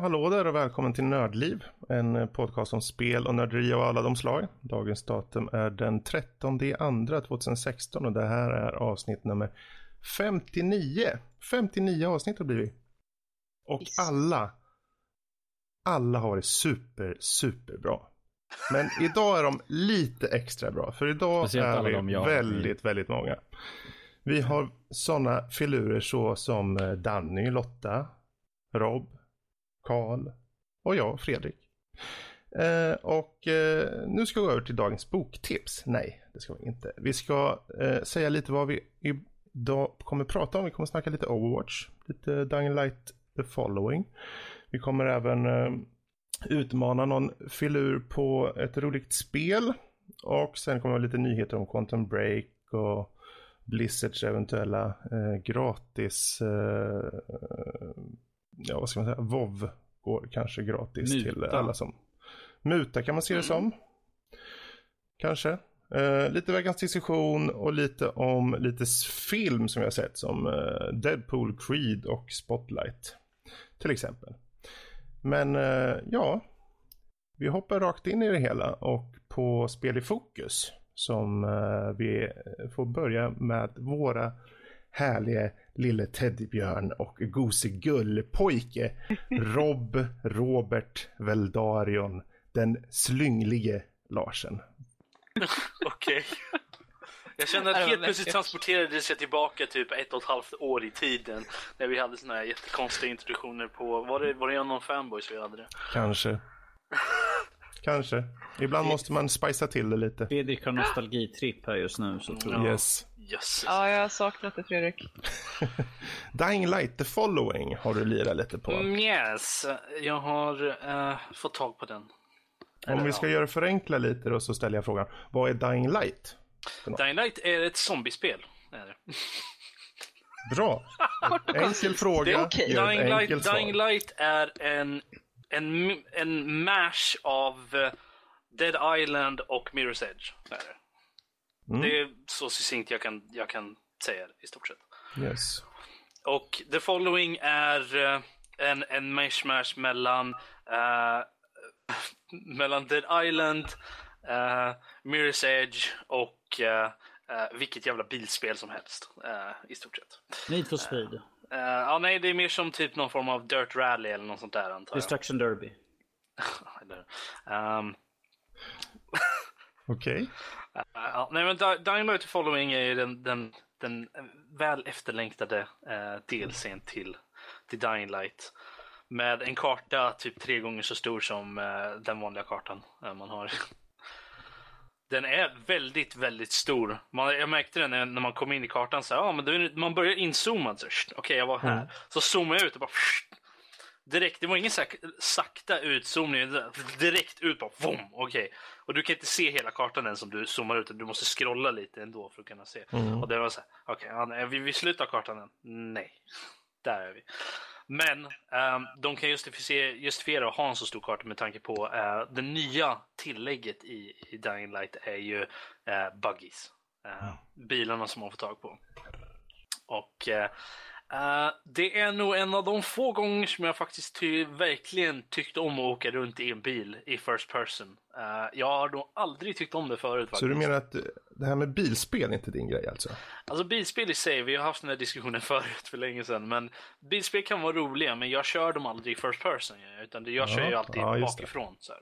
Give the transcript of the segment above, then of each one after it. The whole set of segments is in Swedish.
Hallå där och välkommen till Nördliv. En podcast om spel och nörderi av alla de slag. Dagens datum är den 13 andra 2016 och det här är avsnitt nummer 59. 59 avsnitt har blivit. Och Yes. alla, alla har varit super, super bra. Men idag är de lite extra bra. För idag Speciellt är vi de väldigt, väldigt många. Vi har sådana filurer så som eh, Danny, Lotta, Rob, Karl och jag, Fredrik. Eh, och eh, nu ska vi gå över till dagens boktips. Nej, det ska vi inte. Vi ska eh, säga lite vad vi idag kommer prata om. Vi kommer snacka lite Overwatch, lite Dying Light The Following. Vi kommer även eh, utmana någon filur på ett roligt spel. Och sen kommer det lite nyheter om Quantum Break och Blizzards eventuella eh, gratis, eh, ja vad ska man säga, WoW går kanske gratis Muta. till alla som Muta kan man se det som. Kanske. Eh, lite veckans diskussion och lite om lite film som jag sett som eh, Deadpool, Creed och Spotlight. Till exempel. Men eh, ja, vi hoppar rakt in i det hela och på Spel i fokus som eh, vi får börja med våra härliga lille teddybjörn och gosigullpojke Rob Robert Veldarion den slynglige Larsen. Okej. Jag känner att helt plötsligt transporterades jag tillbaka typ ett och ett halvt år i tiden. När vi hade såna här jättekonstiga introduktioner på, var det, var det någon fanboys vi hade det? Kanske. Kanske. Ibland måste man spicea till det lite. Fredrik har nostalgitripp här just nu så tror jag. Ja. Yes. Jösses. Ja, jag har saknat det Fredrik. Dying Light, The Following har du lirat lite på. Mm, yes, jag har eh, fått tag på den. Om vi ska göra förenkla lite då så ställer jag frågan. Vad är Dying Light? Dying Light är ett zombiespel. Är det. Bra. Enkel fråga. Det är ett Dying, Light. Dying Light är en, en, en mash av eh, Dead Island och Mirror's Edge. Är det. Mm. det är så succinkt jag kan, jag kan säga det, i stort sett. Yes. Och The Following är eh, en, en mishmash mellan eh, mellan Dead Island, uh, Mirror's Edge och eh, vilket jävla bilspel som helst i stort sett. Need for speed. Eh, ja, nej, det är mer som typ någon form av Dirt Rally eller något sånt där antar jag. Destruction Derby. Ehm, Okej. eh, ja, nej, men Dying Light Following är ju den, den, den väl efterlängtade uh, DLCn till, till Dying Light. Med en karta typ tre gånger så stor som eh, den vanliga kartan eh, man har. Den är väldigt, väldigt stor. Man, jag märkte det när, när man kom in i kartan. Så, här, ja, men är det- man börjar inzooma. så, sht, Okej, jag var här. Mm. Så zoomar jag ut och bara... sht, direkt, det var ingen sak, sakta utzoomning. Direkt ut bara... Vom, okej. Och du kan inte se hela kartan än som du zoomar ut. Du måste scrolla lite ändå för att kunna se. Mm. Och det var så här, okej, ja, nej, vi, vi slutar kartan än. Nej, där är vi. Men ehm, de kan justifiera, justifiera att ha en så stor karta med tanke på uh, det nya tillägget i, i Dying Light är ju uh, buggies. Eh, Bilarna som man får tag på. Och eh, det är nog en av de få gånger som jag faktiskt ty- verkligen tyckt om att åka runt i en bil i first person. Eh, jag har nog aldrig tyckt om det förut faktiskt. Så du menar att eh, det här med bilspel är inte din grej alltså? Alltså bilspel i sig, vi har haft den här diskussionen förut för länge sedan, men bilspel kan vara roliga, men jag kör dem aldrig i first person, utan jag kör ju Ja, alltid ja, bakifrån. Så,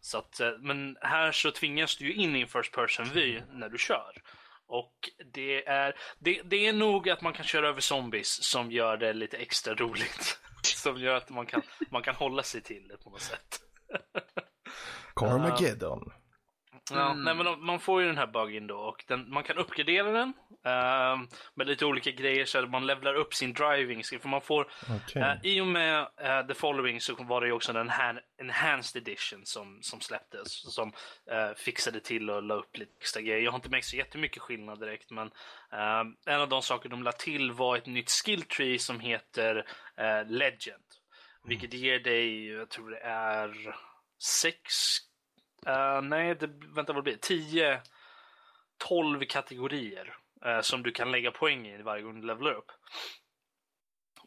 så att, men här så tvingas du ju in i en first person vy när du kör. Och det är, det, det är nog att man kan köra över zombies som gör det lite extra roligt. Som gör att man kan, man kan hålla sig till det på något sätt. Carmageddon. Ja, Mm. nej, men man får ju den här buggen då och den, man kan uppgradera den ehm, med lite olika grejer så att man levlar upp sin driving skill. För man får, Okej. eh, I och med eh, The Following så var det ju också den här Enhanced Edition som, som släpptes. Som eh, fixade till och la upp lite extra grejer. Jag har inte märkt så jättemycket skillnad direkt men ehm, en av de saker de la till var ett nytt skill tree som heter eh, Legend. Vilket ger dig, jag tror det är sex Eh, nej, det, vänta vad det blir 10, 12 kategorier uh, som du kan lägga poäng i varje gång du levelar upp.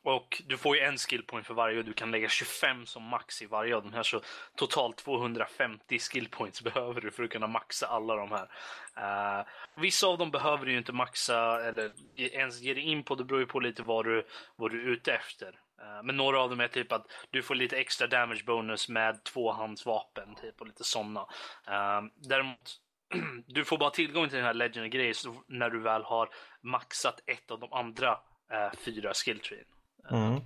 och du får ju en skillpoäng för varje och du kan lägga 25 som max i varje av de här. Så totalt 250 skillpoints behöver du för att kunna maxa alla de här. Uh, vissa av dem behöver du ju inte maxa eller ens ge dig in på. Det beror ju på lite vad du, vad du är ute efter. Uh, men några av dem är typ att du får lite extra damage bonus med tvåhandsvapen typ och lite sådana. Uh, däremot du får bara tillgång till den här Legend grejen när du väl har maxat ett av de andra eh, fyra skilltreen. Mm.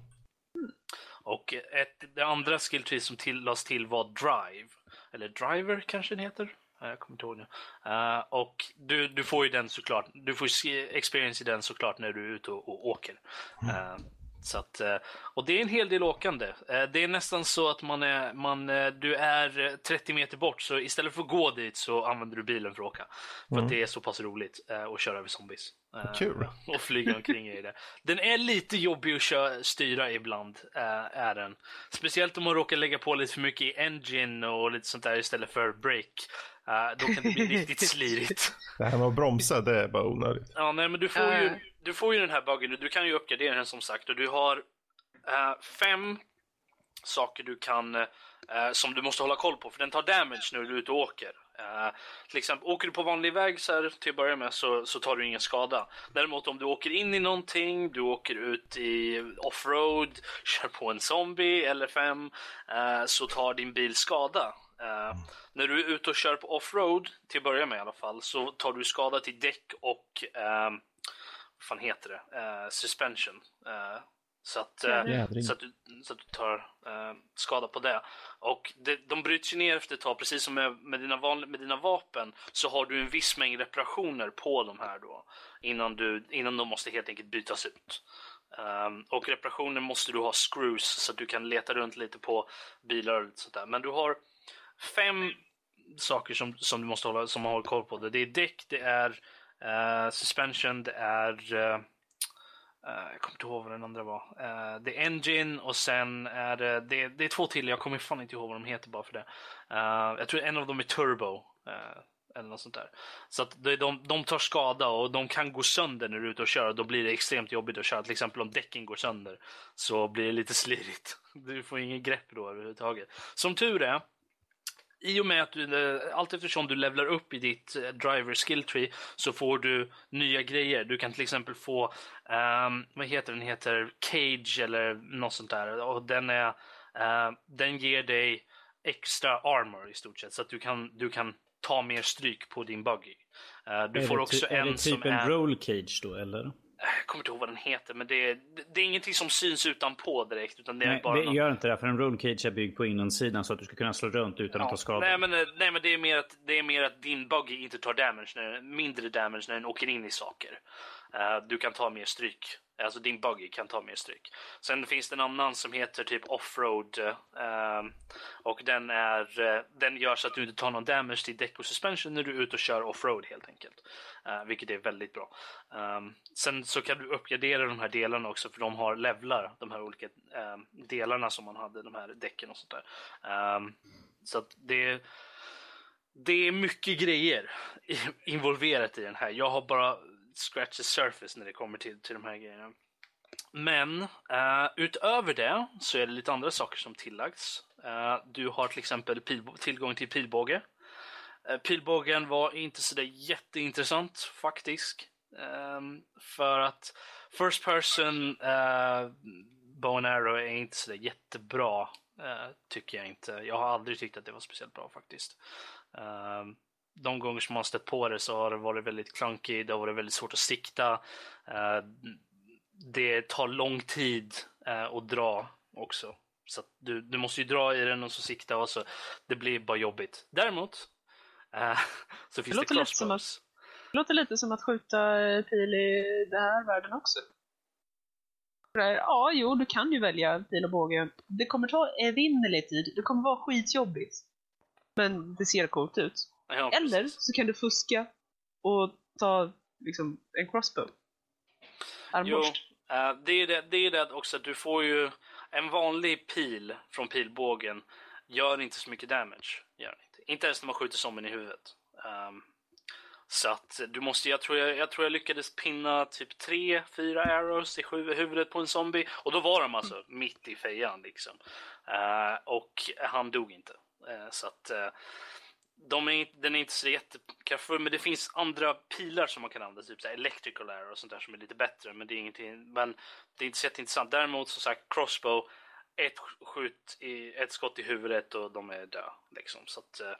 Och ett, det andra skilltree som tillades till var Drive. Eller Driver kanske den heter. Jag kommer inte ihåg nu. Uh, och du, du får ju den såklart. Du får experience i den såklart när du är ute och, och åker. Mm. Uh, så att, eh, och det är en hel del åkande. Eh, det är nästan så att man är, man, eh, du är 30 meter bort, så istället för att gå dit så använder du bilen för att åka. För mm. att det är så pass roligt att köra över zombies. Kul! Och flyga omkring i det. Den är lite jobbig att köra, styra ibland, är den. Speciellt om man råkar lägga på lite för mycket i engine och lite sånt där istället för brake. Uh, då kan det bli riktigt slirigt. Det här med att bromsa, det är bara onödigt. Ja, nej, men du får ju, du får ju den här buggen. Du kan ju uppgradera den som sagt och du har uh, fem saker du kan som du måste hålla koll på för den tar damage när du är ute och åker. Uh, till exempel, åker du på vanlig väg så här, till att börja med så, så tar du ingen skada. Däremot om du åker in i någonting, du åker ut i offroad, kör på en zombie eller fem, uh, så tar din bil skada. Uh, när du är ute och kör på offroad, till att börja med i alla fall, så tar du skada till däck och uh, vad fan heter det? Uh, suspension. Uh, så att, uh, så, att du, så att du tar skada på det. Och det, de bryts ju ner efter ett tag, precis som med, med, dina vanliga, med dina vapen så har du en viss mängd reparationer på de här då innan, du, innan de måste helt enkelt bytas ut. Um, och reparationer måste du ha screws så att du kan leta runt lite på bilar och sånt där. Men du har fem saker som, som du måste hålla, som man har koll på. Det, det är däck, det är uh, suspension, det är uh, jag kommer inte ihåg vad den andra var. Uh, det är Engine och sen är det, det, det, är två till, jag kommer fan inte ihåg vad de heter bara för det. Uh, jag tror en av dem är Turbo. eller något sånt där. Så att de, de tar skada och de kan gå sönder när du är ute och kör och då blir det extremt jobbigt att köra. Till exempel om däcken går sönder så blir det lite slirigt. Du får ingen grepp då överhuvudtaget. Som tur är i och med att du, eh, allt eftersom du levlar upp i ditt eh, driver skill tree så får du nya grejer. Du kan till exempel få, um, vad heter den, heter Cage eller något sånt där. Och den, är, uh, den ger dig extra armor i stort sett så att du kan, du kan ta mer stryk på din buggy. Uh, du är får också en är det typ som en roll cage då eller? Jag kommer inte ihåg vad den heter, men det är, det är ingenting som syns utanpå direkt. Utan det är nej, bara det någon... gör inte det, för en roll cage är byggd på insidan så att du ska kunna slå runt utan ja, att ta skada. Nej, men, nej, men det är, mer att, det är mer att din buggy inte tar damage, när, mindre damage när den åker in i saker. Uh, du kan ta mer stryk. Alltså din buggy kan ta mer stryk. Sen finns det en annan som heter typ offroad. Uh, och den, är, uh, den gör så att du inte tar någon damage till däck och suspension när du är ute och kör offroad helt enkelt. Uh, vilket är väldigt bra. Um, sen så kan du uppgradera de här delarna också för de har levlar. De här olika um, delarna som man hade, de här däcken och sånt där. Um, så att det, det är mycket grejer involverat i den här. Jag har bara scratch the surface när det kommer till, till de här grejerna. Men uh, utöver det så är det lite andra saker som tillagts. Uh, du har till exempel tillgång till pilbåge. Uh, pilbågen var inte så där jätteintressant faktiskt. Um, för att First person uh, bow and arrow är inte så där jättebra. tycker jag inte. Jag har aldrig tyckt att det var speciellt bra faktiskt. Um, de gånger som man stött på det så har det varit väldigt clunky, det har varit väldigt svårt att sikta. Eh, det tar lång tid eh, att dra också. Så du, du måste ju dra i den och så sikta och så det blir bara jobbigt. Däremot eh, så finns det, det crossbows. Det låter lite som att skjuta pil i den här världen också. Ja, jo, du kan ju välja pil och båge. Det kommer ta evinnerlig tid. Det kommer vara skitjobbigt. Men det ser coolt ut. Ja, Eller så kan du fuska och ta liksom, en crossbow. Armborst. Jo, uh, det, är det, det är det också att du får ju en vanlig pil från pilbågen gör inte så mycket damage. Gör inte. inte ens när man skjuter zombien i huvudet. Um, Så att du måste, jag tror jag, jag tror jag lyckades pinna typ tre, fyra arrows i huvudet på en zombie. Och då var de alltså mm. mitt i fejan liksom. Uh, och han dog inte. Uh, så att de är, den är inte så jättekraftfull, men det finns andra pilar som man kan använda, typ så electrical arrow och sånt där som är lite bättre, men det är ingenting, men det är inte så jätteintressant. Däremot som sagt, crossbow, ett skjut i, ett skott i huvudet och de är döda liksom. Så att eh,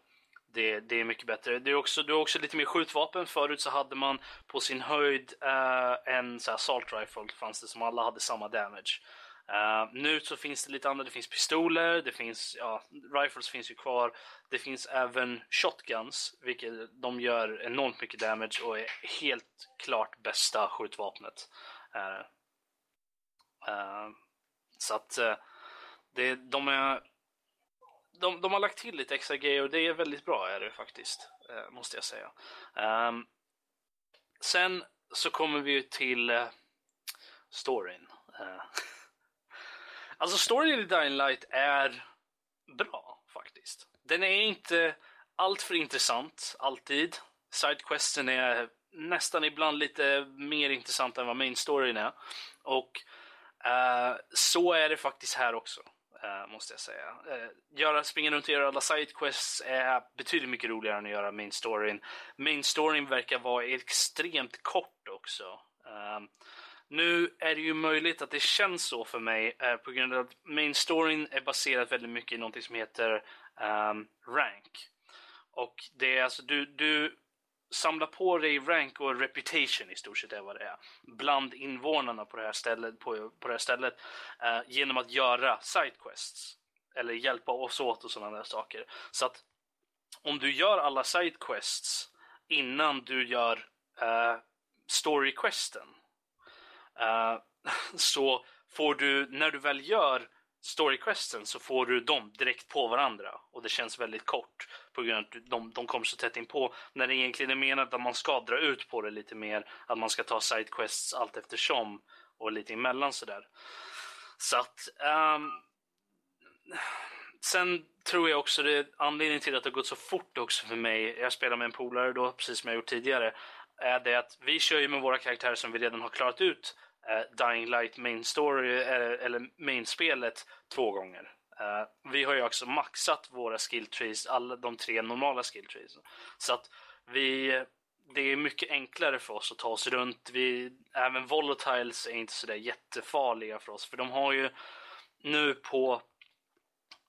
det, det är mycket bättre. Det är också, du har också lite mer skjutvapen. Förut så hade man på sin höjd uh, en så här, salt rifle fanns det som alla hade samma damage. Uh, nu så finns det lite andra, det finns pistoler, det finns, ja, rifles finns ju kvar. Det finns även shotguns, vilket de gör enormt mycket damage och är helt klart bästa skjutvapnet. Uh, uh, så att det, de är de, de har lagt till lite extra grejer och det är väldigt bra är det faktiskt. Måste jag säga. Um, sen så kommer vi till uh, storyn. Alltså storyn i Dying Light är bra faktiskt. Den är inte alltför intressant alltid. Sidequesten är nästan ibland lite mer intressant än vad main storyn är. Och uh, så är det faktiskt här också. Uh, måste jag säga. Uh, göra, springa runt och göra alla sidequests är betydligt mycket roligare än att göra main storyn. Main storyn verkar vara extremt kort också. Nu är det ju möjligt att det känns så för mig eh, på grund av att main storyn är baserad väldigt mycket i någonting som heter um, rank. Och det är alltså du, du samlar på dig rank och reputation i stort sett är vad det är. Bland invånarna på det här stället, på, på det här stället eh, genom att göra sidequests. Eller hjälpa oss åt och sådana där saker. Så att om du gör alla sidequests innan du gör eh, storyquesten Eh, så får du, när du väl gör storyquesten så får du dem direkt på varandra och det känns väldigt kort på grund av att de, de kommer så tätt in på när det egentligen är menat att man ska dra ut på det lite mer, att man ska ta sidequests allt eftersom och lite emellan sådär. Så att um, Sen tror jag också det anledningen till att det har gått så fort också för mig, jag spelar med en polare då, precis som jag gjort tidigare, är det att vi kör ju med våra karaktärer som vi redan har klarat ut eh, Dying Light Main Story eh, eller Main-spelet två gånger. Eh, vi har ju också maxat våra skill trees, alla de tre normala skill trees. Så att vi, det är mycket enklare för oss att ta oss runt. Vi, även volatiles är inte sådär jättefarliga för oss, för de har ju nu på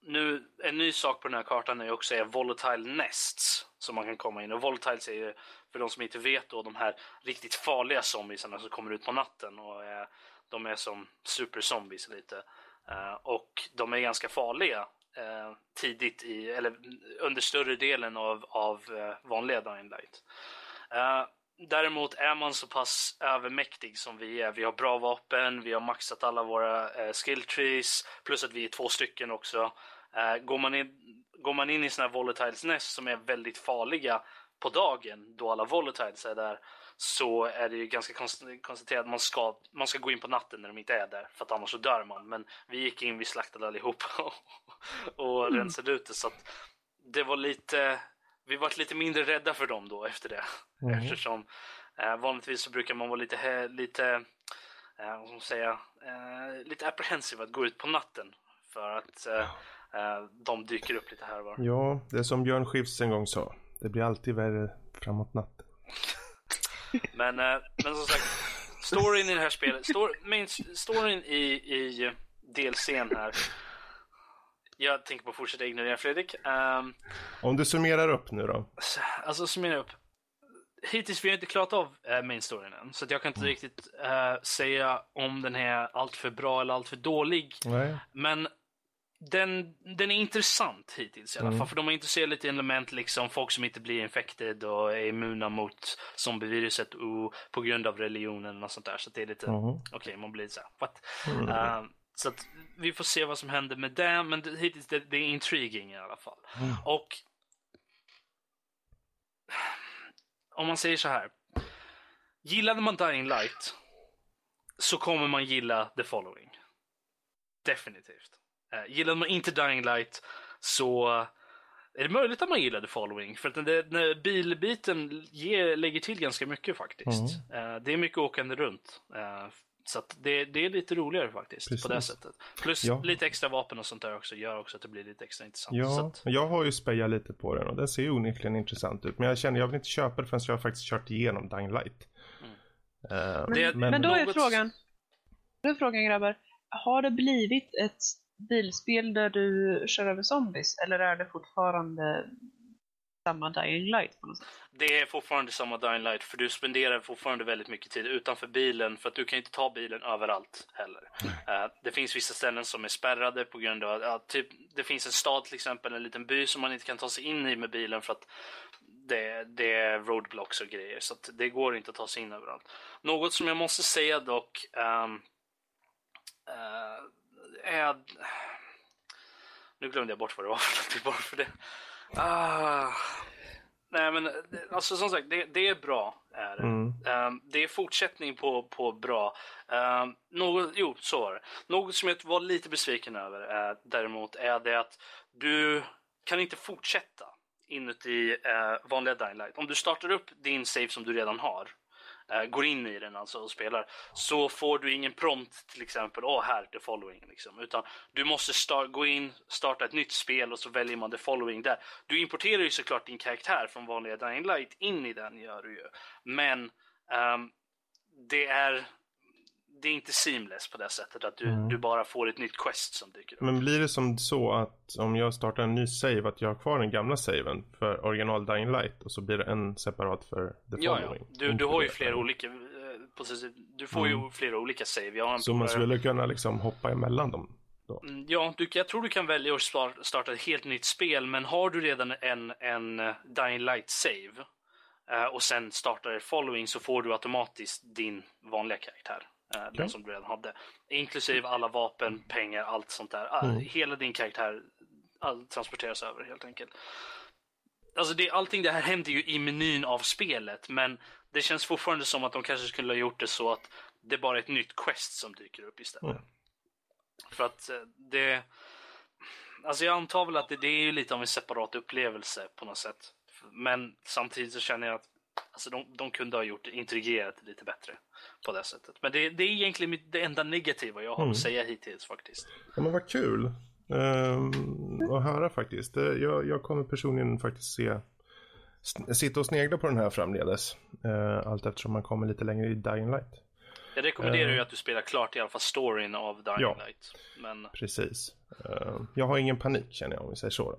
nu, en ny sak på den här kartan är också är volatile nests som man kan komma in och volatiles är ju för de som inte vet då de här riktigt farliga zombiesarna som kommer ut på natten och är, de är som superzombies lite. Eh, och de är ganska farliga eh, tidigt i, eller under större delen av, av vanliga Dying Light. Däremot är man så pass övermäktig som vi är. Vi har bra vapen, vi har maxat alla våra skill trees, plus att vi är två stycken också. går, man in, går man in i sådana här volatiles nest som är väldigt farliga på dagen då alla volatiles är där så är det ju ganska konstaterat att man ska, man ska gå in på natten när de inte är där för att annars så dör man. Men vi gick in, vi slaktade allihopa och, och mm. rensade ut det så att det var lite, vi var lite mindre rädda för dem då efter det. Mm. Eftersom eh, vanligtvis så brukar man vara lite, lite eh, vad ska man säga, eh, lite apprehensive att gå ut på natten för att eh, eh, de dyker upp lite här och var. Ja, det är som Björn Skifs en gång sa. Det blir alltid värre framåt natten. men, eh, men som sagt, storyn i det här spelet, stor, main, storyn i, i DLCn här. Jag tänker på att fortsätta ignorera Fredrik. Um, Om du summerar upp nu då? Alltså summera upp. Hittills vi har inte klarat av äh, main storyn än, så jag kan inte mm. riktigt äh, säga om den är allt för bra eller allt för dålig. Nej. Men den, den är intressant hittills i alla mm. fall. För de har intresserat lite element, liksom folk som inte blir infected och är immuna mot zombieviruset och, på grund av religionen och sånt där. Så det är lite, mm. okej, okay, man blir så här, what? Mm. Uh, så att vi får se vad som händer med det, men det, hittills det, det är intriguing i alla fall. Mm. Och om man säger så här. Gillade man Dying Light så kommer man gilla The Following. Definitivt. Uh, gillar man inte Dying Light så är det möjligt att man gillade Following? För att den, den bilbiten ger, lägger till ganska mycket faktiskt. Mm. Uh, det är mycket åkande runt. Uh, så det, det, är lite roligare faktiskt Precis. på det sättet. Plus ja. lite extra vapen och sånt där också gör också att det blir lite extra intressant. Ja, att... jag har ju spejat lite på den och den ser ju onekligen intressant ut. Men jag känner jag vill inte köpa det förrän jag har faktiskt kört igenom Dying Light. Mm. Uh, men, men, men, då är frågan, då är frågan grabbar, har det blivit ett bilspel där du kör över zombies eller är det fortfarande samma Dying Light på något sätt? Det är fortfarande samma Dying Light för du spenderar fortfarande väldigt mycket tid utanför bilen för att du kan inte ta bilen överallt heller. Uh, det finns vissa ställen som är spärrade på grund av att uh, typ, det finns en stad till exempel, en liten by som man inte kan ta sig in i med bilen för att det, det är roadblocks och grejer så det går inte att ta sig in överallt. Något som jag måste säga dock um, uh, är... Nu glömde jag bort vad det var för någonting bara för det. Ah. Nej men alltså som sagt, det, det är bra. Är det. Mm. Um, det är fortsättning på, på bra. Um, något, jo, så var det. Något som jag var lite besviken över uh, däremot är det att du kan inte fortsätta inuti uh, vanliga Dying Light. Om du startar upp din save som du redan har Eh, går in i den alltså och spelar så får du ingen prompt till exempel, åh oh, här, the following liksom. Utan du måste start, gå in, starta ett nytt spel och så väljer man the following där. Du importerar ju såklart din karaktär från vanliga Dying Light in i den gör du ju. Men um, det är det är inte seamless på det sättet att du, mm. du bara får ett nytt quest som dyker upp. Men blir det som så att om jag startar en ny save att jag har kvar den gamla saven för original Dying Light och så blir det en separat för the ja, following? Ja, du, du har ju flera olika, eh, precis, du får mm. ju flera olika save. Jag har en så man skulle kunna liksom hoppa emellan dem? Då. Mm, ja, du, jag tror du kan välja att starta ett helt nytt spel, men har du redan en, en eh, Dying Light save uh, och sen startar following så får du automatiskt din vanliga karaktär. Okay. Den som du redan hade. Inklusive alla vapen, pengar, allt sånt där. Mm. Hela din karaktär all, transporteras över helt enkelt. Alltså det, allting det här händer ju i menyn av spelet men det känns fortfarande som att de kanske skulle ha gjort det så att det bara är ett nytt quest som dyker upp istället. Mm. För att eh, det... Alltså jag antar väl att det, det är ju lite av en separat upplevelse på något sätt. Men samtidigt så känner jag att alltså de, de kunde ha gjort integrerat lite bättre på det sättet. Men det, det är egentligen det enda negativa jag har mm. att säga hittills faktiskt. Ja men vad kul um, att höra faktiskt. Jag, jag kommer personligen faktiskt se sitta och snegla på den här framledes. Uh, allt eftersom man kommer lite längre i Dying Light. Jag rekommenderar ju att du spelar klart i alla fall storyn av Dying ja, Light. Men... Precis. Uh, jag har ingen panik känner jag om vi säger så.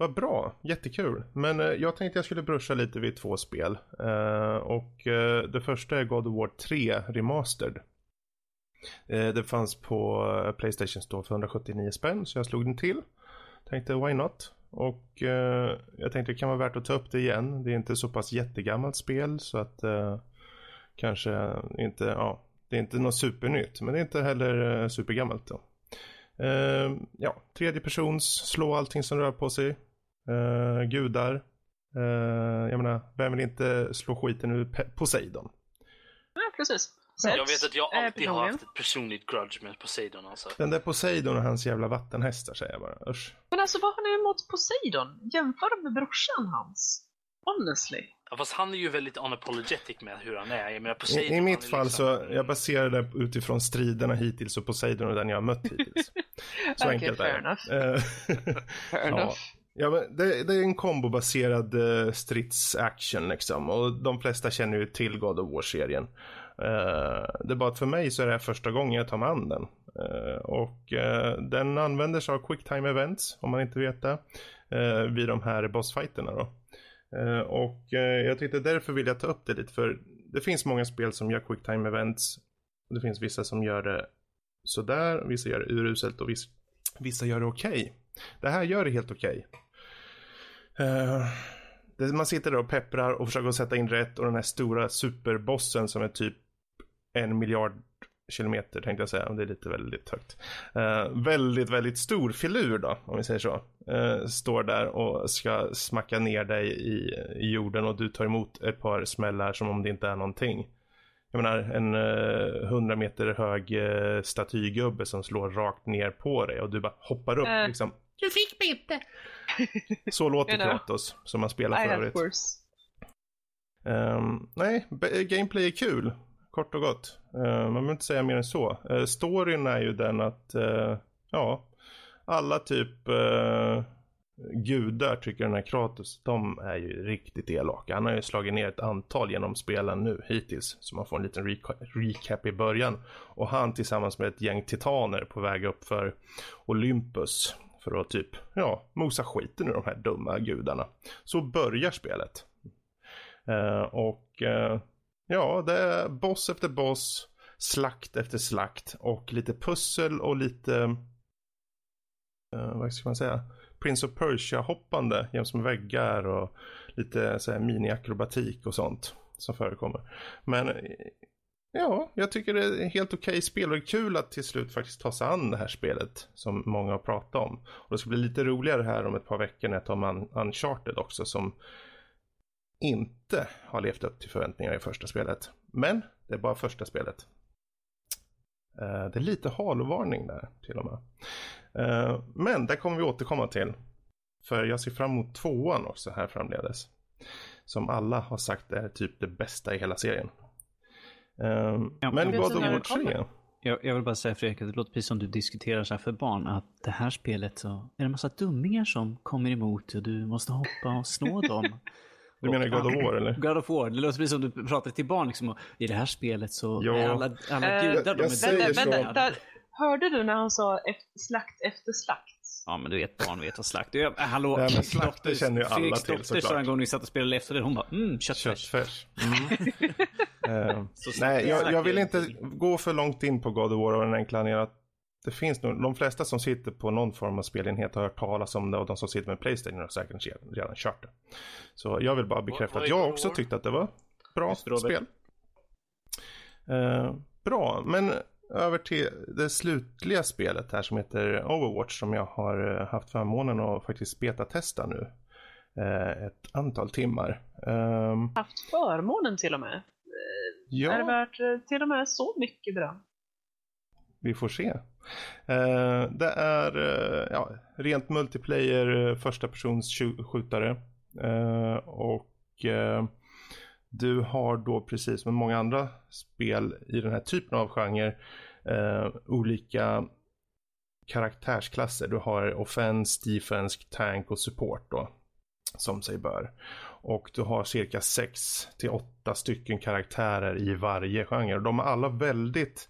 Vad bra, jättekul. Men eh, jag tänkte jag skulle bruscha lite vid två spel. Eh, och eh, det första är God of War 3 Remastered. Eh, det fanns på eh, Playstation Store för 179 spänn så jag slog den till. Tänkte why not? Och eh, jag tänkte det kan vara värt att ta upp det igen. Det är inte så pass jättegammalt spel så att eh, kanske inte, ja, det är inte något supernytt. Men det är inte heller eh, supergammalt då. Eh, ja, tredje persons, slå allting som rör på sig uh, gudar. Uh, jag menar, vem vill inte slå skiten ur Poseidon? Ja, precis. Sätt, jag vet att jag alltid har haft ett personligt grudge med Poseidon alltså. Den där Poseidon och hans jävla vattenhästar säger jag bara, usch. Men alltså vad har ni emot Poseidon? Jämför med brorsan hans. Honestly. Ja, fast han är ju väldigt unapologetic med hur han är. Jag menar, Poseidon, I, I mitt fall liksom... så, jag baserar det utifrån striderna hittills och Poseidon och den jag har mött hittills. Så okay, enkelt fair är enough. Eh, fair enough. Ja, men det, det är en kombobaserad uh, stridsaction liksom. Och de flesta känner ju till God of War-serien. Uh, det är bara att för mig så är det här första gången jag tar mig an den. Uh, och uh, den använder sig av quicktime events, om man inte vet det. vid de här bossfighterna då. och jag tyckte därför vill jag ta upp det lite för det finns många spel som gör quicktime events. Det finns vissa som gör det sådär, vissa gör det uruselt och vissa, vissa gör det okej. Okay. Det här gör det helt okej. Okay. Uh, man sitter där och pepprar och försöker sätta in rätt och den här stora superbossen som är typ en miljard kilometer tänkte jag säga, det är lite väldigt högt. Uh, väldigt, väldigt stor filur då, om vi säger så. Uh, står där och ska smacka ner dig i, i jorden och du tar emot ett par smällar som om det inte är någonting. Jag menar en uh, 100 meter hög statygubbe som slår rakt ner på dig och du bara hoppar upp liksom. Du fick mig inte! Så låter Kratos, som man spelar för övrigt. Um, nej, gameplay är kul. Kort och gott. Uh, man behöver inte säga mer än så. Uh, storyn är ju den att, uh, ja, alla typ uh, gudar tycker den här Kratos, de är ju riktigt elaka. Han har ju slagit ner ett antal genom spelen nu hittills. Så man får en liten recap i början. Och han tillsammans med ett gäng titaner på väg upp för Olympus. För att typ, ja, mosa skiten ur de här dumma gudarna. Så börjar spelet. Eh, och eh, ja, det är boss efter boss, slakt efter slakt och lite pussel och lite, eh, vad ska man säga, Prince of Persia-hoppande jäms med väggar och lite så här mini-akrobatik och sånt som förekommer. Men ja, jag tycker det är helt okej okay spel och det är kul att till slut faktiskt ta sig an det här spelet som många har pratat om. Och det ska bli lite roligare här om ett par veckor när jag tar med Uncharted också som inte har levt upp till förväntningarna i första spelet. Men det är bara första spelet. Uh, det är lite halovarning där till och med. Uh, men det kommer vi återkomma till. För jag ser fram emot tvåan också här framledes. Som alla har sagt är typ det bästa i hela serien. Uh, ja, men God of War 3. Jag, jag, vill bara säga Fredrik, det låter precis som du diskuterar så här för barn, att det här spelet så är det en massa dummingar som kommer emot och du måste hoppa och slå dem. Du menar God of War eller? God of War. Det låter precis som du pratar till barn liksom. I det här spelet så ja. är alla, alla äh, gudar, de är säger vänta, vänta, Hörde du när han sa efter, slakt efter slakt? Ja men du vet, barn vet vad slakt är. Äh, hallå, Nej, men slakt det känner ju alla Fredriks till såklart. sa en gång vi satt och spelade efter det, hon bara mm, köttfärs. köttfärs. Mm. uh, nej, jag, jag, vill inte gå för långt in på God of War och den enkla anledningen att det finns nog, de flesta som sitter på någon form av spelenhet har hört talas om det och de som sitter med Playstation har säkert redan kört det. Så jag vill bara bekräfta att jag också tyckte att det var bra spel. Uh, bra, men över till det slutliga spelet här som heter Overwatch som jag har eh, haft förmånen att faktiskt beta-testa nu. Ett antal timmar. Um, haft förmånen till och med? Ja. Är det värt till och med så mycket bra? Vi får se. Uh, det är uh, ja, rent multiplayer, första persons skjutare. Uh, och du har då precis som många andra spel i den här typen av genre olika karaktärsklasser. Du har offense, defense, tank och support då. Som sig bör. Och du har cirka 6 till 8 stycken karaktärer i varje genre. De är alla väldigt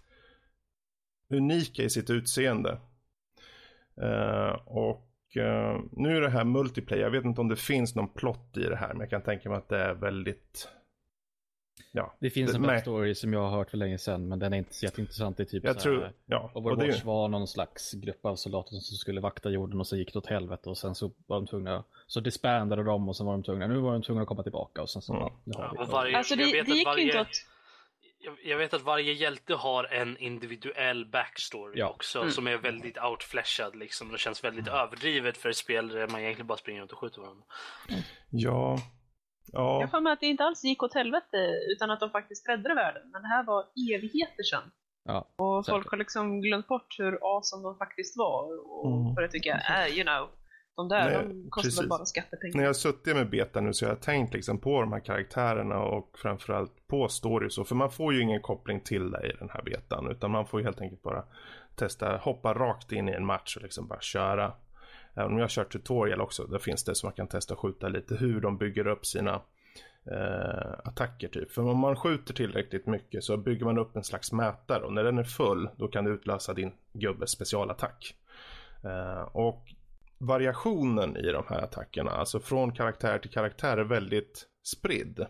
unika i sitt utseende. Uh, och uh, nu är det här multiplayer. Jag vet inte om det finns någon plott i det här. Men jag kan tänka mig att det är väldigt... Ja, det finns det, en backstory som jag har hört för länge sedan. Men den är inte så jätteintressant. Det är typ jag så tror, här, ja, Overwatch det... var någon slags grupp av soldater som skulle vakta jorden och så gick det åt helvete. Och sen så var de tvungna, så disbandade de och sen var de tvungna, nu var de tvungna att komma tillbaka. Och sen så, mm. ja, ja, varje, alltså det, det gick varje... inte åt jag vet att varje hjälte har en individuell backstory ja. också mm. som är väldigt outflashad liksom. Det känns väldigt mm. överdrivet för ett spel där man egentligen bara springer runt och skjuter varandra. Ja. Ja. Jag får med att det inte alls gick åt helvete utan att de faktiskt räddade världen. Men det här var evigheter sedan. Ja, och säkert. folk har liksom glömt bort hur awesome de faktiskt var. Och mm. för att tycka, äh, you know. De där, Nej, de kostar bara skattepengar. När jag har suttit med beta nu så har jag tänkt liksom på de här karaktärerna och framförallt på stories. För man får ju ingen koppling till det i den här betan. Utan man får ju helt enkelt bara testa, hoppa rakt in i en match och liksom bara köra. Även om jag kör kört tutorial också, där finns det så man kan testa att skjuta lite hur de bygger upp sina eh, attacker typ. För om man skjuter tillräckligt mycket så bygger man upp en slags mätare och när den är full då kan du utlösa din gubbes specialattack. Eh, och variationen i de här attackerna, alltså från karaktär till karaktär är väldigt spridd.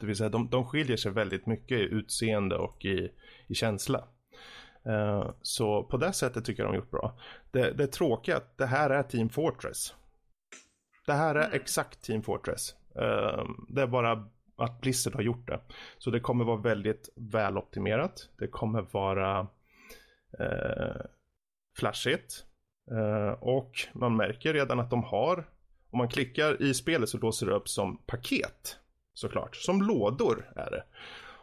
Det vill säga de, de skiljer sig väldigt mycket i utseende och i, i känsla. Uh, så på det sättet tycker jag de gjort bra. Det, det är tråkiga att det här är Team Fortress. Det här är mm. exakt Team Fortress. Uh, det är bara att Blizzard har gjort det. Så det kommer vara väldigt väloptimerat. Det kommer vara uh, flashigt. Uh, och man märker redan att de har, om man klickar i spelet så låser det upp som paket såklart. Som lådor är det.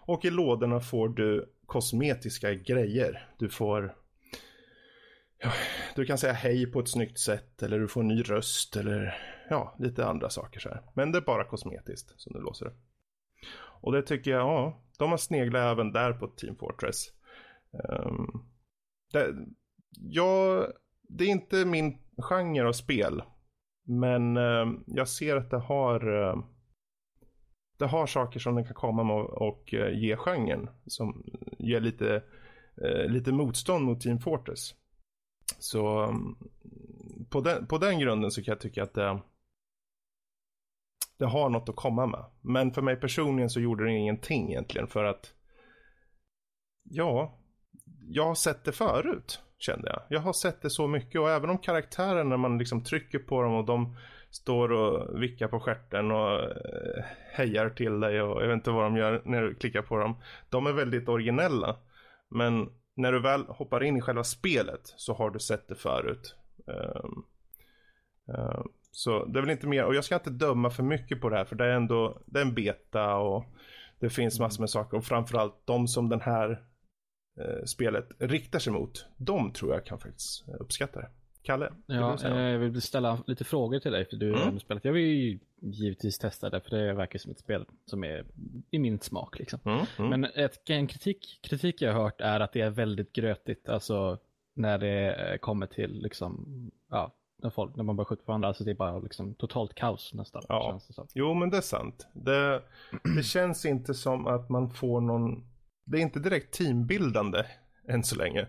Och i lådorna får du kosmetiska grejer. Du får ja, du kan säga hej på ett snyggt sätt eller du får en ny röst eller ja, lite andra saker så här. Men det är bara kosmetiskt som du låser det. Och det tycker jag, ja, de har sneglat även där på Team Fortress. Um, det, ja, det är inte min genre av spel. Men um, jag ser att det har um, det har saker som den kan komma med och, och eh, ge genren. Som ger lite, eh, lite motstånd mot Team Fortress. Så mm, på, den, på den grunden så kan jag tycka att det, det har något att komma med. Men för mig personligen så gjorde det ingenting egentligen för att ja, jag har sett det förut kände jag. Jag har sett det så mycket och även om karaktärerna när man liksom trycker på dem och de står och vickar på skärten och eh, hejar till dig och jag vet inte vad de gör när du klickar på dem. De är väldigt originella. Men när du väl hoppar in i själva spelet så har du sett det förut. Um, uh, så det är väl inte mer, och jag ska inte döma för mycket på det här för det är ändå, det är en beta och det finns massor med saker och framförallt de som den här eh, spelet riktar sig mot, de tror jag kan faktiskt uppskatta det. Kalle? Ja, eh, jag vill ställa lite frågor till dig för du har mm. spelat. Jag vill ju givetvis testa det för det verkar som ett spel som är i min smak liksom. Mm. Mm. Men ett, en kritik, kritik jag har hört är att det är väldigt grötigt, alltså när det eh, kommer till liksom, ja, när, folk, när man börjar skjuta på varandra, alltså det är bara liksom totalt kaos nästan. Ja. Känns det som. Jo men det är sant. Det, det känns inte som att man får någon, det är inte direkt teambildande än så länge.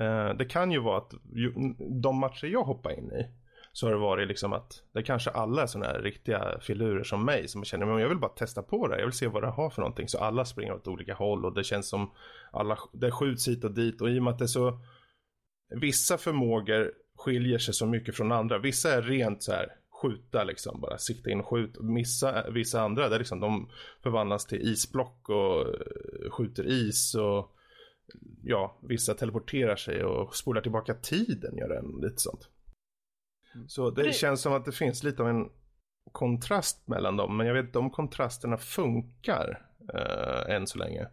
Eh, det kan ju vara att ju, de matcher jag hoppar in i så har det varit liksom att det kanske alla är sådana här riktiga filurer som mig som känner men jag vill bara testa på det. Jag vill se vad det har för någonting. Så alla springer åt olika håll och det känns som alla, det skjuts hit och dit och i och med att det är så vissa förmågor skiljer sig så mycket från andra. Vissa är rent så här skjuta liksom, bara sikta in och skjut. Missa, vissa andra där liksom de förvandlas till isblock och eh, skjuter is och ja, vissa teleporterar sig och spolar tillbaka tiden gör en lite sånt. Mm. Så det, det känns som att det finns lite av en kontrast mellan dem, men jag vet inte om kontrasterna funkar äh, än så länge.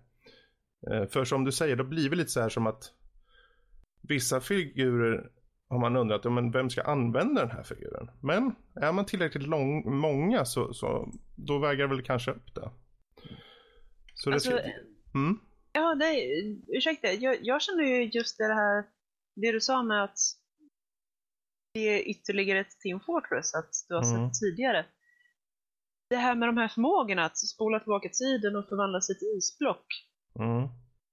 Äh, för som du säger, då blir det lite så här som att vissa figurer har man undrat, men vem ska använda den här figuren? Men är man tillräckligt lång, många så, så då väger väl kanske upp det. Så alltså, det mm? Ja, nej, ursäkta. Jag, jag känner ju just det här, det du sa med att det är ytterligare ett Team Fortress att du har mm. sett tidigare. Det här med de här förmågorna, att spola tillbaka tiden och förvandla sig till isblock. Mm.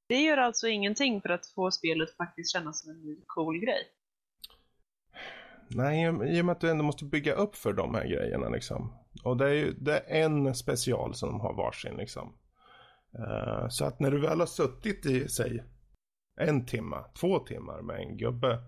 Det gör alltså ingenting för att få spelet faktiskt kännas som en ny cool grej. Nej, i och med att du ändå måste bygga upp för de här grejerna liksom. Och det är ju det är en special som de har varsin liksom. Uh, så att när du väl har suttit i, säg, en timma, två timmar med en gubbe.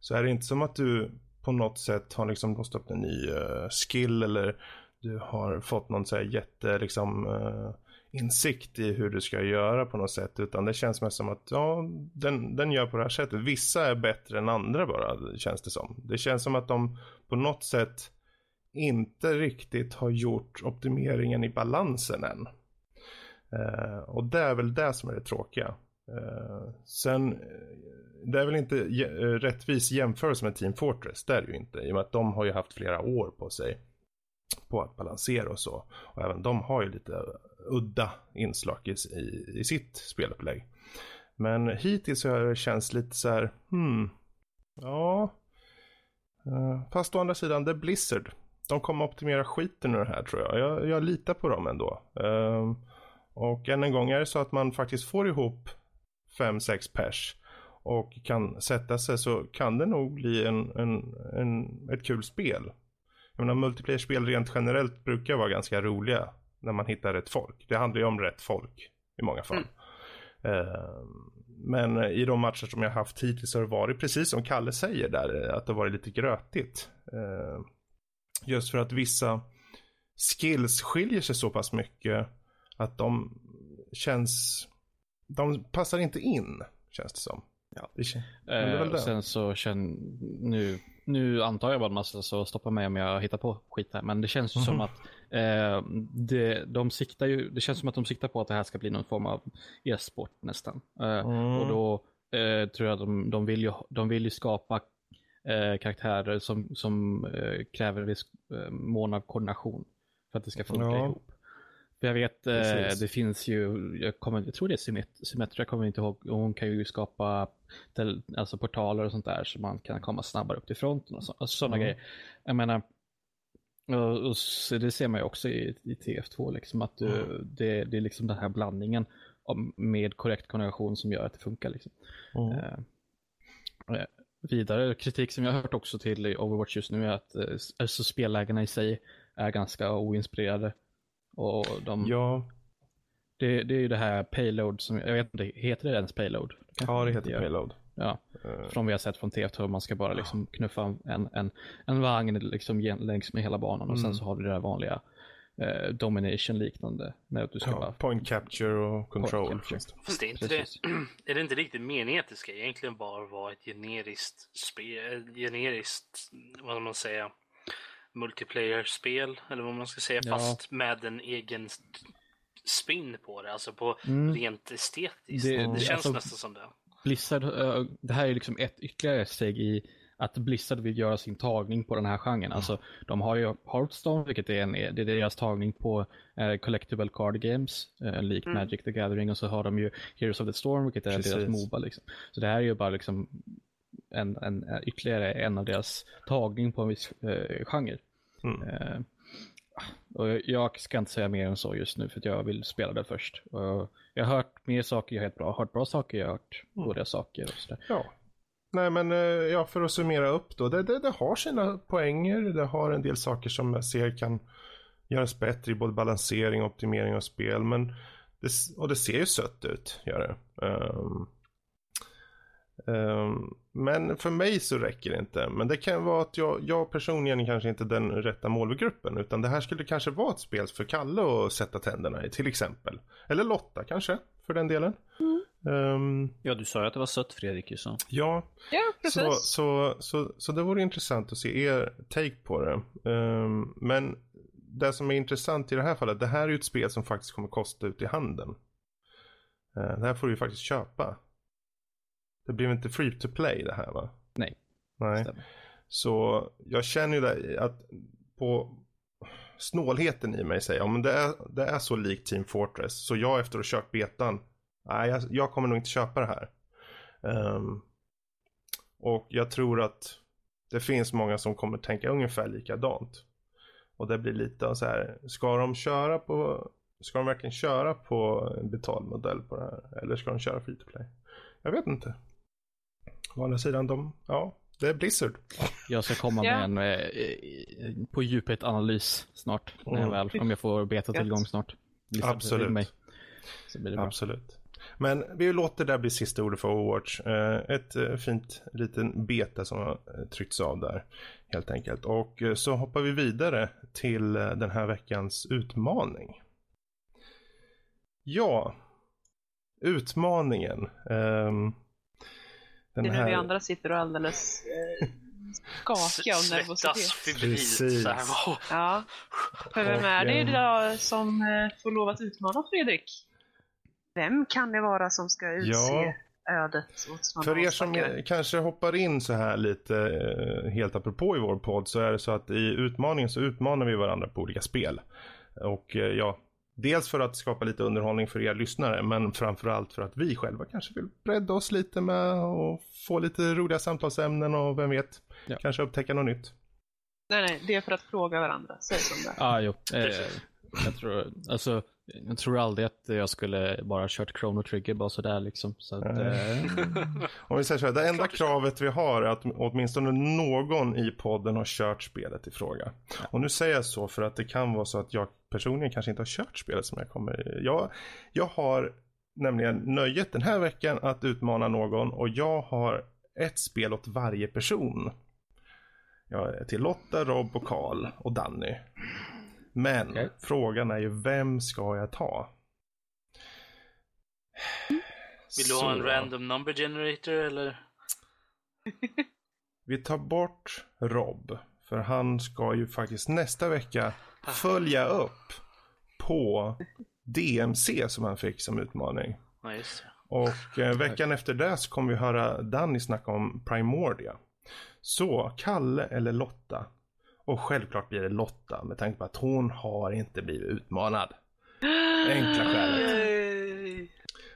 Så är det inte som att du på något sätt har liksom låst upp en ny uh, skill eller du har fått någon så här jätte liksom uh, insikt i hur du ska göra på något sätt. Utan det känns mest som att ja, den, den gör på det här sättet. Vissa är bättre än andra bara, känns det som. Det känns som att de på något sätt inte riktigt har gjort optimeringen i balansen än. Eh, och det är väl det som är det tråkiga. Eh, sen, eh, det är väl inte eh, rättvis jämförelse med Team Fortress, det är det ju inte. I och med att de har ju haft flera år på sig på att balansera och så. Och även de har ju lite udda inslag i, i, i sitt spelupplägg. Men hittills har det känts lite så här, hmm, ja. Eh, fast å andra sidan, det är Blizzard. De kommer optimera skiten ur det här tror jag. Jag, jag litar på dem ändå. Uh, och än en gång är det så att man faktiskt får ihop 5-6 pers och kan sätta sig så kan det nog bli en, en, en, ett kul spel. Jag menar multiplayer-spel rent generellt brukar vara ganska roliga när man hittar rätt folk. Det handlar ju om rätt folk i många fall. Mm. Uh, men i de matcher som jag haft hittills har det varit precis som Kalle säger där, att det varit lite grötigt. Uh, just för att vissa skills skiljer sig så pass mycket att de känns, de passar inte in, känns det som. Ja. Det, eh, det. Sen så känner, nu, nu antar jag bara massa så stoppa mig om jag hittar på skit här, men det känns ju mm. som mhm. att eh, det, de siktar ju, det känns som att de siktar på att det här ska bli någon form av e-sport nästan. Eh, mm. Och då eh, tror jag de, de, vill ju, de vill ju skapa eh, karaktärer som, som eh, kräver en viss eh, mån av koordination för att det ska funka ja. ihop. För jag vet, eh, det finns ju, jag, kommer, jag tror det är Symmetra, jag kommer inte ihåg, och hon kan ju skapa tel, alltså portaler och sånt där så man kan komma snabbare upp till fronten och så, alltså sådana mm. grejer. Jag menar, och, och det ser man ju också i, i TF2, liksom, att du, mm. det, det är liksom den här blandningen med korrekt konjugation som gör att det funkar. Liksom. Mm. Eh, vidare kritik som jag har hört också till Overwatch just nu är att eh, alltså, spellägena i sig är ganska oinspirerade. Och de, ja. Det, det är ju det här payload som, jag vet inte, heter det ens payload? Ja, det heter payload. Ja, uh. från vi har sett från TF2, man ska bara liksom knuffa en, en, en vagn liksom längs med hela banan och mm. sen så har du det där vanliga eh, domination liknande. Med du ska ja, bara... Point capture och control. Capture. Fast det är, inte det, är det inte riktigt meningen att det ska egentligen bara vara ett generiskt spel, generiskt, vad man säga, multiplayer-spel eller vad man ska säga, ja. fast med en egen spin på det, alltså på mm. rent estetiskt. Det, det, det känns alltså, nästan som det. Blizzard, det här är liksom ett ytterligare steg i att Blizzard vill göra sin tagning på den här genren. Mm. Alltså, de har ju Hearthstone, vilket är, en, det är deras tagning på uh, Collectible Card Games, uh, likt mm. Magic the Gathering. Och så har de ju Heroes of the Storm, vilket är Precis. deras Moba. Liksom. Så det här är ju bara liksom en, en, ytterligare en av deras tagning på en viss uh, genre. Mm. Uh, och jag ska inte säga mer än så just nu för jag vill spela det först. Och jag har hört mer saker jag har hört bra, hört bra saker, jag har hört mm. dåliga saker och sådär. Ja. Nej men eh, ja, för att summera upp då. Det, det, det, har sina poänger. Det har en del saker som jag ser kan göras bättre i både balansering och optimering av spel. Men det, och det ser ju sött ut, gör det. Um, um, men för mig så räcker det inte. Men det kan vara att jag, jag personligen kanske inte är den rätta målgruppen. Utan det här skulle kanske vara ett spel för Kalle att sätta tänderna i till exempel. Eller Lotta kanske, för den delen. Mm. Um, ja, du sa ju att det var sött Fredrik. Så. Ja, ja precis. Så, så, så, så det vore intressant att se er take på det. Um, men det som är intressant i det här fallet, det här är ju ett spel som faktiskt kommer kosta ut i handeln. Uh, det här får du ju faktiskt köpa. Det blir inte free to play det här va? Nej. Nej. Stämmer. Så jag känner ju det, att på snålheten i mig säger, men det är, det är så likt Team Fortress. Så jag efter att ha kört betan nej, jag, jag, kommer nog inte köpa det här. Um, och jag tror att det finns många som kommer tänka ungefär likadant. Och det blir lite så här, ska de köra på, ska de verkligen köra på en betalmodell på det här? Eller ska de köra free to play? Jag vet inte. Å andra sidan, de, ja, det är Blizzard. Jag ska komma med en eh, på djupet analys snart. När jag väl, om jag får beta-tillgång snart. Blizzard Absolut. Mig, Absolut. Men vi låter det bli sista ordet för Overwatch. Eh, ett eh, fint liten beta som har eh, tryckts av där helt enkelt. Och så hoppar vi vidare till den här veckans utmaning. Ja, utmaningen. Um, den det är här... när vi andra sitter och alldeles eh, skakiga av nervositet. febrilt. Ja. För vem är det idag som får lov att utmana Fredrik? Vem kan det vara som ska utse ja. ödet åt För er som kanske hoppar in så här lite eh, helt apropå i vår podd så är det så att i utmaningen så utmanar vi varandra på olika spel. Och eh, ja, dels för att skapa lite underhållning för er lyssnare men framförallt för att vi själva kanske vill bredda oss lite med och få lite roliga samtalsämnen och vem vet, ja. kanske upptäcka något nytt. Nej, nej, det är för att fråga varandra. Säg som det Ja, ah, jo. Eh, jag tror, alltså jag tror aldrig att jag skulle bara kört Chrono Trigger bara sådär liksom. Så att, eh... Om vi säger så här, det enda kravet vi har är att åtminstone någon i podden har kört spelet i fråga. Ja. Och nu säger jag så för att det kan vara så att jag personligen kanske inte har kört spelet som jag kommer... Jag, jag har nämligen nöjet den här veckan att utmana någon och jag har ett spel åt varje person. Jag är till Lotta, Rob och Karl och Danny. Men okay. frågan är ju vem ska jag ta? Vill du ha en random number generator eller? Vi tar bort Rob. För han ska ju faktiskt nästa vecka följa upp på DMC som han fick som utmaning. Ja, Och eh, veckan efter det så kommer vi höra Danny snacka om Primordia. Så Kalle eller Lotta? Och självklart blir det Lotta med tanke på att hon har inte blivit utmanad. Enkla skälet.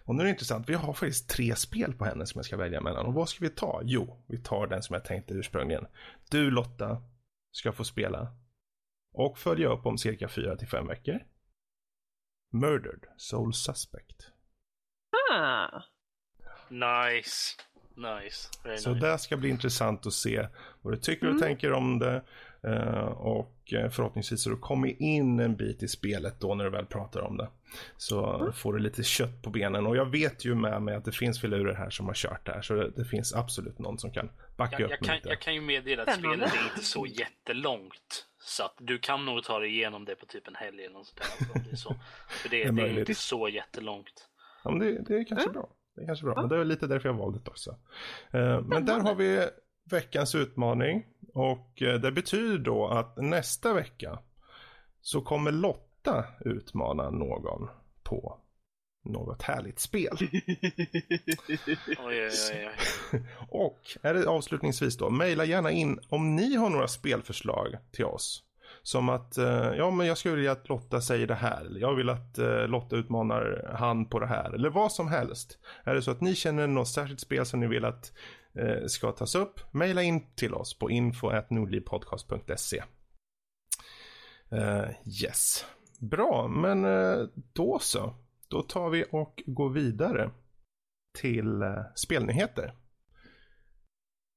Och nu är det intressant, vi har faktiskt tre spel på henne som jag ska välja mellan. Och vad ska vi ta? Jo, vi tar den som jag tänkte ursprungligen. Du Lotta ska få spela och följa upp om cirka 4 till 5 veckor. Murdered Soul Suspect. Ah. Nice. Nice. Very så nice. det ska bli intressant att se vad du tycker och mm. tänker om det. Uh, och eh, förhoppningsvis så du kommer in en bit i spelet då när du väl pratar om det. Så mm. får du lite kött på benen. Och jag vet ju med mig att det finns filurer här som har kört det här. Så det, det finns absolut någon som kan backa jag, upp jag kan, lite. Jag kan ju meddela att spelet är inte så jättelångt. Så att du kan nog ta dig igenom det på typ en helg eller något sånt där. Så. För det, det, är inte så jättelångt. Ja, men det, det är kanske mm. bra. Det är kanske bra. Men det är lite därför jag valde det också. Uh, men där har vi veckans utmaning. Och uh, det betyder då att nästa vecka så kommer Lotta utmana någon på något härligt spel. oj, oj, oj, och är det avslutningsvis då, mejla gärna in om ni har några spelförslag till oss. Som att, eh, ja men jag skulle vilja att Lotta säger det här. Eller jag vill att eh, Lotta utmanar han på det här. Eller vad som helst. Är det så att ni känner något särskilt spel som ni vill att eh, ska tas upp. Mejla in till oss på info.nordlivpodcast.se uh, Yes. Bra, men uh, då så. Då tar vi och går vidare till spelnyheter.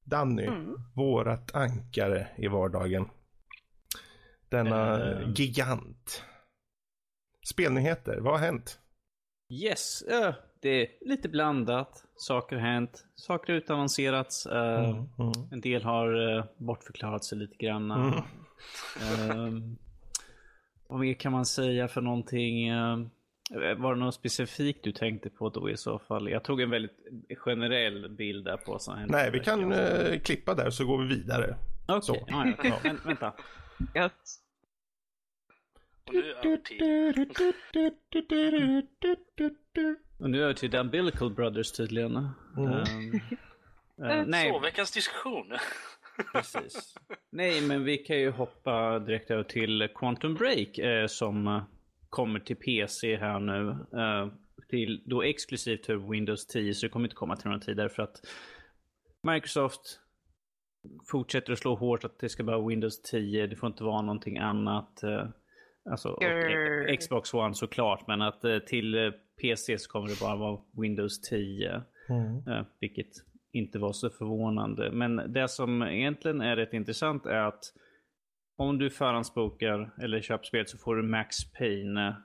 Danny, mm. vårat ankare i vardagen. Denna uh, gigant. Spelnyheter, vad har hänt? Yes, uh, det är lite blandat. Saker har hänt, saker har utannonserats. Uh, mm, mm. En del har uh, bortförklarat sig lite grann. Mm. Uh, vad mer kan man säga för någonting? Var det något specifikt du tänkte på då i så fall? Jag tog en väldigt generell bild där på så Nej, vi kan klippa där så går vi vidare. Okej, okay. ah, ja. Men, vänta. Gött. Och nu över till... Och nu över till The Umbilical Brothers tydligen. Mm. Um, uh, nej. Så, veckans diskussion. Precis. Nej, men vi kan ju hoppa direkt över till Quantum Break eh, som uh, kommer till PC här nu. Uh, till, då exklusivt för Windows 10, så det kommer inte komma till några tider för att Microsoft fortsätter att slå hårt att det ska vara Windows 10, det får inte vara någonting annat. Uh, alltså, och, Xbox One såklart, men att uh, till PC så kommer det bara vara Windows 10. Mm. Vilket inte var så förvånande. Men det som egentligen är rätt intressant är att om du förhandsbokar eller köper spelet så får du Max Payne,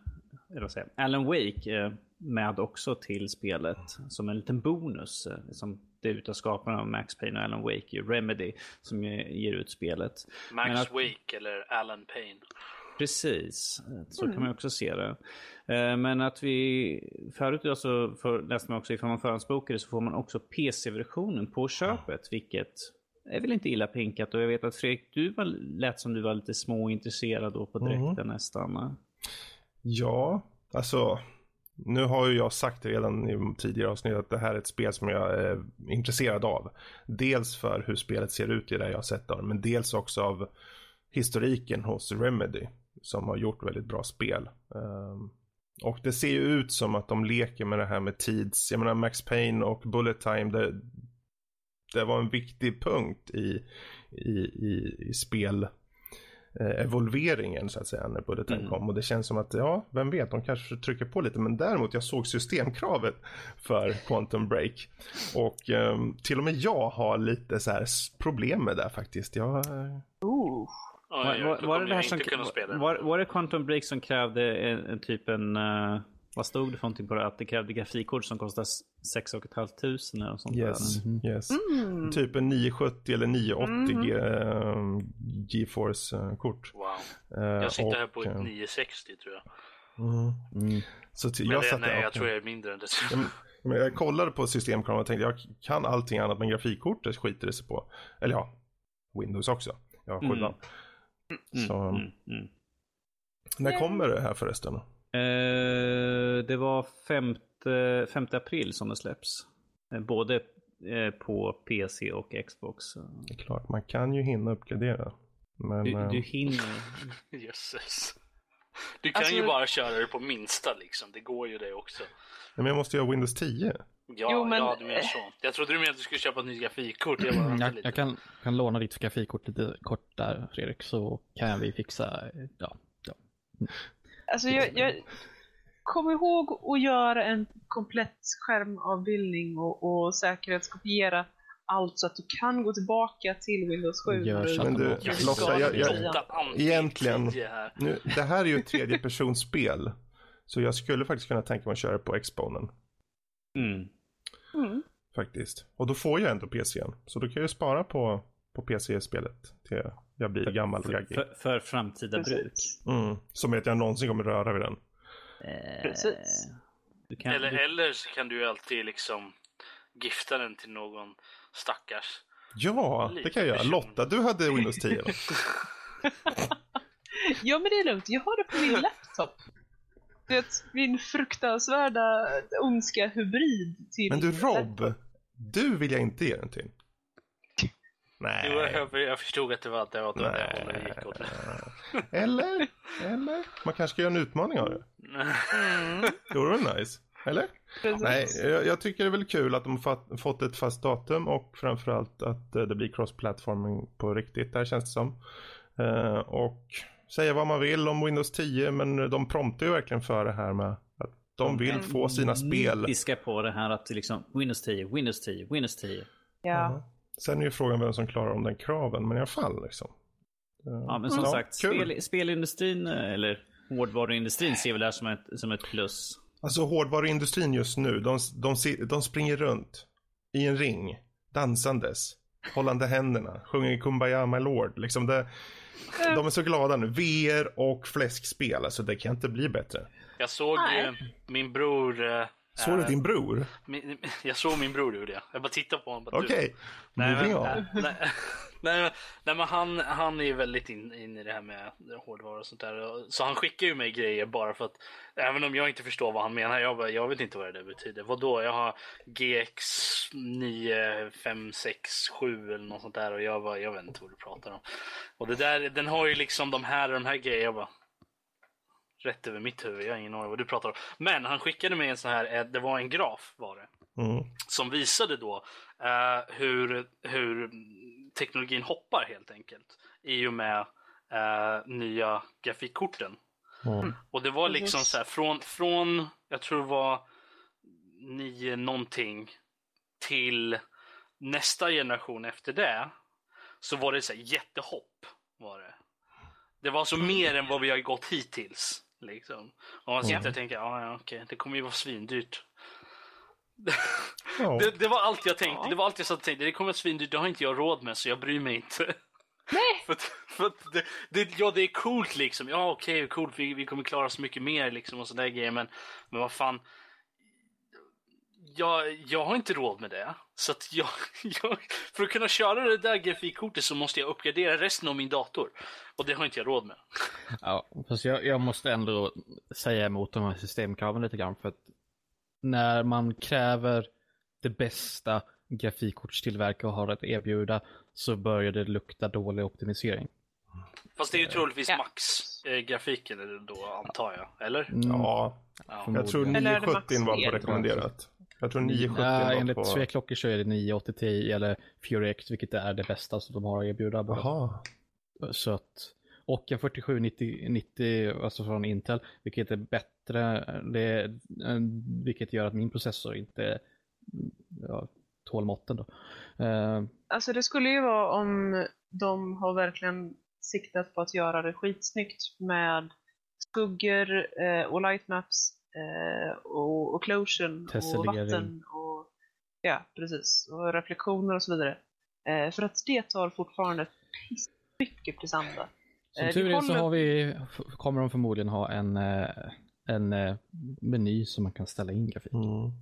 eller vad säger Alan Wake med också till spelet som en liten bonus. Som det utav skaparna av Max Payne och Alan Wake, Remedy, som ger ut spelet. Max att... Wake eller Alan Payne. Precis, så mm. kan man också se det. Eh, men att vi, förut alltså, för, läste man också ifall man förhandsbokade så får man också PC-versionen på köpet, vilket är väl inte illa pinkat. Och jag vet att Fredrik, du var, lät som du var lite småintresserad då på direkten mm. nästan. Ja, alltså nu har ju jag sagt redan i tidigare avsnitt att det här är ett spel som jag är intresserad av. Dels för hur spelet ser ut i det jag har sett av det, men dels också av historiken hos Remedy som har gjort väldigt bra spel. Um, och det ser ju ut som att de leker med det här med tids, jag menar Max Payne och Bullet Time, det, det var en viktig punkt i, i, i, i spel eh, evolveringen så att säga när Bullet Time mm. kom. Och det känns som att, ja, vem vet, de kanske trycker på lite. Men däremot, jag såg systemkravet för Quantum Break. Och eh, till och med jag har lite så här problem med det faktiskt. Jag... Var, var, var, det det här som, var, var det Quantum Break som krävde en, en typ en... Uh vad stod det för någonting på det? Att det krävde grafikkort som kostade 6 500 eller sånt yes, där. Yes. Mm. Typ en 970 eller 980 mm. uh, GeForce-kort. Wow. Uh, jag sitter och, här på ett 960 tror jag. Mm. Mm. Så men jag, det, nej, jag tror jag är mindre än det. Men jag kollade på systemkameran och tänkte jag kan allting annat men grafikkortet skiter det sig på. Eller ja, Windows också. Jag har sjuan. Mm. Så, mm. Mm. När kommer det här förresten? Eh, det var 5, 5 april som det släpps. Eh, både eh, på PC och Xbox. Det är klart, man kan ju hinna uppgradera. Men, du, du hinner. Jösses. Du kan alltså... ju bara köra det på minsta liksom. Det går ju det också. Men jag måste ha Windows 10. Ja, jo, men... ja, du menar så. Jag trodde du menade att du skulle köpa ett nytt grafikkort. Jag, bara, jag, jag kan, kan låna ditt grafikkort lite kort där, Fredrik, så kan vi fixa, ja. ja. Alltså, jag, jag kom ihåg att göra en komplett skärmavbildning och, och säkerhetskopiera allt så att du kan gå tillbaka till Windows 7. Gör men du, Lotta, jag, jag, egentligen, nu, det här är ju ett tredjepersonsspel. Så jag skulle faktiskt kunna tänka mig att köra på Exponen. Mm. Mm. Faktiskt. Och då får jag ändå PCn. Så då kan jag spara på, på PC-spelet till jag blir för, gammal och gaggig. För, för, framtida Precis. bruk. Mm. Som att jag någonsin kommer röra vid den. Eh, Precis. Kan, eller, du... eller så kan du ju alltid liksom gifta den till någon stackars. Ja, det kan jag göra. Lotta, du hade Windows 10 Ja, men det är lugnt. Jag har det på min laptop. Det min fruktansvärda ondska hybrid till... Men du Rob, du vill jag inte ge den till. Nej. Jo, jag, jag förstod att det var, det var det hållet gick åt. Eller? Eller? Man kanske ska göra en utmaning av det. Mm. Det vore väl nice? Eller? Precis. Nej, jag, jag, tycker det är väl kul att de har fått ett fast datum och framförallt att eh, det blir cross-platforming på riktigt. Där känns det som. Uh, och säga vad man vill om Windows 10 men de promptar ju verkligen för det här med att de vill få sina spel. Fiska på det här att liksom Windows 10, Windows 10, Windows 10. Ja. -huh. Sen är ju frågan vem som klarar om den kraven, men i alla fall liksom. Ja, men som ja, sagt, spel, spelindustrin eller hårdvaruindustrin ser väl det här som ett, som ett plus. Alltså hårdvaruindustrin just nu, de, de, de springer runt i en ring, dansandes, hållande händerna, sjunger Kumbaya My Lord. Liksom det, de är så glada nu. VR och fläskspel, alltså det kan inte bli bättre. Jag såg ju min bror eh, Såg du din bror? Min, jag såg min bror gjorde jag. Jag bara tittade på honom. Okej, okay. moving on. Nej, nej, nej, men han, han är ju väldigt inne in i det här med hårdvara och sånt där. Så han skickar ju mig grejer bara för att även om jag inte förstår vad han menar. Jag, bara, jag vet inte vad det där betyder. Vadå? Jag har GX 9, 5, 6, 7 eller något sånt där och jag bara, jag vet inte vad du pratar om. Och det där, den har ju liksom de här och de här grejerna. Jag bara, rätt över mitt huvud. Jag har ingen aning vad du pratar om. Men han skickade mig en sån här, eh, det var en graf var det. Mm. Som visade då uh, hur, hur teknologin hoppar helt enkelt. I och med uh, nya grafikkorten. Mm. Och det var liksom så här från, från, jag tror det var nio någonting till nästa generation efter det. Så var det så här jättehopp. Var det. det var alltså mer än vad vi har gått hittills. Liksom. Och man sitter mm. och tänker, ja, ja okej, det kommer ju vara svindyrt. Oh. det, det, var allt jag tänkte. Det var allt jag satt och tänkte. Det kommer vara svindyrt, det har inte jag råd med så jag bryr mig inte. Nej. för, för det, det, ja, det är coolt liksom. Ja, okej, okay, coolt. Vi, vi kommer klara oss mycket mer liksom och sådär grejer. Men, men vad fan jag, jag har inte råd med det. Så att jag, jag, för att kunna köra det där grafikkortet så måste jag uppgradera resten av min dator. Och det har inte jag råd med. Ja, fast jag, jag måste ändå säga emot de här systemkraven lite grann. För att när man kräver det bästa grafikkortstillverkare har att erbjuda så börjar det lukta dålig optimisering. Fast det är ju troligtvis max-grafiken då antar jag, eller? Mm. Ja, jag tror 970 var på rekommenderat. Jag tror 970 ja, Enligt på... Svea klockor så är det 980 Ti eller Fury X, vilket är det bästa som de har att erbjuda. Jaha. Så att, och en 4790 90, alltså från Intel, vilket är bättre, det, vilket gör att min processor inte ja, tål måtten. Då. Uh, alltså det skulle ju vara om de har verkligen siktat på att göra det skitsnyggt med skuggor eh, och lightmaps eh, och occlusion och vatten och ja, precis. Och reflektioner och så vidare. Eh, för att det tar fortfarande mycket prestanda. Som eh, tur är så har vi, kommer de förmodligen ha en, eh, en eh, meny som man kan ställa in grafik. Mm.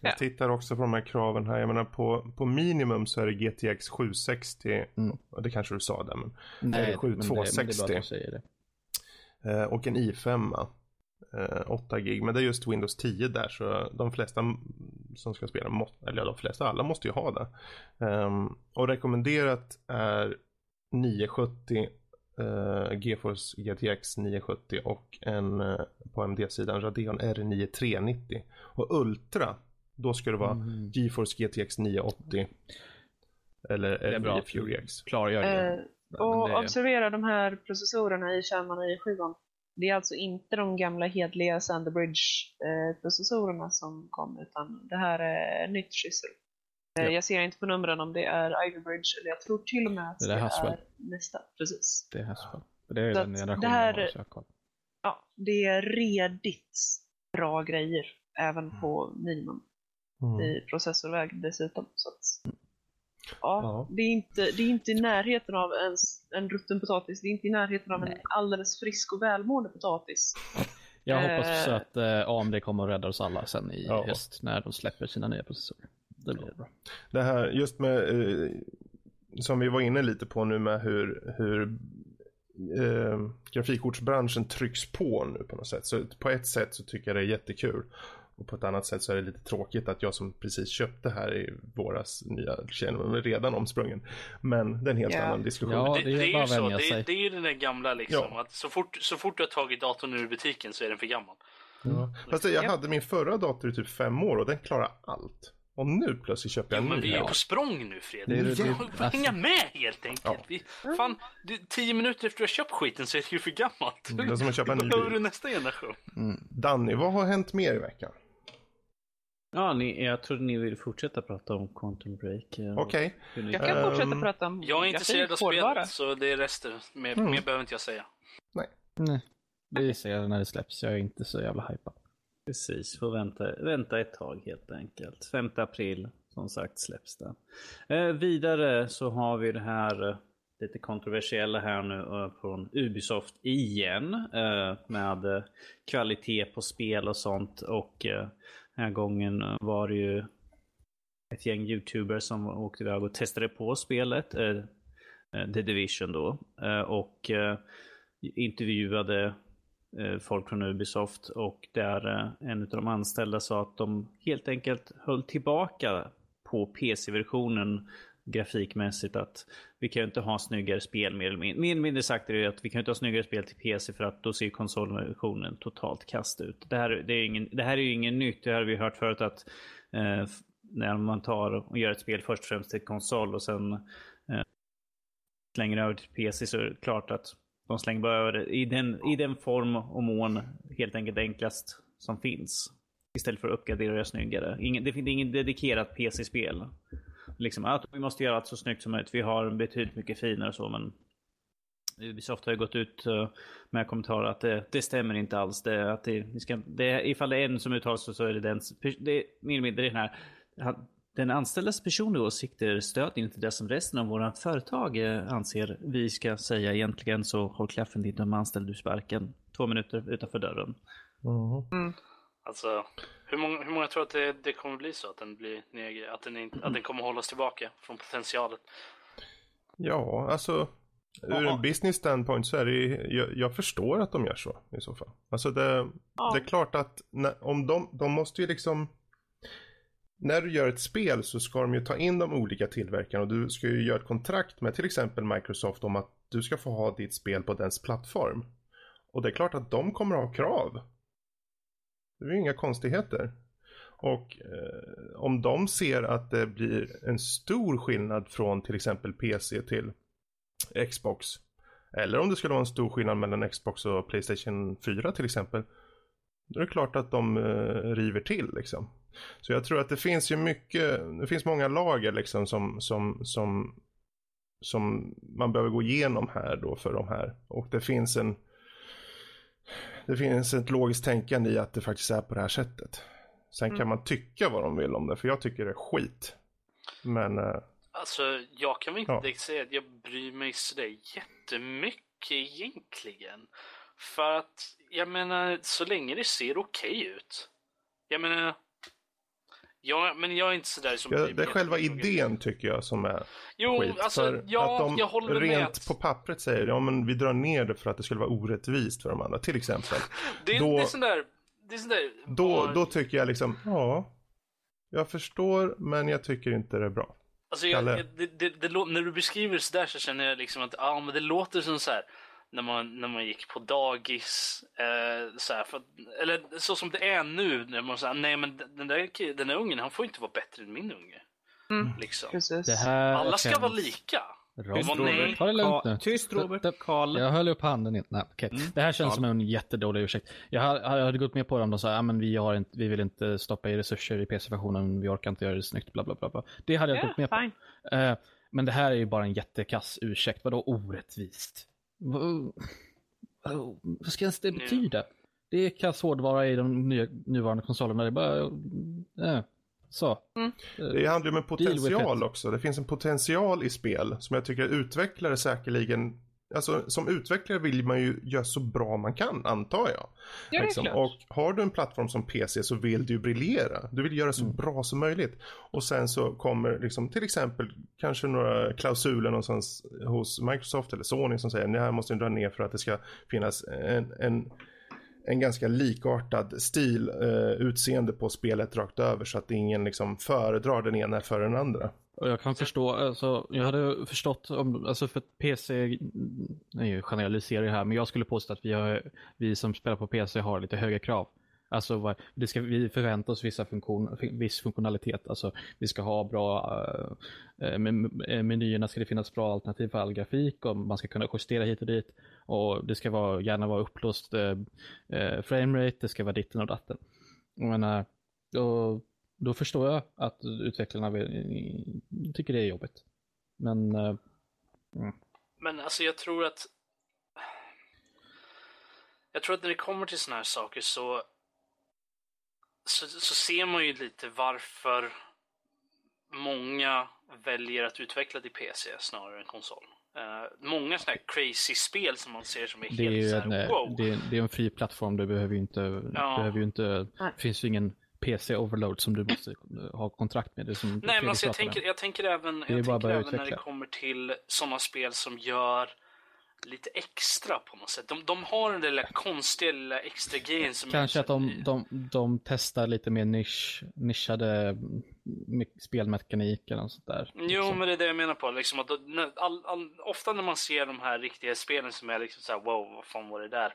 Jag ja. tittar också på de här kraven här. Jag menar på, på minimum så är det GTX 760. Mm. Det kanske du sa där men. Nej, 7260. Men det, men det är bra att du säger det. Och en i5. 8 eh, gig. Men det är just Windows 10 där så de flesta som ska spela, må, eller de flesta, alla måste ju ha det. Um, och rekommenderat är 970 uh, GeForce GTX 970 och en uh, på AMD-sidan Radeon R9 390. Och Ultra, då ska det vara mm. GeForce GTX 980 eller R9 Fury X. Klargör det. Uh, och det... observera de här processorerna i skärmarna i 7 det är alltså inte de gamla hedliga Sanderbridge-processorerna som kom, utan det här är nytt skissel. Eh, ja. Jag ser inte på numren om det är Ivybridge eller jag tror till och med att det, det är nästa. Precis. Det är Haswell. Det är den generationen det här, Ja, det är redigt bra grejer även mm. på minimum mm. i processorväg dessutom. Så att, mm. Ja, ja. Det, är inte, det är inte i närheten av en, en rutten potatis. Det är inte i närheten av Nej. en alldeles frisk och välmående potatis. Jag hoppas eh, att eh, AMD kommer att rädda oss alla sen i ja. höst när de släpper sina nya processorer. Det blir bra. Det här just med, eh, som vi var inne lite på nu med hur, hur eh, grafikkortsbranschen trycks på nu på något sätt. Så på ett sätt så tycker jag det är jättekul. Och på ett annat sätt så är det lite tråkigt att jag som precis köpte här i våras nya känner mig redan omsprungen. Men det är en helt yeah. annan diskussion. Ja, det, det, det är ju så. Det, det, är ju den där gamla liksom. Ja. Att så, fort, så fort du har tagit datorn ur butiken så är den för gammal. Ja. Fast jag hade min förra dator i typ fem år och den klarar allt. Och nu plötsligt köper jag en ny. Men vi är på språng nu Fredrik. Vi får hänga med helt enkelt. Ja. Vi, fan, det, tio minuter efter du har köpt skiten så är det ju för gammalt. Det är som att köpa en ny bil. du nästa generation. Mm. Danny, vad har hänt mer i veckan? Ja, ni, jag trodde ni ville fortsätta prata om Quantum Break. Okej. Okay. Jag kan um, fortsätta prata om Jag är intresserad av spelet, så det är resten. Mer, mm. mer behöver inte jag säga. Nej. Nej. Vi ser när det släpps. Jag är inte så jävla hypad. Precis, får vänta, vänta ett tag helt enkelt. 5 april, som sagt, släpps det. Eh, vidare så har vi det här eh, lite kontroversiella här nu eh, från Ubisoft igen. Eh, med eh, kvalitet på spel och sånt. Och eh, den här gången var det ju ett gäng YouTubers som åkte iväg och testade på spelet. Eh, eh The Division då. Eh, och eh, intervjuade eh, folk från Ubisoft och där en av de anställda sa att de helt enkelt höll tillbaka på PC-versionen grafikmässigt att vi kan ju inte ha snyggare spel mer eller mindre. Mer eller mindre sagt är det att vi kan inte ha snyggare spel till PC för att då ser konsolversionen totalt kast ut. Det här, det är, ingen, det här är ju inget nytt. Det här har vi hört förut att eh, när man tar och gör ett spel först och främst till konsol och sen eh, slänger över till PC så är det klart att de slänger bara över det i den, i den form och mån helt enkelt enklast som finns. Istället för att uppgradera det snyggare. Ingen, det finns inget dedikerat PC-spel liksom att vi måste göra allt så snyggt som möjligt. Vi har betydligt mycket finare och så, men Ubisoft har ju gått ut eh, med kommentarer att det, det stämmer inte alls. Det, att det, vi ska, det, ifall det är en som uttalar sig så är det den. Det är mer eller mindre den här. Den anställdas personliga åsikter stödjer inte det som resten av våra företag eh, anser vi ska säga egentligen. Så håll klaffen din de anställd du sparken. Två minuter utanför dörren. Mm. Alltså, hur många, hur många tror att det, det kommer bli så? Att den, blir neg- att, den inte, att den kommer hållas tillbaka från potentialen? Ja, alltså ur en business standpoint så är det jag, jag, förstår att de gör så i så fall. Alltså det, ja. det är klart att när, om de, de måste ju liksom när du gör ett spel så ska de ju ta in de olika tillverkarna och du ska ju göra ett kontrakt med till exempel Microsoft om att du ska få ha ditt spel på dens plattform. Och det är klart att de kommer att ha krav det är ju inga konstigheter. Och eh, om de ser att det blir en stor skillnad från till exempel PC till Xbox. Eller om det skulle vara en stor skillnad mellan Xbox och Playstation 4 till exempel. Då är det klart att de eh, river till liksom. Så jag tror att det finns ju mycket, det finns många lager liksom som, som, som, som man behöver gå igenom här då för de här. Och det finns en det finns ett logiskt tänkande i att det faktiskt är på det här sättet. Sen mm. kan man tycka vad de vill om det, för jag tycker det är skit. Men... Eh, alltså, jag kan väl inte ja. säga att jag bryr mig sådär jättemycket egentligen. För att, jag menar, så länge det ser okej okay ut. Jag menar, Ja, men jag är inte sådär som ja, Det är själva idén tycker jag som är jo, skit. Alltså, för ja, att de jag håller rent med. på pappret säger ja men vi drar ner det för att det skulle vara orättvist för de andra, till exempel. det, är, då, det är sån där, det är sån där, då, då tycker jag liksom, ja, jag förstår men jag tycker inte det är bra. Alltså jag, jag, det, det, när du beskriver det sådär så känner jag liksom att ja, men det låter som så här när man, när man gick på dagis. Eh, så här, för, eller så som det är nu. När man säger nej men den där, den där ungen han får inte vara bättre än min unge. Mm. Liksom. Alla ska känns... vara lika. Tyst Robert. Ta det lugnt nu. Tyst Robert. Karl. Jag höll upp handen. In. Nej, okay. mm. Det här känns Karl. som en jättedålig ursäkt. Jag hade, jag hade gått med på det om de sa att vi, vi vill inte stoppa i resurser i PC-versionen, vi orkar inte göra det snyggt, bla bla bla. bla. Det hade jag yeah, gått med fine. på. Uh, men det här är ju bara en jättekass ursäkt. Vadå orättvist? Vad, vad ska ens det betyda? Det är kass hårdvara i de nya, nuvarande konsolerna. Det är bara... Äh. Så. Mm. Det handlar ju om en potential också. Det finns en potential i spel som jag tycker utvecklare säkerligen Alltså som utvecklare vill man ju göra så bra man kan antar jag. Ja, liksom. Och har du en plattform som PC så vill du ju briljera. Du vill göra så mm. bra som möjligt. Och sen så kommer liksom till exempel kanske några klausuler någonstans hos Microsoft eller Sony som säger det här måste ni dra ner för att det ska finnas en, en en ganska likartad stil, eh, utseende på spelet rakt över så att ingen liksom föredrar den ena för den andra. Och jag kan förstå, alltså, jag hade förstått om, alltså för PC, nej generaliserar här, men jag skulle påstå att vi, har, vi som spelar på PC har lite högre krav. Alltså det ska, vi förväntar oss vissa funktion, viss funktionalitet. Alltså vi ska ha bra, äh, menyerna ska det finnas bra alternativ för all grafik och man ska kunna justera hit och dit. Och det ska vara, gärna vara upplåst äh, framerate, det ska vara ditten och datten. Jag menar, och då förstår jag att utvecklarna tycker det är jobbigt. Men... Äh, mm. Men alltså jag tror att jag tror att när det kommer till sådana här saker så så, så ser man ju lite varför många väljer att utveckla till PC snarare än konsol. Uh, många sådana här crazy spel som man ser som är det helt är såhär, en, wow. Det är, det är, en fri plattform, du behöver ju inte, ja. behöver ju inte, det finns ju ingen PC-overload som du måste ha kontrakt med. Det som Nej, men alltså jag, tänker, jag tänker även, jag tänker även när det kommer till sådana spel som gör lite extra på något sätt. De, de har den där lilla konstiga lilla extra grejen som... Kanske att de, de, de testar lite mer nisch, nischade spelmekanik eller något sånt där. Jo, liksom. men det är det jag menar på. Liksom att, all, all, ofta när man ser de här riktiga spelen som är liksom så här, wow, vad fan var det där?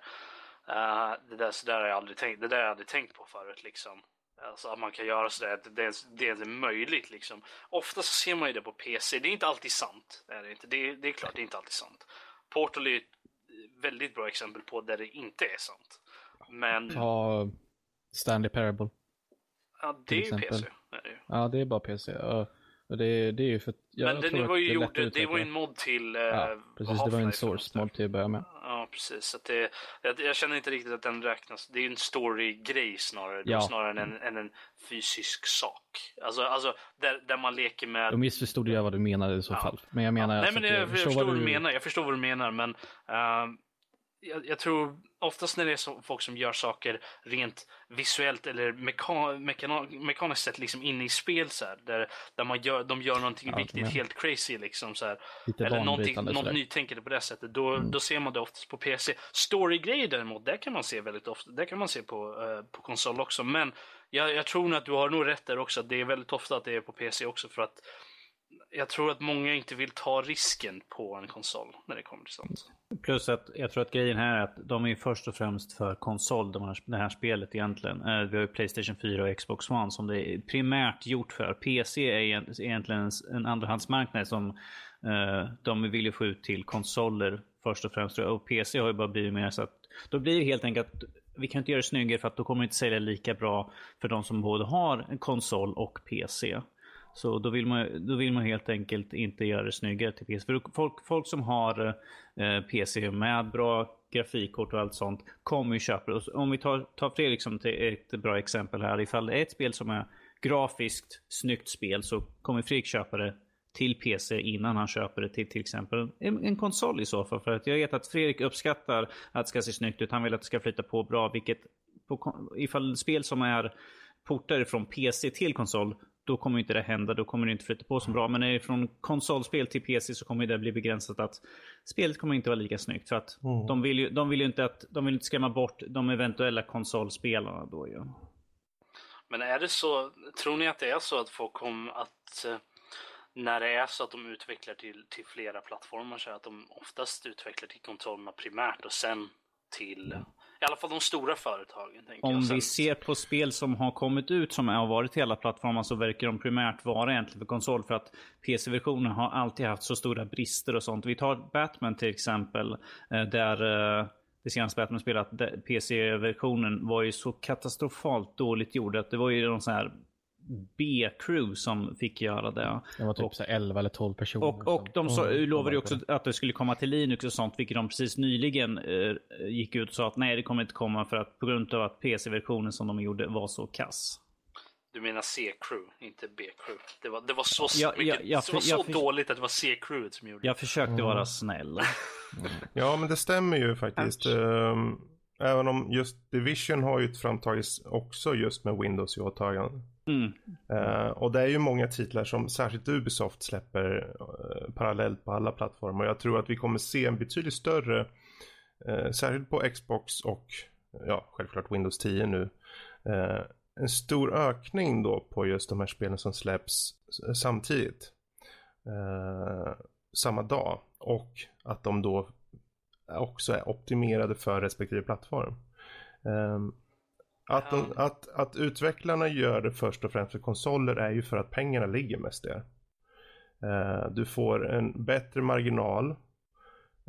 Uh, det där, så där har jag aldrig tänkt, det där har jag aldrig tänkt på förut liksom. Alltså att man kan göra sådär, det är, det är möjligt liksom. Ofta så ser man ju det på PC, det är inte alltid sant. Det är, inte. Det, det är klart, det är inte alltid sant. Portal är ett väldigt bra exempel på där det inte är sant. Men... Ja, Stanley Parable. Ja, det är ju. PC. Är det Ja, det är bara PC. Och det, det är ju för att jag Men det var ju gjort, det var ju en mod till Ja, eh, precis. Det var en source-mod till att börja med. Ja, precis. Så det, jag, jag, känner inte riktigt att den räknas. Det är en story-grej snarare. Ja. Snarare än en, än en fysisk sak. Alltså, alltså där, där man leker med... Då missförstod jag vad du menade i så ja. fall. Men jag menar... Ja. Nej, alltså men jag, jag, förstår vad du menar. Jag förstår vad du menar, men... Uh, jag, jag, tror oftast när det är så, folk som gör saker rent visuellt eller meka, mekana, mekaniskt sett liksom inne i spel så här, där, där man gör, de gör någonting ja, riktigt helt crazy liksom så här, eller någonting, något nytänkande på det sättet, då, mm. då ser man det oftast på PC. Story-grejer däremot, det kan man se väldigt ofta, det kan man se på, uh, på konsol också, men jag, jag tror nog att du har nog rätt där också, det är väldigt ofta att det är på PC också för att jag tror att många inte vill ta risken på en konsol när det kommer till sånt. Plus att jag tror att grejen här är att de är först och främst för konsol, de här, det här spelet egentligen. Eh, vi har ju Playstation 4 och Xbox One som det är primärt gjort för. PC är egentligen en andrahandsmarknad som eh, de vill ju få ut till konsoler först och främst. Och PC har ju bara blivit mer så att då blir det helt enkelt att vi kan inte göra det snyggare för att då kommer det inte sälja lika bra för de som både har en konsol och PC. Så då vill, man, då vill man helt enkelt inte göra det snyggare till PC. För folk, folk som har eh, PC med bra grafikkort och allt sånt kommer ju köpa det. Om vi tar, tar Fredrik som ett bra exempel här. Ifall det är ett spel som är grafiskt snyggt spel så kommer Fredrik köpa det till PC innan han köper det till till exempel en, en, konsol i så fall. För att jag vet att Fredrik uppskattar att det ska se snyggt ut. Han vill att det ska flyta på bra. Vilket på, ifall spel som är portar från PC till konsol, då kommer inte det hända. Då kommer det inte flytta på så bra. Men är det från konsolspel till PC så kommer det bli begränsat att spelet kommer inte vara lika snyggt. För att mm. de, vill ju, de vill ju inte att de vill inte skrämma bort de eventuella konsolspelarna då ju. Men är det så, tror ni att det är så att folk kommer att eh, när det är så att de utvecklar till, till flera plattformar så är att de oftast utvecklar till kontrollerna primärt och sen till i alla fall de stora företagen. Om vi ser på spel som har kommit ut som har varit till alla plattformar så verkar de primärt vara egentligen för konsol. För att PC-versionen har alltid haft så stora brister och sånt. Vi tar Batman till exempel. Eh, där eh, det senaste Batman-spelet, PC-versionen var ju så katastrofalt dåligt gjord att det var ju någon sån här B-crew som fick göra det. Det var typ och, så 11 eller 12 personer. Och, och de så, mm, lovade ju också att det skulle komma till Linux och sånt, vilket de precis nyligen eh, gick ut och sa att nej, det kommer inte komma för att på grund av att PC-versionen som de gjorde var så kass. Du menar C-crew, inte B-crew. Det var, det var så, ja, mycket, ja, det var så jag, dåligt att det var C-crewet som gjorde det. Jag försökte mm. vara snäll. ja, men det stämmer ju faktiskt. Um, även om just Division har ju framtagits också just med Windows i åtagande. Mm. Uh, och det är ju många titlar som särskilt Ubisoft släpper uh, parallellt på alla plattformar. Jag tror att vi kommer se en betydligt större, uh, särskilt på Xbox och ja, självklart Windows 10 nu. en stor ökning då på just de här spelen som släpps samtidigt. samma dag. Och att de då också är optimerade för respektive plattform. Um, att, de, att, att utvecklarna gör det först och främst för konsoler är ju för att pengarna ligger mest där. Uh, du får en bättre marginal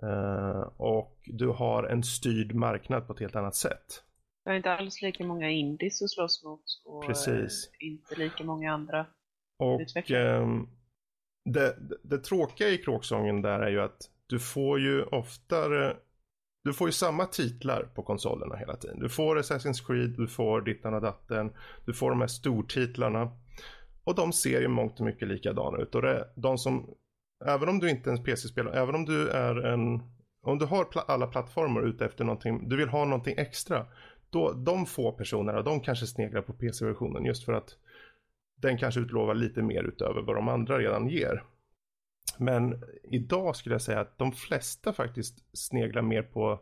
uh, och du har en styrd marknad på ett helt annat sätt. Det är inte alls lika många indies att slåss mot och Precis. Inte lika många andra och, utvecklare. Det, det, det tråkiga i kråksången där är ju att du får ju oftare du får ju samma titlar på konsolerna hela tiden. Du får Assassin's Creed, du får dittan och datten, du får de här stortitlarna. Och de ser ju mångt och mycket likadana ut. Och det, de som, även om du inte är en PC-spelare, även om du är en, om du har pl alla plattformar ute efter någonting, du vill ha någonting extra. Då, de få personerna, de kanske sneglar på PC-versionen just för att den kanske utlovar lite mer utöver vad de andra redan ger. Men idag skulle jag säga att de flesta faktiskt sneglar mer på,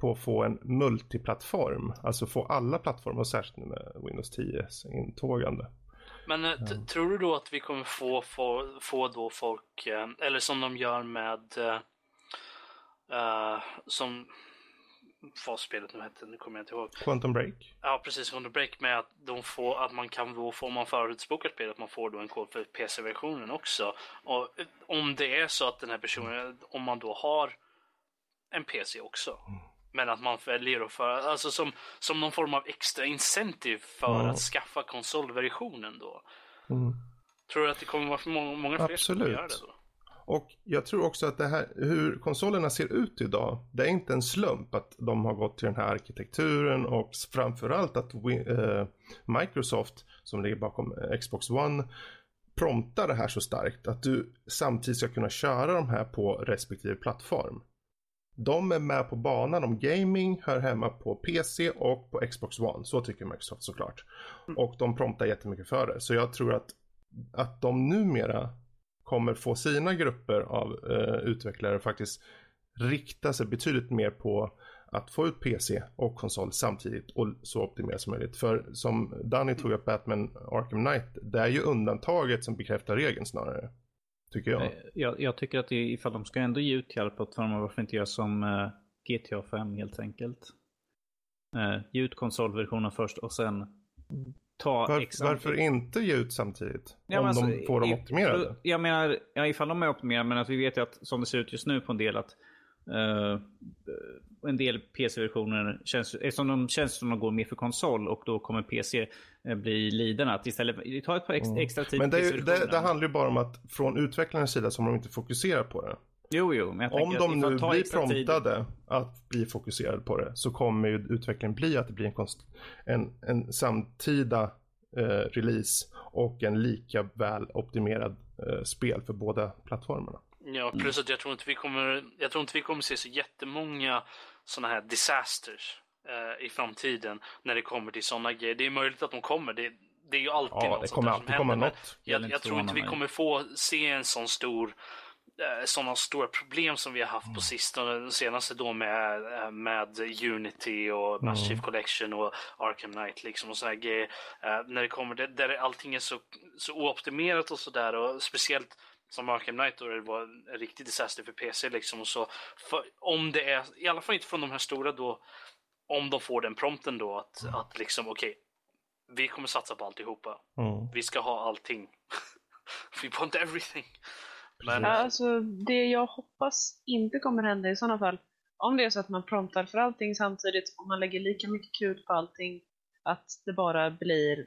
på att få en multiplattform. Alltså få alla plattformar, särskilt med Windows 10 intågande. Men ja. Eh, tror du då att vi kommer få, få, få då folk, eh, eller som de gör med, uh, som vad spelet nu hette, nu kommer jag inte ihåg. Quantum Break? Ja, precis. Quantum Break med att, de får, att man kan då, får man förutspåkat spelet, att man får då en kod för PC-versionen också. Och om det är så att den här personen, om man då har en PC också. Mm. Men att man väljer att föra, alltså som, som någon form av extra incentive för mm. att skaffa konsolversionen då. Mm. Tror du att det kommer vara många, många fler som kommer göra det då? Och jag tror också att det här, hur konsolerna ser ut idag, det är inte en slump att de har gått till den här arkitekturen och framförallt att uh, Microsoft som ligger bakom Xbox One promptar det här så starkt att du samtidigt ska kunna köra de här på respektive plattform. De är med på banan om gaming, hör hemma på PC och på Xbox One. Så tycker Microsoft såklart. Mm. Och de promptar jättemycket för det. Så jag tror att, att de numera kommer få sina grupper av eh, utvecklare faktiskt rikta sig betydligt mer på att få ut PC och konsol samtidigt och så optimerat som möjligt. För som Danny tog upp Batman Arkham Knight, det är ju undantaget som bekräftar regeln snarare. Tycker jag. Eh, jag, jag tycker att ifall de ska ändå ge ut till alla plattformar, varför inte göra som eh, GTA 5 helt enkelt. Eh, ge ut konsolversionen först och sen ta Var, Varför inte ge ut samtidigt? Ja, om alltså, de får dem optimerade? Jag menar, ja, ifall de är optimerade, men att vi vet ju att som det ser ut just nu på en del att uh, en del PC-versioner känns, eftersom de känns som de går mer för konsol och då kommer PC uh, bli lidande. Att istället ta ett par extra, mm. extra tid Men det, det, det handlar ju bara om att från utvecklarens sida så har de inte fokuserat på det. Jo, jo, men jag Om de nu blir promptade tid... att bli fokuserade på det så kommer ju utvecklingen bli att det blir en, konst... en, en samtida eh, release och en lika väl optimerad eh, spel för båda plattformarna. Ja, plus att jag tror inte vi kommer, jag tror inte vi kommer se så jättemånga sådana här disasters uh, i framtiden när det kommer till sådana grejer. Det är möjligt att de kommer. Det, det är ju alltid ja, något det sånt kommer där som komma händer. något. Jag, jag tror inte vi kommer få se en sån stor Eh, sådana stora problem som vi har haft på mm. sistone. Den senaste då med, eh, med Unity och Massive mm. Collection och Arkham Knight liksom och sådana grejer. Uh, när det kommer där, där allting är så, så ooptimerat och sådär och speciellt som Arkham Knight då det var en riktig disaster för PC liksom och så. För, om det är, i alla fall inte från de här stora då, om de får den prompten då att, mm. att liksom okej, okay, vi kommer satsa på alltihopa. Mm. Vi ska ha allting. We want everything. Men... Alltså, det jag hoppas inte kommer hända i sådana fall, om det är så att man promptar för allting samtidigt och man lägger lika mycket krut på allting, att det bara blir,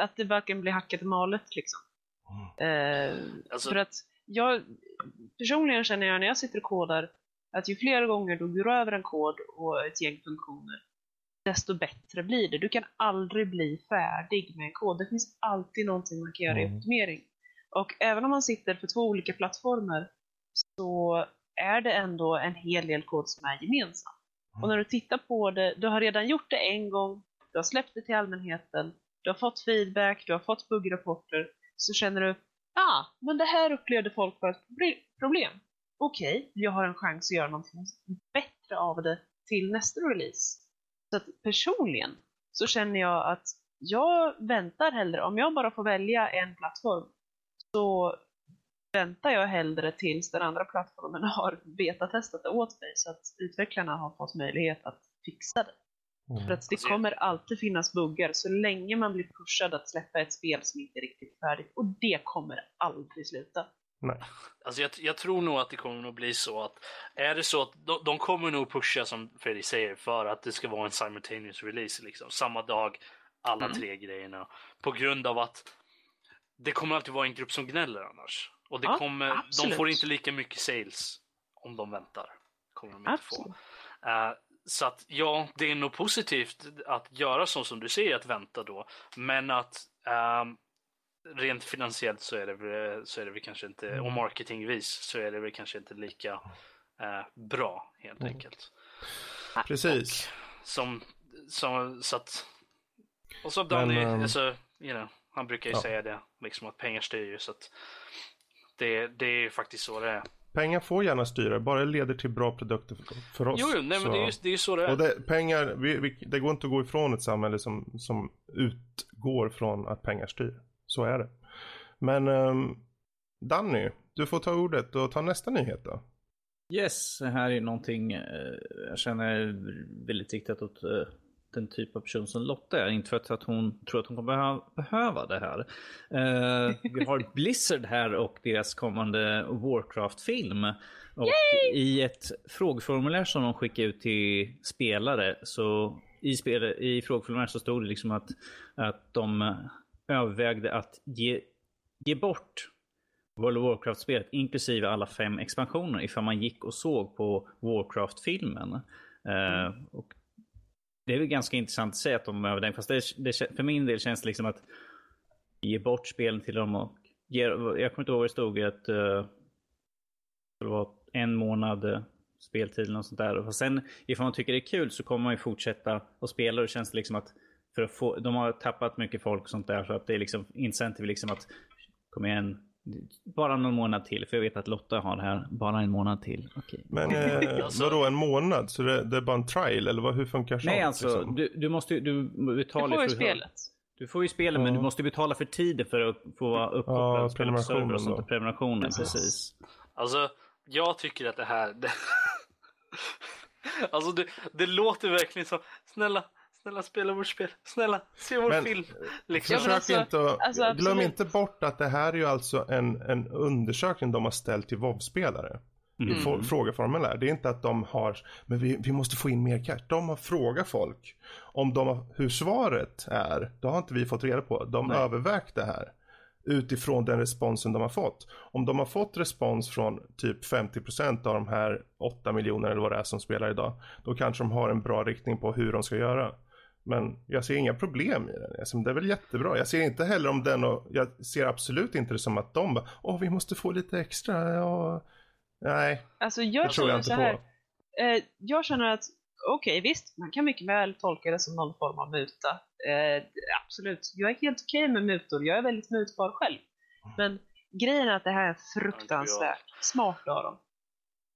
att det varken blir hackat och malet liksom. Mm. Eh, alltså... För att jag, personligen känner jag när jag sitter och kodar, att ju fler gånger du går över en kod och ett gäng funktioner, desto bättre blir det. Du kan aldrig bli färdig med en kod. Det finns alltid någonting man kan göra i mm. optimering. Och även om man sitter för två olika plattformar så är det ändå en hel del kod som är gemensam. Och när du tittar på det, du har redan gjort det en gång, du har släppt det till allmänheten, du har fått feedback, du har fått buggrapporter, så känner du, ah, men det här upplevde folk var ett problem. Okej, okay, jag har en chans att göra någonting bättre av det till nästa release. Så att personligen så känner jag att jag väntar hellre, om jag bara får välja en plattform, så väntar jag hellre tills den andra plattformen har betatestat det åt mig så att utvecklarna har fått möjlighet att fixa det. Mm. För att det kommer alltid finnas buggar så länge man blir pushad att släppa ett spel som inte är riktigt färdigt. Och det kommer aldrig sluta. Nej. Alltså jag, jag, tror nog att det kommer att bli så att är det så att de, de kommer nog pusha som Fredrik säger för att det ska vara en simultaneous release liksom. Samma dag, alla mm. tre grejerna. På grund av att det kommer alltid vara en grupp som gnäller annars. Och det ja, kommer, de får inte lika mycket sales om de väntar. Kommer de inte få. Uh, så att ja, det är nog positivt att göra så som du säger, att vänta då. Men att um, rent finansiellt så är det, så är det väl kanske inte, och mm. marketingvis så är det väl kanske inte lika uh, bra helt mm. enkelt. Precis. Och, som, som, så att, och så Danny, Men, um... alltså, you know, han brukar ju ja. säga det, liksom att pengar styr ju så att det, det är faktiskt så det är. Pengar får gärna styra, bara det leder till bra produkter för, oss. Jo, jo nej, men det är ju det är så det är. Och det, pengar, vi, vi, det går inte att gå ifrån ett samhälle som, som utgår från att pengar styr. Så är det. Men um, Danny, du får ta ordet och ta nästa nyhet då. Yes, det här är någonting eh, jag känner väldigt riktat åt eh, den typ av person som Lotta är. Inte för att hon tror att hon kommer behöva det här. Uh, vi har Blizzard här och deras kommande Warcraft-film. Och Yay! i ett frågeformulär som de skickar ut till spelare så i, spel, i frågeformuläret så stod det liksom att, att de övervägde att ge, ge bort World of Warcraft-spelet inklusive alla fem expansioner ifall man gick och såg på Warcraft-filmen. Uh, och det är väl ganska intressant att säga att de överlämnar. Fast det, det, för min del känns det liksom att ge bort spelen till dem och ge, jag kommer inte ihåg vad det stod att uh, det var en månad eh, speltid eller något sånt där. Och sen ifall man tycker det är kul så kommer man ju fortsätta och spela och det känns liksom att för att få, de har tappat mycket folk och sånt där så att det är liksom incentive liksom att kom igen, bara någon månad till, för jag vet att Lotta har det här. Bara en månad till. Okej. Men eh, alltså- vadå en månad? Så det, det, är bara en trial eller vad, hur funkar sånt? Nej alltså, liksom? du, du måste du betalar du får ju för spelet. Du får ju spelet ja. men du måste betala för tiden för att få vara uppkopplad. Ja, prenumerationen och sånt. Prenumerationen, precis. precis. Alltså, jag tycker att det här... Det... alltså det, det låter verkligen som, snälla Snälla spela vårt spel. Snälla, se vår Men, film. Liksom. Försök alltså, inte att, alltså, glöm inte bort att det här är ju alltså en, en undersökning de har ställt till WoW-spelare. Mm. I frågeformulär. Det är inte att de har, men vi, vi måste få in mer cash. De har frågat folk om de har, hur svaret är. Det har inte vi fått reda på. De har övervägt det här utifrån den responsen de har fått. Om de har fått respons från typ 50% av de här 8 miljoner eller vad det är som spelar idag, då kanske de har en bra riktning på hur de ska göra. Men jag ser inga problem i den. Alltså, det är väl jättebra. Jag ser inte heller om den och jag ser absolut inte det som att de bara, åh vi måste få lite extra. Ja. Nej, alltså, jag det tror jag inte så här, på. Eh, jag känner att okej, okay, visst, man kan mycket väl tolka det som någon form av muta. Eh, absolut, jag är helt okej okay med mutor, jag är väldigt mutbar själv. Men grejen är att det här är fruktansvärt smart av dem.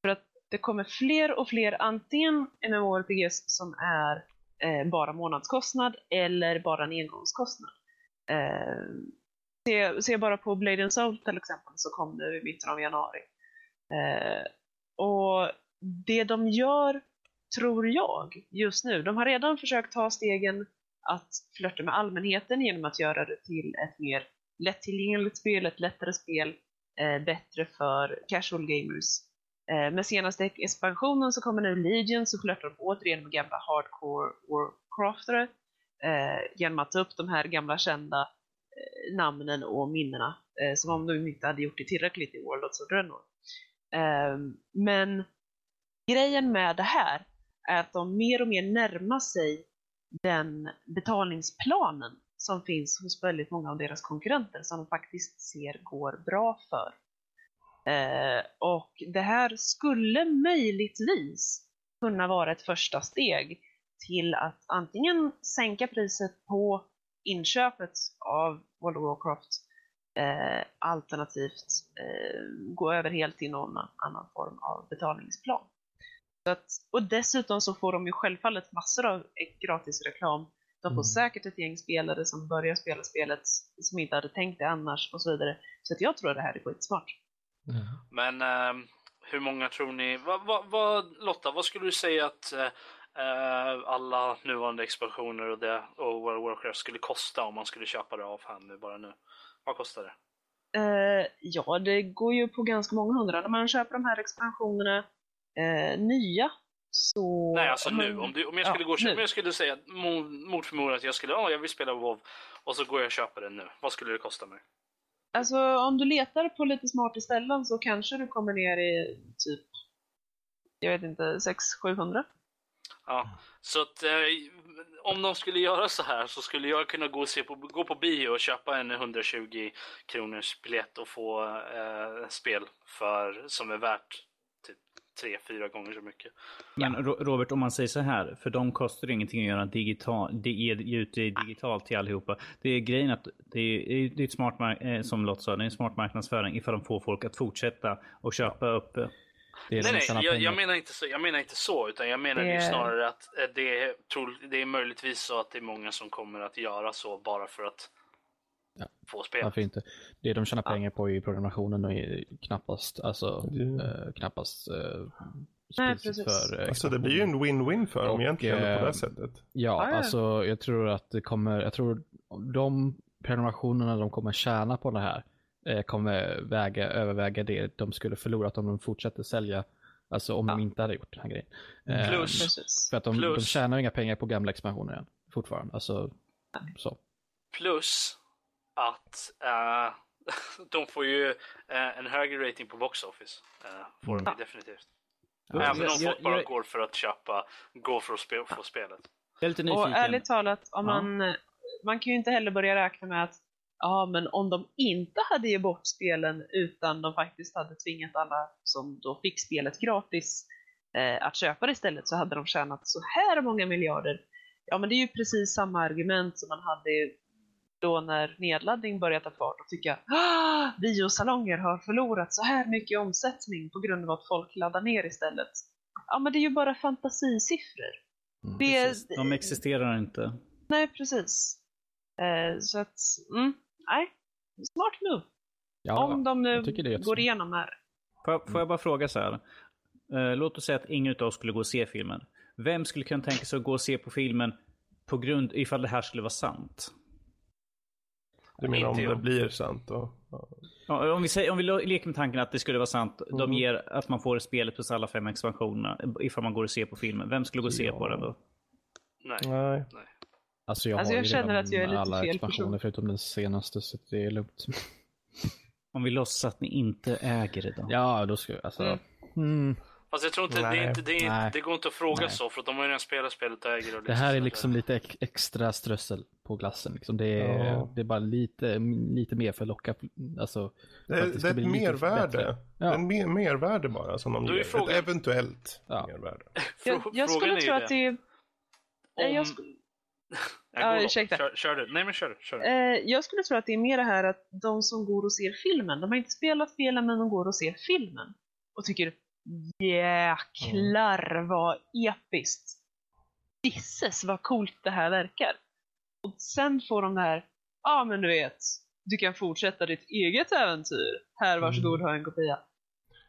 För att det kommer fler och fler antingen MMORPGs som är eh, bara månadskostnad eller bara en engångskostnad. Eh, se, se, bara på Blade and Soul till exempel så kom det i mitten av januari. Eh, och det de gör, tror jag, just nu, de har redan försökt ta stegen att flörta med allmänheten genom att göra det till ett mer lättillgängligt spel, ett lättare spel, eh, bättre för casual gamers. Eh, med senaste expansionen så kommer nu Legion så flörtar de återigen med gamla hardcore Warcraftare eh, genom att ta upp de här gamla kända eh, namnen och minnena eh, som om de inte hade gjort det tillräckligt i World of Sodrenor. Eh, men grejen med det här är att de mer och mer närmar sig den betalningsplanen som finns hos väldigt många av deras konkurrenter som de faktiskt ser går bra för. Eh, och det här skulle möjligtvis kunna vara ett första steg till att antingen sänka priset på inköpet av World of Warcraft eh, alternativt eh, gå över helt till någon annan form av betalningsplan. Att, och dessutom så får de ju självfallet massor av gratis reklam. De får mm. säkert ett gäng spelare som börjar spela spelet som inte hade tänkt det annars och så vidare. Så att jag tror att det här är skitsmart. Mm. Men äh, hur många tror ni, vad, vad, vad, Lotta, vad skulle du säga att äh, alla nuvarande expansioner och, det, och World of Warcraft skulle kosta om man skulle köpa det av hand nu bara nu? Vad kostar det? Uh, ja, det går ju på ganska många hundra. När man köper de här expansionerna uh, nya så... Nej, alltså nu. Om, du, om jag skulle ja, gå och köpa, om jag skulle säga mot förmodan att jag skulle, ja, jag vill spela WoW och så går jag och köper det nu. Vad skulle det kosta mig? Alltså om du letar på lite smarta ställen så kanske du kommer ner i typ, jag vet inte, 600-700. Ja, så att eh, om de skulle göra så här så skulle jag kunna gå, och se på, gå på bio och köpa en 120 kronors biljett och få eh, spel för, som är värt tre, fyra gånger så mycket. Men Robert, om man säger så här, för de kostar ingenting att göra digital, ge ut det digitalt till allihopa. Det är grejen att det är, det är ett smart, eh, som Lott sa, det är en smart marknadsföring ifall de får folk att fortsätta och köpa upp eh, det nej, nej, jag, jag, menar inte så, jag menar inte så, utan jag menar det... snarare att eh, det är, det är möjligtvis så att det är många som kommer att göra så bara för att. Få spel. Varför inte? Det de tjänar pengar på i programationen är knappast, alltså, eh, knappast eh, Nej, för eh, Alltså det blir ju en win-win för dem egentligen eh, på det sättet. Ja, ah, ja, alltså jag tror att det kommer, jag tror de prenumerationerna de kommer tjäna på det här eh, kommer väga, överväga det de skulle förlorat om de fortsätter sälja Alltså om ja. de inte hade gjort den här grejen. Eh, Plus. För att de, Plus. de tjänar inga pengar på gamla expansioner än. Fortfarande. Alltså, så. Plus att uh, de får ju uh, en högre rating på Box Office. Uh, får de definitivt. Ja, Även om folk bara går för att köpa, går för att spe, få spelet. Jag är lite nyfiken. Och ärligt talat, om ja. man, man kan ju inte heller börja räkna med att ja, men om de inte hade gett bort spelen utan de faktiskt hade tvingat alla som då fick spelet gratis eh, att köpa det istället så hade de tjänat så här många miljarder. Ja, men det är ju precis samma argument som man hade då när nedladdning börjar ta fart och tycka ah, biosalonger har förlorat så här mycket omsättning på grund av att folk laddar ner istället. Ja, men det är ju bara fantasisiffror. Mm, det, De existerar inte. Nej, precis. Eh, så att, mm, nej, smart move. Ja, Om de nu går igenom här. Får jag, får jag bara fråga så här. Eh, låt oss säga att ingen av oss skulle gå och se filmen. Vem skulle kunna tänka sig att gå och se på filmen på grund ifall det här skulle vara sant? Du menar om det blir sant? Och, ja. om, vi säger, om vi leker med tanken att det skulle vara sant. Mm. De ger att man får spelet plus alla fem expansionerna ifall man går och ser på filmen. Vem skulle gå och se ja. på den då? Nej. Nej. Alltså jag, alltså jag känner att jag är lite alla fel expansioner person. förutom den senaste så det är lugnt. Om vi låtsas att ni inte äger det då? Ja, då ska jag alltså. Mm. Mm. Fast jag tror inte, det, är inte, det, är, det går inte att fråga Nej. så för de har ju redan spelat spelet och äger och Det här är liksom lite extra strössel på glassen. Liksom. Det, är, ja. det är bara lite, lite mer för att locka. Alltså, det, det, det är ett mervärde. Ja. En mer, mervärde bara som de ger. Frågan... Ett eventuellt ja. mervärde. jag, jag skulle tro att det är... Om... Jag sk... ja, ursäkta. Kör, kör, du. Nej men kör, kör. Eh, jag skulle tro att det är mer det här att de som går och ser filmen, de har inte spelat spelen men de går och ser filmen och tycker jäklar vad episkt. Gisses vad coolt det här verkar. Och sen får de det här, ja ah, men du vet, du kan fortsätta ditt eget äventyr. Här varsågod, mm. ha en kopia.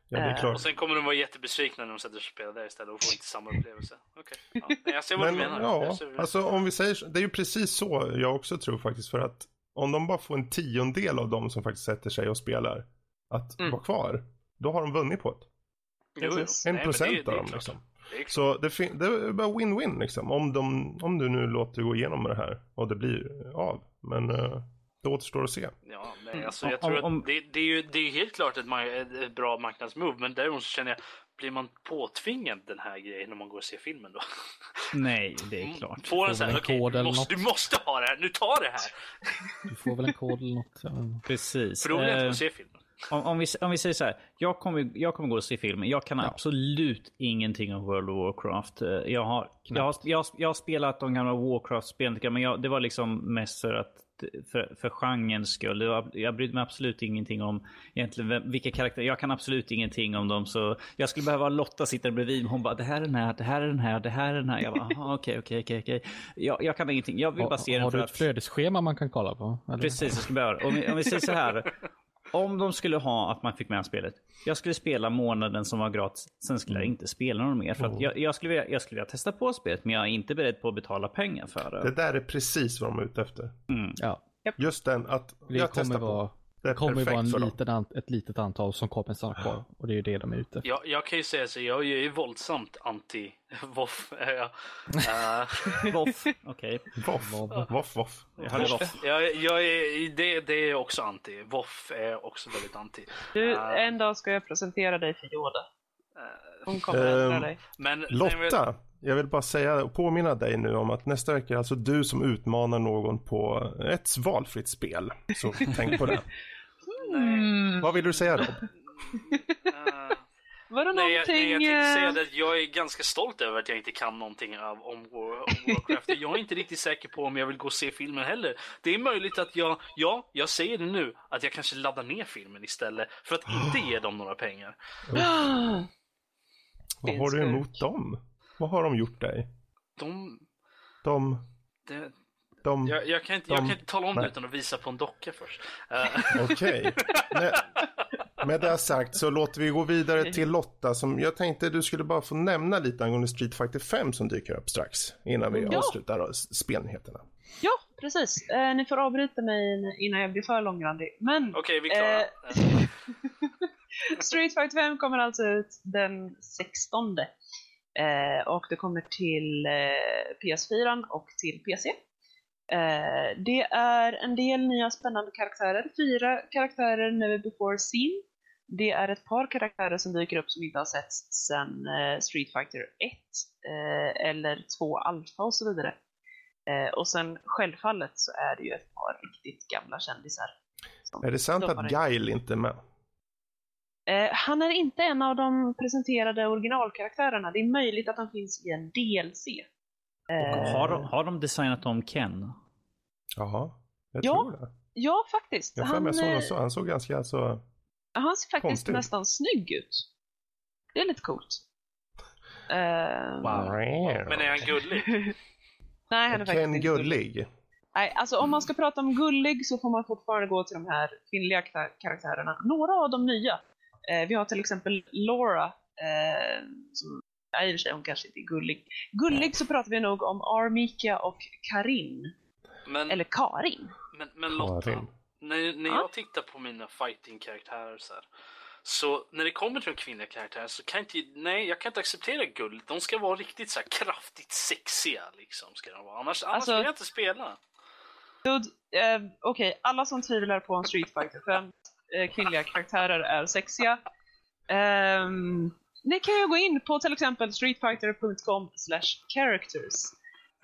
Ja, det är eh. klart. Och sen kommer de vara jättebesvikna när de sätter sig och spelar där istället och får inte samma upplevelse. Okej, okay. ja. jag ser vad Men, du menar. Ja, alltså om vi säger det är ju precis så jag också tror faktiskt för att om de bara får en tiondel av dem som faktiskt sätter sig och spelar att mm. vara kvar, då har de vunnit på det. Jo, En procent av dem liksom. Så det, det är bara win-win liksom. Om, de, om du nu låter gå igenom det här och det blir av. Men uh, det återstår att se. Ja, men alltså jag tror att det, det, är ju det är helt klart ett, ett bra marknadsmove. Men däremot så känner jag, blir man påtvingad den här grejen när man går och ser filmen då? Nej, det är klart. Får en sån här, okej, okay, du, måste, du måste ha det här, nu ta det här! Du får väl en kod eller något. Ja. Precis. För då vill jag inte gå och se filmen. Om, om, vi, om vi säger så här, jag kommer, jag kommer gå och se filmen. Jag kan ja. absolut ingenting om World of Warcraft. Eh, jag har, jag har, jag, jag har spelat de gamla Warcraft-spelen, men jag, det var liksom mest för att för, för genrens skull. Jag, jag brydde mig absolut ingenting om egentligen vilka karaktärer. Jag kan absolut ingenting om dem. Så jag skulle behöva Lotta sitta bredvid mig. Hon bara, det här är den här, det här är den här, det här är den här. Jag bara, okej, okej, okej, okej. Jag kan ingenting. Jag vill bara se den Har du ett flödesschema man kan kolla på? Eller? Precis, jag skulle behöva. Om vi, om vi säger så här. Om de skulle ha att man fick med spelet. Jag skulle spela månaden som var gratis. Sen skulle jag mm. inte spela någon mer. För att jag, jag, skulle vilja, jag skulle vilja testa på spelet. Men jag är inte beredd på att betala pengar för det. Det där är precis vad de är ute efter. Mm. Ja. Just den att det jag kommer vara, på. Det kommer vara en liten ett litet antal som kommer stanna kvar. Och det är ju det de är ute. Jag, jag kan ju säga så, jag är ju våldsamt anti Voff är jag. Voff, okej. Okay. Voff, voff, voff. Jag, jag är, det, det är också anti. Voff är också väldigt anti. Du, uh, en dag ska jag presentera dig för Yoda. Hon kommer uh, ändra dig. Men, Lotta, jag vill bara säga och påminna dig nu om att nästa vecka är alltså du som utmanar någon på ett valfritt spel. Så tänk på det. Mm. Vad vill du säga Rob? Uh, Var det nej, någonting... Nej, jag tänkte säga eh, att jag är ganska stolt över att jag inte kan någonting av, om, om Warcraft. jag är inte riktigt säker på om jag vill gå och se filmen heller. Det är möjligt att jag, ja, jag säger det nu, att jag kanske laddar ner filmen istället för att inte ge dem några pengar. Vad har du emot dem? Vad har de gjort dig? De... De... Det... De, jag, jag, kan inte, de, jag kan inte tala om nej. det utan att visa på en docka först. Okej. Okay. Med det sagt så låter vi gå vidare till Lotta som jag tänkte du skulle bara få nämna lite angående Street Fighter 5 som dyker upp strax innan vi ja. avslutar spelnyheterna. Ja, precis. Eh, ni får avbryta mig innan jag blir för långrandig. Men... Okej, okay, vi klarar. Eh, Street Fighter 5 kommer alltså ut den 16 Eh, och det kommer till eh, PS4 och till PC. Eh, det är en del nya spännande karaktärer. Fyra karaktärer Never Before Seen. Det är ett par karaktärer som dyker upp som inte har setts sedan eh, Street Fighter 1 eh, eller 2 Alpha och så vidare. Eh, och sen självfallet så är det ju ett par riktigt gamla kändisar. Är det sant att Guile inte är med? Eh, han är inte en av de presenterade originalkaraktärerna. Det är möjligt att han finns i en DLC. Eh, har, de, har de designat om Ken? Jaha, jag ja, tror det. Ja, faktiskt. Jag han, såg så, han såg ganska så Han ser faktiskt konstigt. nästan snygg ut. Det är lite coolt. Uh, wow. Men är han gullig? Nej, han är faktiskt inte gullig. Nej, alltså om man ska prata om gullig så får man fortfarande gå till de här kvinnliga karaktärerna. Några av de nya Eh, vi har till exempel Laura, eh, som, ja, i och för sig hon kanske inte är gullig. Gullig så pratar vi nog om Armika och Karin. Men, Eller Karin. Men, men Lotta, när, när jag tittar på mina fighting-karaktärer så här, så när det kommer till de kvinnliga karaktärer så kan jag inte, nej jag kan inte acceptera guld. De ska vara riktigt så här kraftigt sexiga liksom. Ska de vara. Annars, annars alltså, vill jag inte spela. Dude, eh, okej, okay. alla som tvivlar på en Street Fighter 5 Eh, kvinnliga karaktärer är sexiga. Um, ni kan ju gå in på till exempel streetfighter.com characters.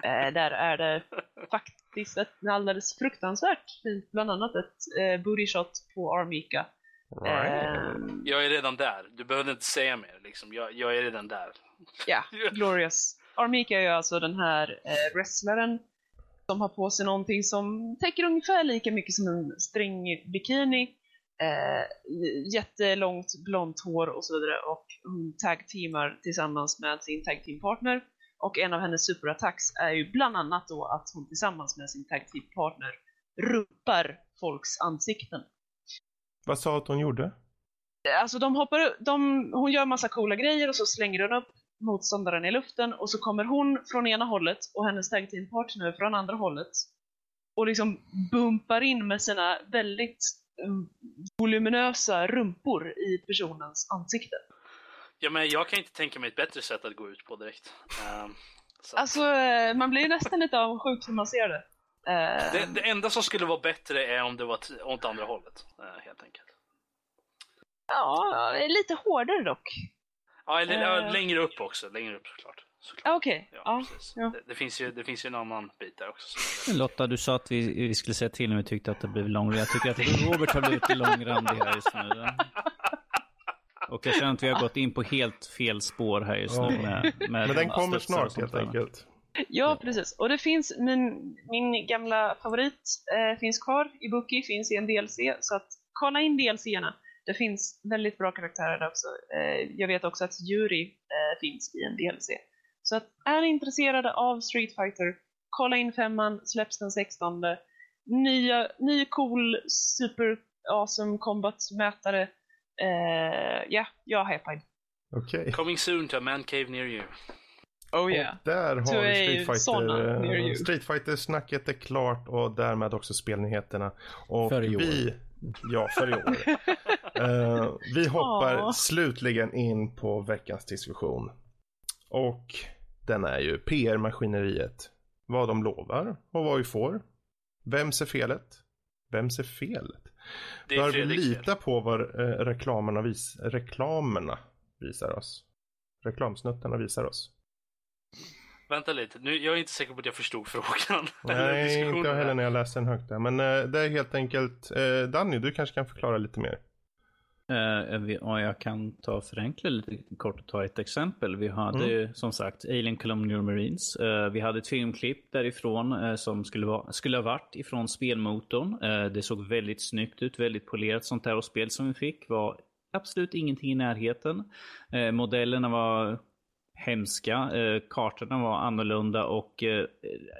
Eh, där är det faktiskt ett alldeles fruktansvärt fint, bland annat ett eh, booty shot på Armika. Right. Eh, jag är redan där. Du behöver inte säga mer. Liksom. Jag, jag är redan där. Ja, glorious. Armika är ju alltså den här eh, wrestlaren som har på sig någonting som täcker ungefär lika mycket som en stringbikini. Eh, jättelångt blont hår och så vidare och hon tag-teamar tillsammans med sin tag-team-partner. Och en av hennes superattacks är ju bland annat då att hon tillsammans med sin tag-team-partner ruppar folks ansikten. Vad sa att hon gjorde? Alltså de hoppar, de, hon gör massa coola grejer och så slänger hon upp motståndaren i luften och så kommer hon från ena hållet och hennes tag team partner från andra hållet och liksom bumpar in med sina väldigt voluminösa rumpor i personens ansikte. Ja, men jag kan inte tänka mig ett bättre sätt att gå ut på direkt. Um, alltså, eh, man blir ju nästan lite avundsjuk när man ser det. Uh, det. Det enda som skulle vara bättre är om det var åt andra hållet, uh, helt enkelt. Ja, lite hårdare dock. Ja, eller, uh, längre upp också. Längre upp såklart. Såklart. Okej. Okay. Ja, ja. Det, det, finns ju, det finns ju en annan bit där också. Lotta, du sa att vi, vi skulle säga till när vi tyckte att det blev långrandigt. Jag tycker att Robert har blivit långrandig här just nu. Och jag känner att vi har gått in på helt fel spår här just nu. Med, med Men den kommer snart helt enkelt. Ja, precis. Och det finns, min, min gamla favorit eh, finns kvar i Bookie, finns i en DLC. Så att kolla in DLC-erna. Det finns väldigt bra karaktärer där också. Eh, jag vet också att Yuri eh, finns i en DLC. Så att är ni intresserade av Street Fighter, kolla in femman, släpps den 16. Nya, ny cool, super awesome combat-mätare. Eh, ja, jag är hypad. Okej. Okay. Coming soon to a man cave near you. Oh yeah. Och där har vi Street Fighter. Street Fighter-snacket är klart och därmed också spelnyheterna. Och för i år. vi... Ja, för i år. uh, vi hoppar Aww. slutligen in på veckans diskussion. Och den är ju PR-maskineriet. Vad de lovar och vad vi får. Vem ser felet? Vem ser felet? Bör vi lita på vad eh, reklamerna, vis reklamerna visar oss? Reklamsnuttarna visar oss. Vänta lite, nu, jag är inte säker på att jag förstod frågan. Nej, inte jag heller när jag läste den högt där. Men eh, det är helt enkelt, eh, Danny, du kanske kan förklara lite mer. Uh, jag kan ta förenkla lite kort och ta ett exempel. Vi hade mm. som sagt Alien Colonial Marines. Uh, vi hade ett filmklipp därifrån uh, som skulle, vara, skulle ha varit ifrån spelmotorn. det såg väldigt snyggt ut, väldigt polerat sånt där och spel som vi fick var absolut ingenting i närheten. modellerna var hemska. Eh, kartorna var annorlunda och eh,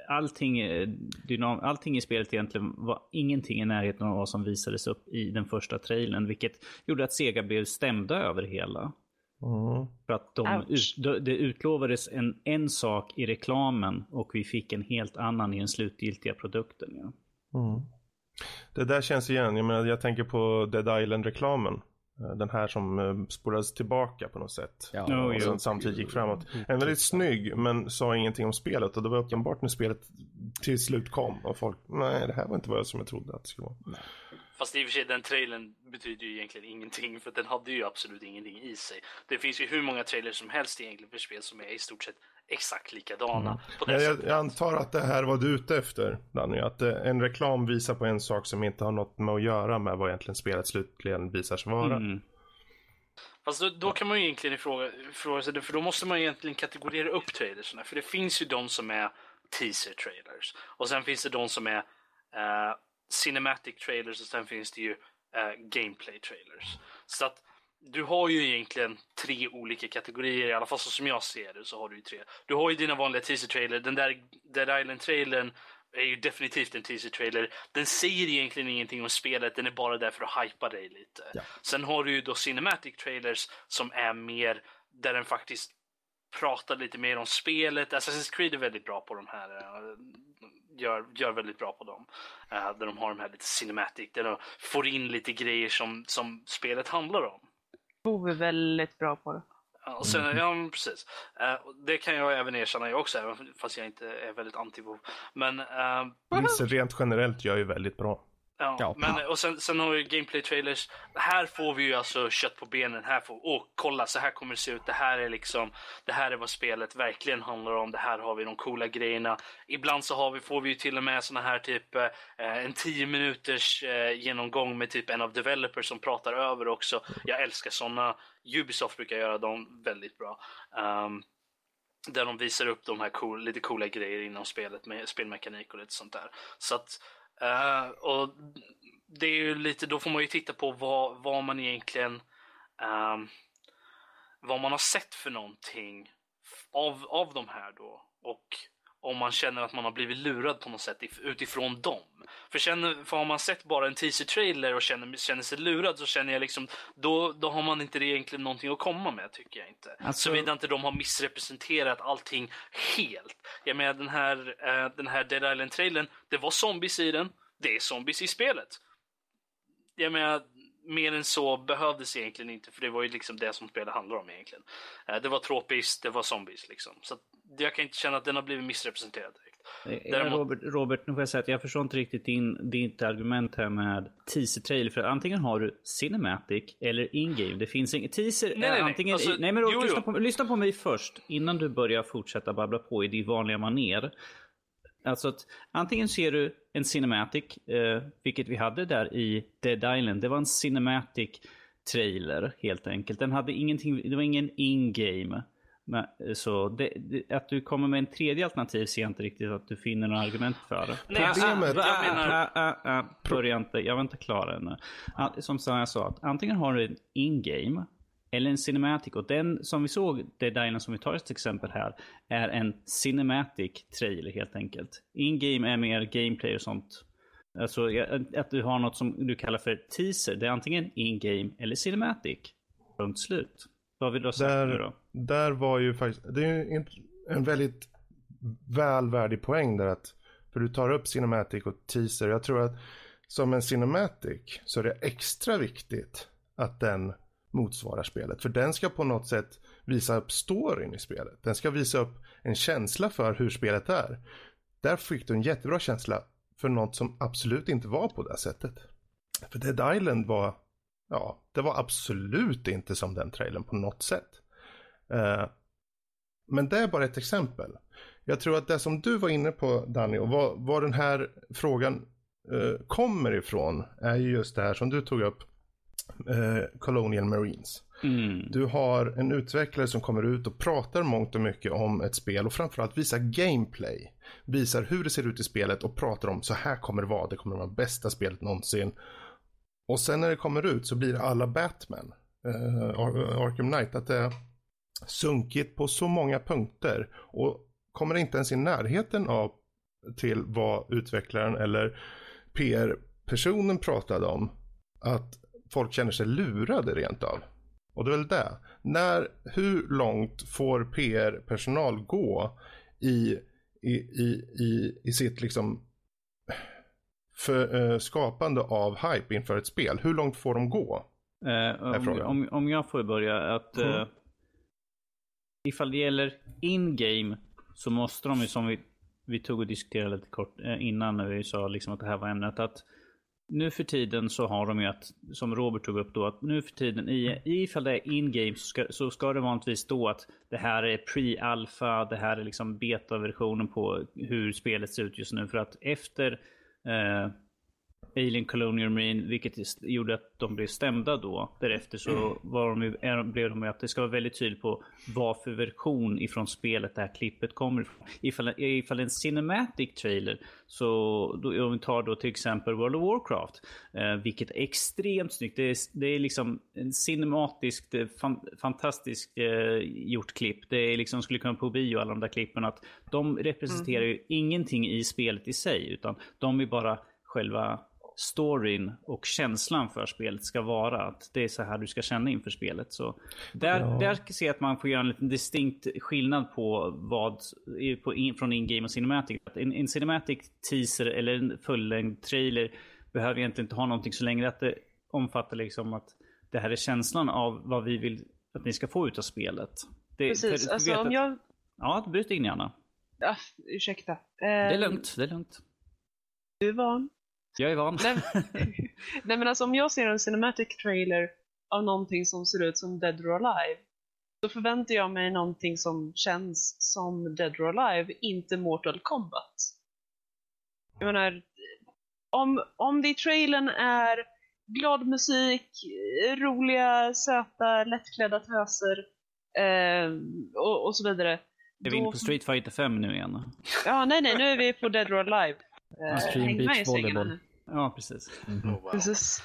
allting, eh, dynam- allting i spelet egentligen var ingenting i närheten av vad som visades upp i den första trailern. Vilket gjorde att Sega blev stämda över hela. Mm. För att de ut, det utlovades en, en sak i reklamen och vi fick en helt annan i den slutgiltiga produkten. Ja. Mm. Det där känns igen. Jag, menar, jag tänker på Dead Island-reklamen. Eh, den här som eh, spolades tillbaka på något sätt. Ja, och sen samtidigt gick framåt. En väldigt snygg men sa ingenting om spelet och det var uppenbart när spelet till slut kom och folk, nej det här var inte vad jag som jag trodde att det skulle vara. Fast i och för sig den trailern betyder ju egentligen ingenting för den hade ju absolut ingenting i sig. Det finns ju hur många trailers som helst egentligen för spel som är i stort sett exakt likadana. Mm. På det jag, jag, antar att det här var du ute efter Danny, att eh, en reklam visar på en sak som inte har något med att göra med vad egentligen spelet slutligen visar sig vara. Mm. Fast då, då, kan man ju egentligen ifråga sig det, för då måste man egentligen kategorera upp trailersarna. För det finns ju de som är teaser trailers och sen finns det de som är uh, cinematic trailers och sen finns det ju uh, gameplay trailers. Så att du har ju egentligen tre olika kategorier, i alla fall så som jag ser det så har du ju tre. Du har ju dina vanliga teaser-trailer, den där Dead Island-trailern är ju definitivt en teaser-trailer. Den säger egentligen ingenting om spelet, den är bara där för att hypa dig lite. Ja. Sen har du ju då cinematic trailers som är mer där den faktiskt pratar lite mer om spelet. Assassin's Creed är väldigt bra på de här. Eh, gör, gör väldigt bra på dem. Uh, där de har de här lite cinematic, där de får in lite grejer som, som spelet handlar om. Bo är väldigt bra på det. Ja, och sen, ja precis. Uh, det kan jag även erkänna jag också, även fast jag inte är väldigt anti -Vov. Men... Uh, rent generellt gör ju väldigt bra. Ja, ja, men och sen, sen har vi gameplay-trailers. Här får vi ju alltså kött på benen. Här får, åh, kolla, så här kommer det se ut. Det här är liksom, det här är vad spelet verkligen handlar om. Det här har vi de coola grejerna. Ibland så har vi, får vi ju till och med såna här typ eh, en 10 minuters eh, genomgång med typ en av developers som pratar över också. Jag älskar såna. Ubisoft brukar göra dem väldigt bra. Um, där de visar upp de här cool, lite coola grejer inom spelet med spelmekanik och lite sånt där. Så att Uh, och det är ju lite, då får man ju titta på vad, vad man egentligen um, vad man har sett för någonting av, av de här då. Och om man känner att man har blivit lurad på något sätt utifrån dem. För, känner, för har man sett bara en teaser-trailer och känner, känner sig lurad så känner jag liksom, då, då har man inte egentligen någonting att komma med tycker jag inte. Alltså... Såvida inte de har missrepresenterat allting helt. Jag menar den här, uh, den här Dead Island-trailern, det var zombies i den, det är zombies i spelet. Jag menar, mer än så behövdes egentligen inte, för det var ju liksom det som spelet handlar om egentligen. Uh, det var tropiskt, det var zombies liksom. Så jag kan inte känna att den har blivit missrepresenterad direkt. Eh, Däremot... Robert, Robert, nu får jag säga att jag förstår inte riktigt din, ditt argument här med teaser-trailer. För antingen har du Cinematic eller in-game. Det finns inget teaser. Nej, nej, nej. Antingen, alltså, nej men Robert, jo, lyssna, På, lyssna på mig först. Innan du börjar fortsätta babbla på i din vanliga maner. Alltså att antingen ser du en Cinematic, eh, vilket vi hade där i Dead Island. Det var en Cinematic trailer helt enkelt. Den hade ingenting, det var ingen in-game. Men, så det, det, att du kommer med en tredje alternativ ser jag inte riktigt att du finner några argument för. Nej, Problemet... Jag menar... Äh, äh, äh, börja inte, jag var inte klar ännu. Som jag sa, att antingen har du en in-game eller en cinematic. Och den som vi såg, det Dyna som vi tar ett exempel här, är en cinematic trailer helt enkelt. In-game är mer gameplay och sånt. Alltså att du har något som du kallar för teaser. Det är antingen in-game eller cinematic. Punkt slut. Vad vill du ha sagt där, nu då? Där var ju faktiskt, det är en, en väldigt välvärdig poäng där att, för du tar upp Cinematic och Teaser. Jag tror att som en Cinematic så är det extra viktigt att den motsvarar spelet. För den ska på något sätt visa upp storyn i spelet. Den ska visa upp en känsla för hur spelet är. Där fick du en jättebra känsla för något som absolut inte var på det sättet. För Dead Island var ja, det var absolut inte som den trailern på något sätt. Uh, men det är bara ett exempel. Jag tror att det som du var inne på Danny och vad, vad den här frågan uh, kommer ifrån är ju just det här som du tog upp. Uh, Colonial Marines. Mm. Du har en utvecklare som kommer ut och pratar mångt och mycket om ett spel och framförallt visar gameplay. Visar hur det ser ut i spelet och pratar om så här kommer det vara. Det kommer vara bästa spelet någonsin. Och sen när det kommer ut så blir alla Batman, uh, Arkham Knight, att det är sunkigt på så många punkter och kommer inte ens i närheten av till vad utvecklaren eller PR-personen pratade om. Att folk känner sig lurade rent av. Och det är väl det. När, hur långt får PR-personal gå i, i, i, i, i sitt liksom för, uh, skapande av hype inför ett spel? Hur långt får de gå? Uh, om, om, om, jag får börja. att mm. uh, Ifall det gäller in-game så måste de ju som vi, vi tog och diskuterade lite kort eh, innan när vi sa liksom att det här var ämnet. att nu för tiden så har de ju att, som Robert tog upp då, att nu för tiden i, ifall det är in-game så ska, så ska det vanligtvis stå att det här är pre-alpha, det här är liksom beta-versionen på hur spelet ser ut just nu. För att efter eh, Alien Colonial Marine, vilket gjorde att de blev stämda då. Därefter så mm. var de, är, blev de att det ska vara väldigt tydligt på vad för version ifrån spelet det här klippet kommer ifrån. Ifall, ifall en cinematic trailer, så då, om vi tar då till exempel World of Warcraft, eh, vilket är extremt snyggt. Det är, det är liksom en cinematiskt, eh, fan, fantastiskt eh, gjort klipp. Det är liksom, skulle kunna på bio alla de där klippen, att de representerar mm. ju ingenting i spelet i sig, utan de är bara själva storyn och känslan för spelet ska vara. Att det är så här du ska känna inför spelet. Så där, ja. där ser jag att man får göra en liten distinkt skillnad på vad på in, från in-game och cinematic. En, en cinematic teaser eller en fullängd trailer behöver egentligen inte ha någonting så länge att det omfattar liksom att det här är känslan av vad vi vill att ni ska få ut av spelet. Det, Precis, för, alltså om att, jag... Ja, bryt in gärna. Ja, ursäkta. Det är lugnt, det är lugnt. Du är van Jag är van. Nej, nej men alltså om jag ser en cinematic trailer av någonting som ser ut som Dead or Alive, då förväntar jag mig någonting som känns som Dead or Alive, inte Mortal Kombat. Jag menar, om, om det i trailern är glad musik, roliga, söta, lättklädda töser eh, och, och, så vidare. Är vi inne på Street Fighter 5 nu igen? Ja, nej, nej, nu är vi på Dead or Alive. Eh, Stream Beach Volleyball. Ja, precis. Mm -hmm. precis.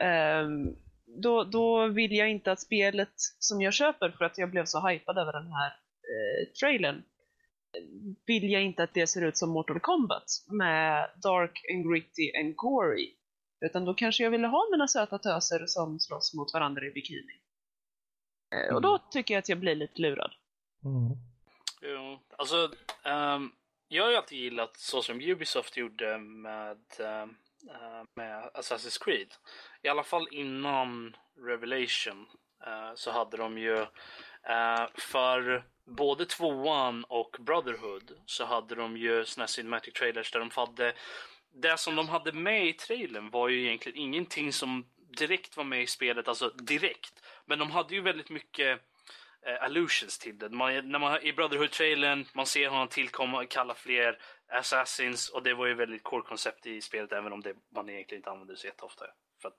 Um, då, då vill jag inte att spelet som jag köper för att jag blev så hypad över den här eh, trailern vill jag inte att det ser ut som Mortal Kombat med dark and gritty and gory. Utan då kanske jag ville ha mina söta töser som slåss mot varandra i bikini. Eh, och då mm. tycker jag att jag blir lite lurad. Mm. Jo, alltså um, jag har ju alltid gillat så som Ubisoft gjorde med, eh, eh, med Assassin's Creed. I alla fall innan Revelation eh, så hade de ju för både tvåan och Brotherhood så hade de ju såna cinematic trailers där de hade det som de hade med i trailern var ju egentligen ingenting som direkt var med i spelet, alltså direkt. Men de hade ju väldigt mycket eh, allusions till det. Man, när man, I Brotherhood-trailern, man ser honom tillkomma, kalla fler assassins och det var ju väldigt core koncept i spelet även om det, man egentligen inte använder det så jätteofta. För att,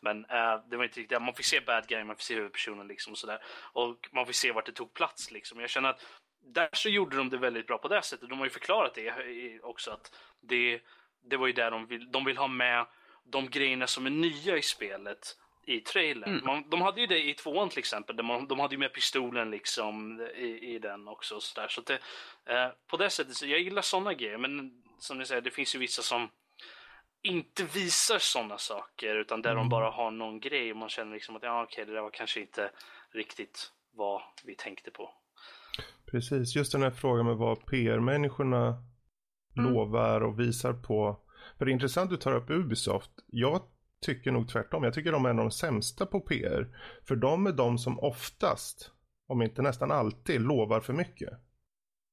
men äh, det var inte riktigt, man fick se bad guy, man fick se huvudpersonen liksom och sådär. Och man fick se vart det tog plats liksom. Jag känner att där så gjorde de det väldigt bra på det sättet. De har ju förklarat det också att det, det var ju där de vill, de vill ha med de grejerna som är nya i spelet i trailern. Mm. Man, de hade ju det i tvåan till exempel. Där man, de hade ju med pistolen liksom i, i den också. Så, där. så det, eh, på det sättet, så jag gillar sådana grejer. Men som ni säger, det finns ju vissa som inte visar sådana saker. Utan där mm. de bara har någon grej och man känner liksom att ja, okej, det där var kanske inte riktigt vad vi tänkte på. Precis, just den här frågan med vad PR-människorna mm. lovar och visar på. För det är intressant att du tar upp Ubisoft. Jag tycker nog tvärtom. Jag tycker de är en av de sämsta på PR. För de är de som oftast, om inte nästan alltid, lovar för mycket.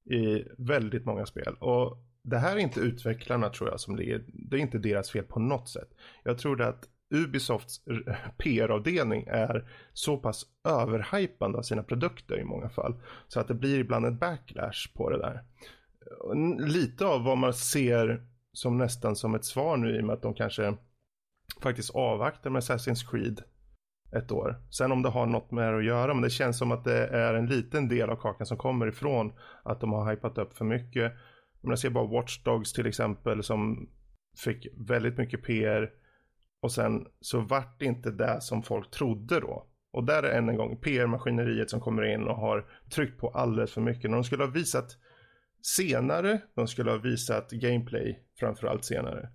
I väldigt många spel. Och det här är inte utvecklarna tror jag som ligger, det är inte deras fel på något sätt. Jag tror det att Ubisofts PR-avdelning är så pass överhypande av sina produkter i många fall. Så att det blir ibland en backlash på det där. Lite av vad man ser som nästan som ett svar nu i och med att de kanske faktiskt avvaktar med Assassin's Creed ett år. Sen om det har något med det att göra, men det känns som att det är en liten del av kakan som kommer ifrån att de har hypat upp för mycket. Men Jag ser bara Watch Dogs till exempel som fick väldigt mycket PR och sen så vart det inte det som folk trodde då. Och där är än en gång PR-maskineriet som kommer in och har tryckt på alldeles för mycket. När de skulle ha visat senare, de skulle ha visat gameplay framförallt senare.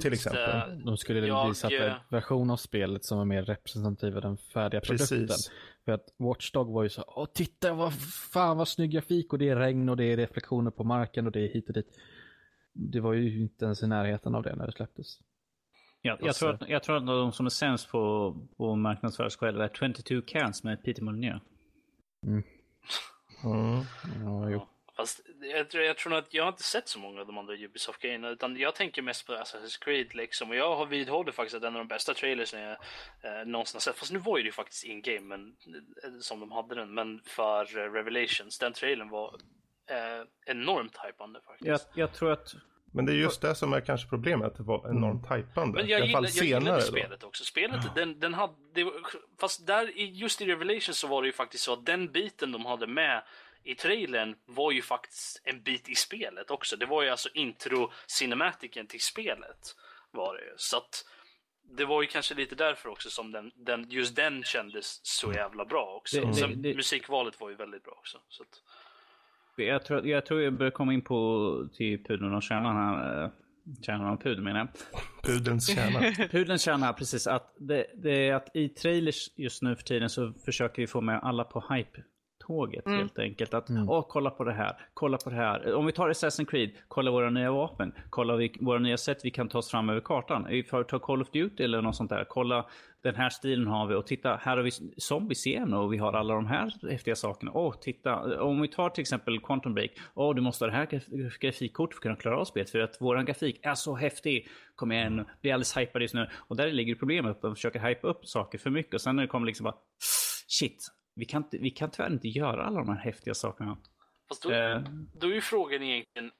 Till exempel. De skulle jag, visat en version av spelet som var mer representativ av den färdiga Precis. produkten. För att Watchdog var ju så, åh titta vad fan vad snygg grafik och det är regn och det är reflektioner på marken och det är hit och dit. Det var ju inte ens i närheten av det när det släpptes. Ja, jag, tror att, jag tror att de som är sämst på, på marknadsföra sig själva är 22 Cans med Peter Molyneux. Mm. Mm. Ja, jo. Fast jag tror, jag tror nog att jag har inte sett så många av de andra Ubisoft-grejerna utan jag tänker mest på Assassin's Creed liksom och jag har vidhåller faktiskt att en av de bästa trailersen jag eh, någonsin har sett, fast nu var ju det faktiskt in-game men, eh, som de hade den, men för eh, Revelations, den trailern var eh, enormt hypande faktiskt. Jag, jag tror att men det är just det som är kanske problemet, att det var enormt mm. hypande. Men jag, I alla fall gillar, jag gillade spelet också. Spelet, ja. den, den hade, det, fast där, just i Revelation så var det ju faktiskt så att den biten de hade med i trailern var ju faktiskt en bit i spelet också. Det var ju alltså intro cinematiken till spelet. Var det Så att det var ju kanske lite därför också som den, den just den kändes så jävla bra också. Det, Sen, det, musikvalet var ju väldigt bra också. Så att... jag, tror, jag tror jag börjar komma in på till pudeln och kärnan här. Eh, kärnan och pudeln menar jag. Pudelns kärna. Pudelns kärna, precis. Att det, det är att i trailers just nu för tiden så försöker vi få med alla på hype tåget mm. helt enkelt. Att, mm. åh, kolla på det här, kolla på det här. Om vi tar Assassin's Creed, kolla våra nya vapen, kolla vi, våra nya sätt vi kan ta oss fram över kartan. För att ta Call of Duty eller något sånt där, kolla den här stilen har vi och titta här har vi zombies igen och vi har alla de här häftiga sakerna. Åh, titta, om vi tar till exempel Quantum Break. Åh, du måste ha det här grafikkortet för att kunna klara av spelet för att våran grafik är så häftig. Kom igen, bli alldeles hypad just nu. Och där ligger problemet, att man försöker hypa upp saker för mycket och sen när det kommer liksom bara shit, vi kan, inte, vi kan tyvärr inte göra alla de här häftiga sakerna. Fast då, uh, då är ju frågan egentligen,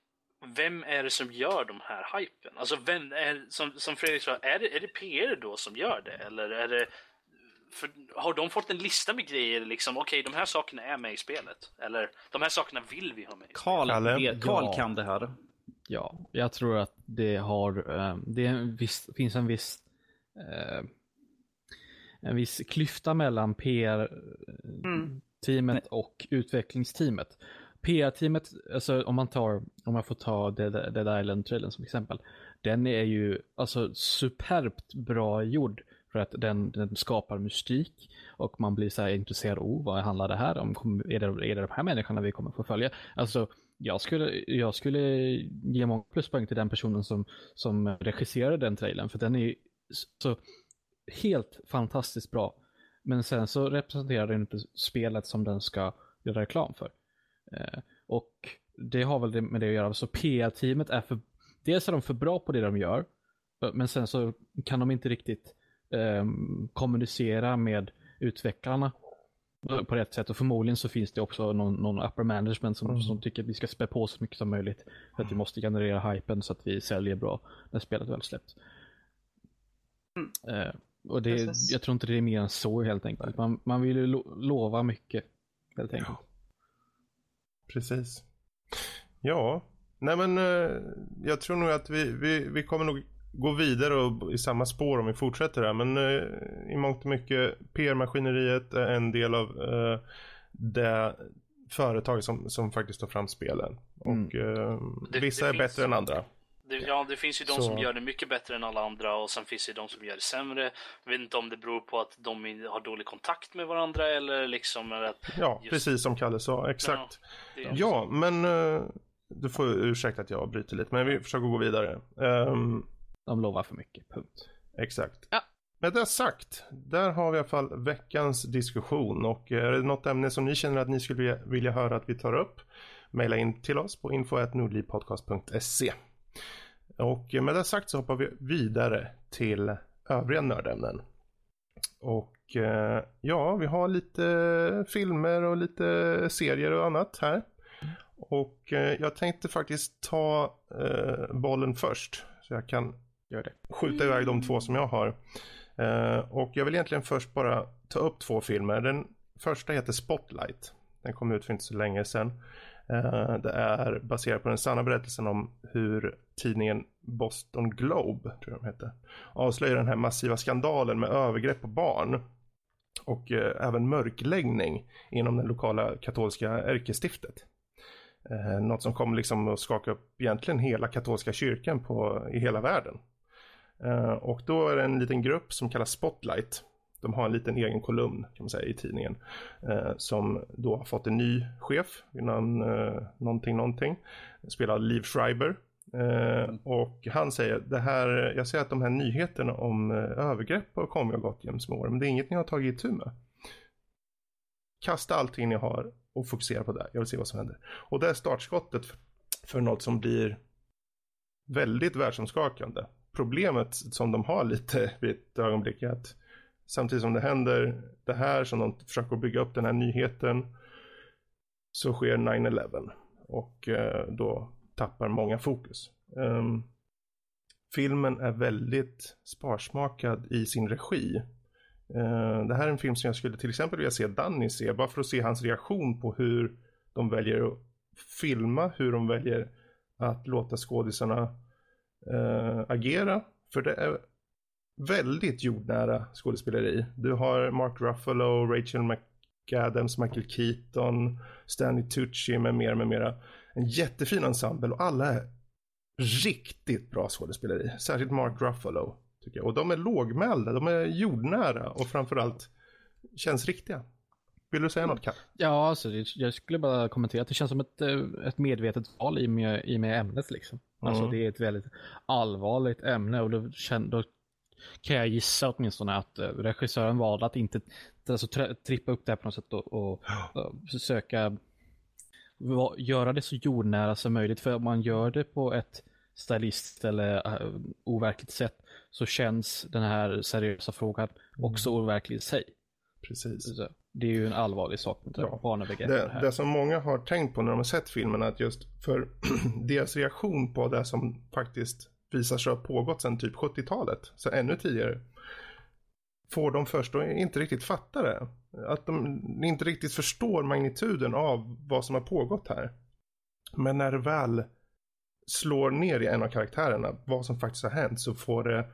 vem är det som gör de här hypen? Alltså vem är, som, som Fredrik sa, är det, är det PR då som gör det? Eller är det, för, har de fått en lista med grejer liksom, okej okay, de här sakerna är med i spelet? Eller de här sakerna vill vi ha med i Carl, spelet? Carl ja. kan det här. Ja, jag tror att det har, um, det en viss, finns en viss uh, en viss klyfta mellan PR-teamet mm. och utvecklingsteamet. PR-teamet, alltså om man tar, om man får ta Dead, Dead Island-trailern som exempel. Den är ju alltså superbt bra gjord för att den, den skapar mystik och man blir så här intresserad, oh vad handlar det här om? Är det, är det de här människorna vi kommer få följa? Alltså jag skulle, jag skulle ge många pluspoäng till den personen som, som regisserade den trailern för den är så helt fantastiskt bra. Men sen så representerar den inte spelet som den ska göra reklam för. Eh, och det har väl med det att göra. Så PR-teamet är för, dels är de för bra på det de gör, men sen så kan de inte riktigt eh, kommunicera med utvecklarna på rätt sätt. Och förmodligen så finns det också någon, någon upper management som, mm. som tycker att vi ska spä på så mycket som möjligt. För att vi måste generera hypen så att vi säljer bra när spelet väl släpps. Mm. Eh, och det, jag tror inte det är mer än så helt enkelt. Man, man vill ju lo lova mycket helt enkelt. Ja. Precis. Ja, nej men eh, jag tror nog att vi, vi, vi kommer nog gå vidare och, i samma spår om vi fortsätter här. Men eh, i mångt och mycket PR-maskineriet är en del av eh, det företag som, som faktiskt tar fram spelen. Och mm. eh, vissa det, det är bättre än andra. Det, ja, det finns ju de så... som gör det mycket bättre än alla andra och sen finns det de som gör det sämre. Jag vet inte om det beror på att de har dålig kontakt med varandra eller liksom att... Ja, just... precis som Kalle sa, exakt. Ja, ja men uh, du får ursäkta att jag bryter lite, men vi försöker gå vidare. Um... De lovar för mycket, punkt. Exakt. Ja. Med det sagt, där har vi i alla fall veckans diskussion och är det något ämne som ni känner att ni skulle vilja höra att vi tar upp, mejla in till oss på info.nordlivpodcast.se. Och med det sagt så hoppar vi vidare till övriga nördämnen. Och eh, ja, vi har lite filmer och lite serier och annat här. Och eh, jag tänkte faktiskt ta eh, bollen först. Så jag kan Gör det. skjuta iväg de två som jag har. Eh, och jag vill egentligen först bara ta upp två filmer. Den första heter Spotlight. Den kom ut för inte så länge sedan. Eh, det är baserat på den sanna berättelsen om hur tidningen Boston Globe, tror jag de hette, avslöjar den här massiva skandalen med övergrepp på barn och eh, även mörkläggning inom det lokala katolska ärkestiftet. Eh, något som kommer liksom att skaka upp egentligen hela katolska kyrkan på, i hela världen. Eh, och då är det en liten grupp som kallas Spotlight de har en liten egen kolumn kan man säga i tidningen eh, som då har fått en ny chef innan eh, någonting någonting. Spelar Liv Schreiber. Eh, mm. och han säger det här, jag ser att de här nyheterna om eh, övergrepp har kommit och gått jäms med år men det är inget ni har tagit itu med. Kasta allting ni har och fokusera på det. Jag vill se vad som händer. Och det är startskottet för, för något som blir väldigt världsomskakande. Problemet som de har lite vid ett ögonblick är att Samtidigt som det händer det här som de försöker bygga upp den här nyheten så sker 9-11 och eh, då tappar många fokus. Um, filmen är väldigt sparsmakad i sin regi. Uh, det här är en film som jag skulle till exempel vilja se Danny se bara för att se hans reaktion på hur de väljer att filma, hur de väljer att låta skådisarna uh, agera. För det är väldigt jordnära skådespeleri. Du har Mark Ruffalo, Rachel McAdams, Michael Keaton, Stanley Tucci med mera, med mera. En jättefin ensemble och alla är riktigt bra skådespeleri. Särskilt Mark Ruffalo. Tycker jag. Och de är lågmälda, de är jordnära och framförallt känns riktiga. Vill du säga något Kalle? Ja, alltså, jag skulle bara kommentera att det känns som ett, eh, ett medvetet val i med, i med ämnet liksom. Alltså mm. det är ett väldigt allvarligt ämne och då, då kan jag gissa åtminstone att uh, regissören valde att inte alltså, trippa upp det här på något sätt och, och uh, försöka göra det så jordnära som möjligt. För om man gör det på ett stylist eller uh, overkligt sätt så känns den här seriösa frågan också mm. overklig i sig. Precis. Det är ju en allvarlig sak med ja. barnövergrepp. Det, det, det som många har tänkt på när de har sett filmen är att just för deras reaktion på det som faktiskt visar sig ha pågått sedan typ 70-talet, så ännu tidigare, får de först och inte riktigt fatta det. Att de inte riktigt förstår magnituden av vad som har pågått här. Men när det väl slår ner i en av karaktärerna, vad som faktiskt har hänt, så får det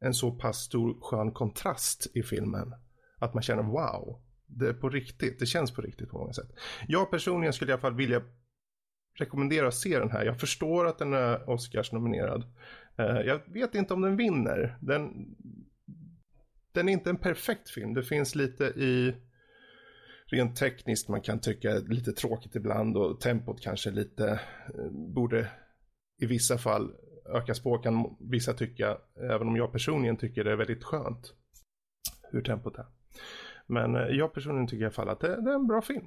en så pass stor skön kontrast i filmen. Att man känner wow, det är på riktigt, det känns på riktigt på många sätt. Jag personligen skulle i alla fall vilja rekommendera att se den här. Jag förstår att den är Oscars nominerad. Uh, jag vet inte om den vinner. Den, den är inte en perfekt film. Det finns lite i rent tekniskt man kan tycka lite tråkigt ibland och tempot kanske lite uh, borde i vissa fall ökas på kan vissa tycka. Även om jag personligen tycker det är väldigt skönt hur tempot är. Men uh, jag personligen tycker i alla fall att det, det är en bra film.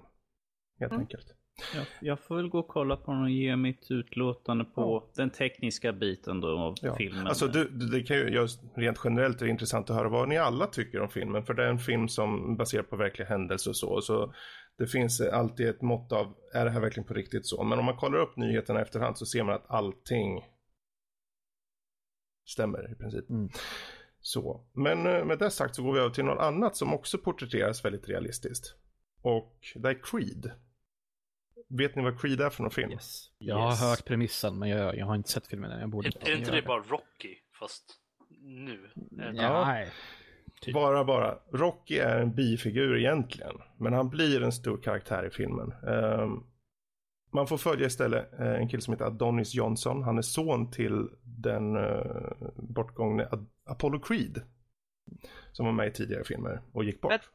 Helt mm. enkelt. Jag, jag, får väl gå och kolla på den och ge mitt utlåtande på ja. den tekniska biten då av ja. filmen. Alltså du, det kan ju, just, rent generellt är det intressant att höra vad ni alla tycker om filmen. För det är en film som baserar på verkliga händelser och så. Så det finns alltid ett mått av, är det här verkligen på riktigt så? Men om man kollar upp nyheterna efterhand så ser man att allting stämmer i princip. Mm. Så, men eh, med det sagt så går vi över till något annat som också porträtteras väldigt realistiskt. Och det är Creed. Vet ni vad Creed är för någon film? Yes. Jag yes. har hört premissen men jag, jag har inte sett filmen än. Jag borde är, är inte det bara Rocky fast nu? Ja, nej. Typ. Bara, bara. Rocky är en bifigur egentligen. Men han blir en stor karaktär i filmen. Um, man får följa istället uh, en kille som heter Adonis Johnson. Han är son till den uh, bortgångne Apollo Creed. Som var med i tidigare filmer och gick bort.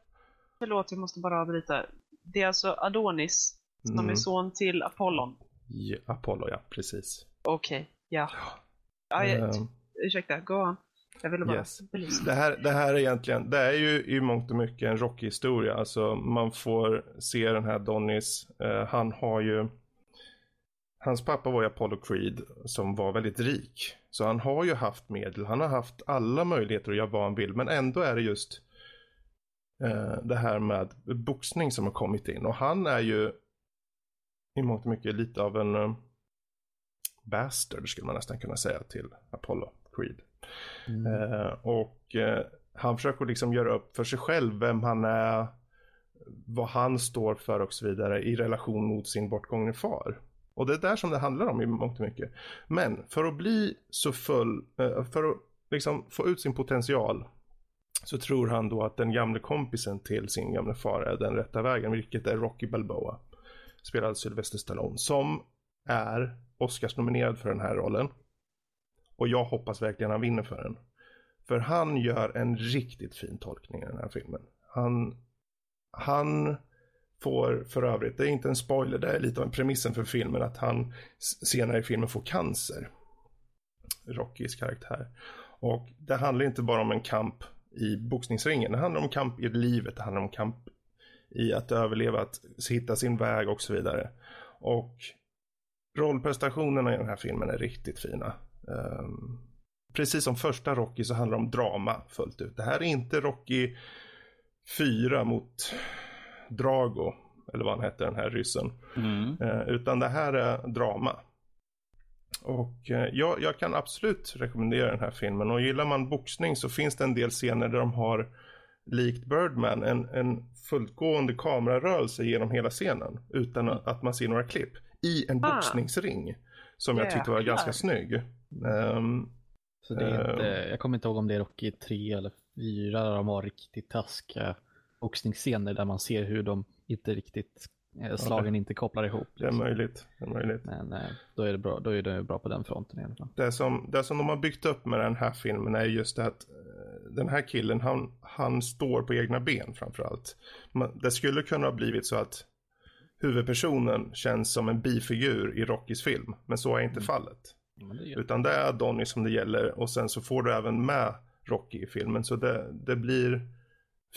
Förlåt, jag måste bara avbryta. Det är alltså Adonis som mm. är son till Apollon. Ja, Apollo, ja, precis. Okej, okay, ja. ja jag, um, ursäkta, gå on. Jag ville bara yes. Det här, det här är egentligen, det är ju i mångt och mycket en Rocky-historia. Alltså man får se den här Donis, uh, han har ju, hans pappa var ju Apollo Creed som var väldigt rik. Så han har ju haft medel, han har haft alla möjligheter att göra vad han vill. Men ändå är det just uh, det här med boxning som har kommit in. Och han är ju i mångt och mycket lite av en uh, bastard skulle man nästan kunna säga till Apollo Creed. Mm. Uh, och uh, han försöker liksom göra upp för sig själv vem han är, vad han står för och så vidare i relation mot sin bortgångne far. Och det är där som det handlar om i mångt och mycket. Men för att bli så full, för att liksom få ut sin potential så tror han då att den gamle kompisen till sin gamle far är den rätta vägen, vilket är Rocky Balboa spelad Sylvester Stallone, som är Oscars-nominerad för den här rollen. Och jag hoppas verkligen han vinner för den. För han gör en riktigt fin tolkning i den här filmen. Han, han får för övrigt, det är inte en spoiler, det är lite av en premissen för filmen att han senare i filmen får cancer. Rockys karaktär. Och det handlar inte bara om en kamp i boxningsringen, det handlar om kamp i livet, det handlar om kamp i att överleva, att hitta sin väg och så vidare. Och rollprestationerna i den här filmen är riktigt fina. Um, precis som första Rocky så handlar det om drama fullt ut. Det här är inte Rocky 4 mot Drago, eller vad han hette den här ryssen. Mm. Uh, utan det här är drama. Och uh, jag, jag, kan absolut rekommendera den här filmen. Och gillar man boxning så finns det en del scener där de har likt Birdman en, en fullgående kamerarörelse genom hela scenen utan mm. att man ser några klipp i en ah. boxningsring som jag tyckte var ganska snygg. Um, så det är inte, uh, jag kommer inte ihåg om det är Rocky 3 eller 4 där de har riktigt taskiga boxningsscener där man ser hur de inte riktigt slagen inte kopplar ihop. Liksom. Det är liksom. möjligt. Det är möjligt. Men eh, då är det bra, då är det bra på den fronten i alla fall. Det som, det som de har byggt upp med den här filmen är just det att den här killen, han, han står på egna ben framförallt. Det skulle kunna ha blivit så att huvudpersonen känns som en bifigur i Rockys film. Men så är inte mm. fallet. Mm, det Utan det är Donny som det gäller och sen så får du även med Rocky i filmen. Så det, det blir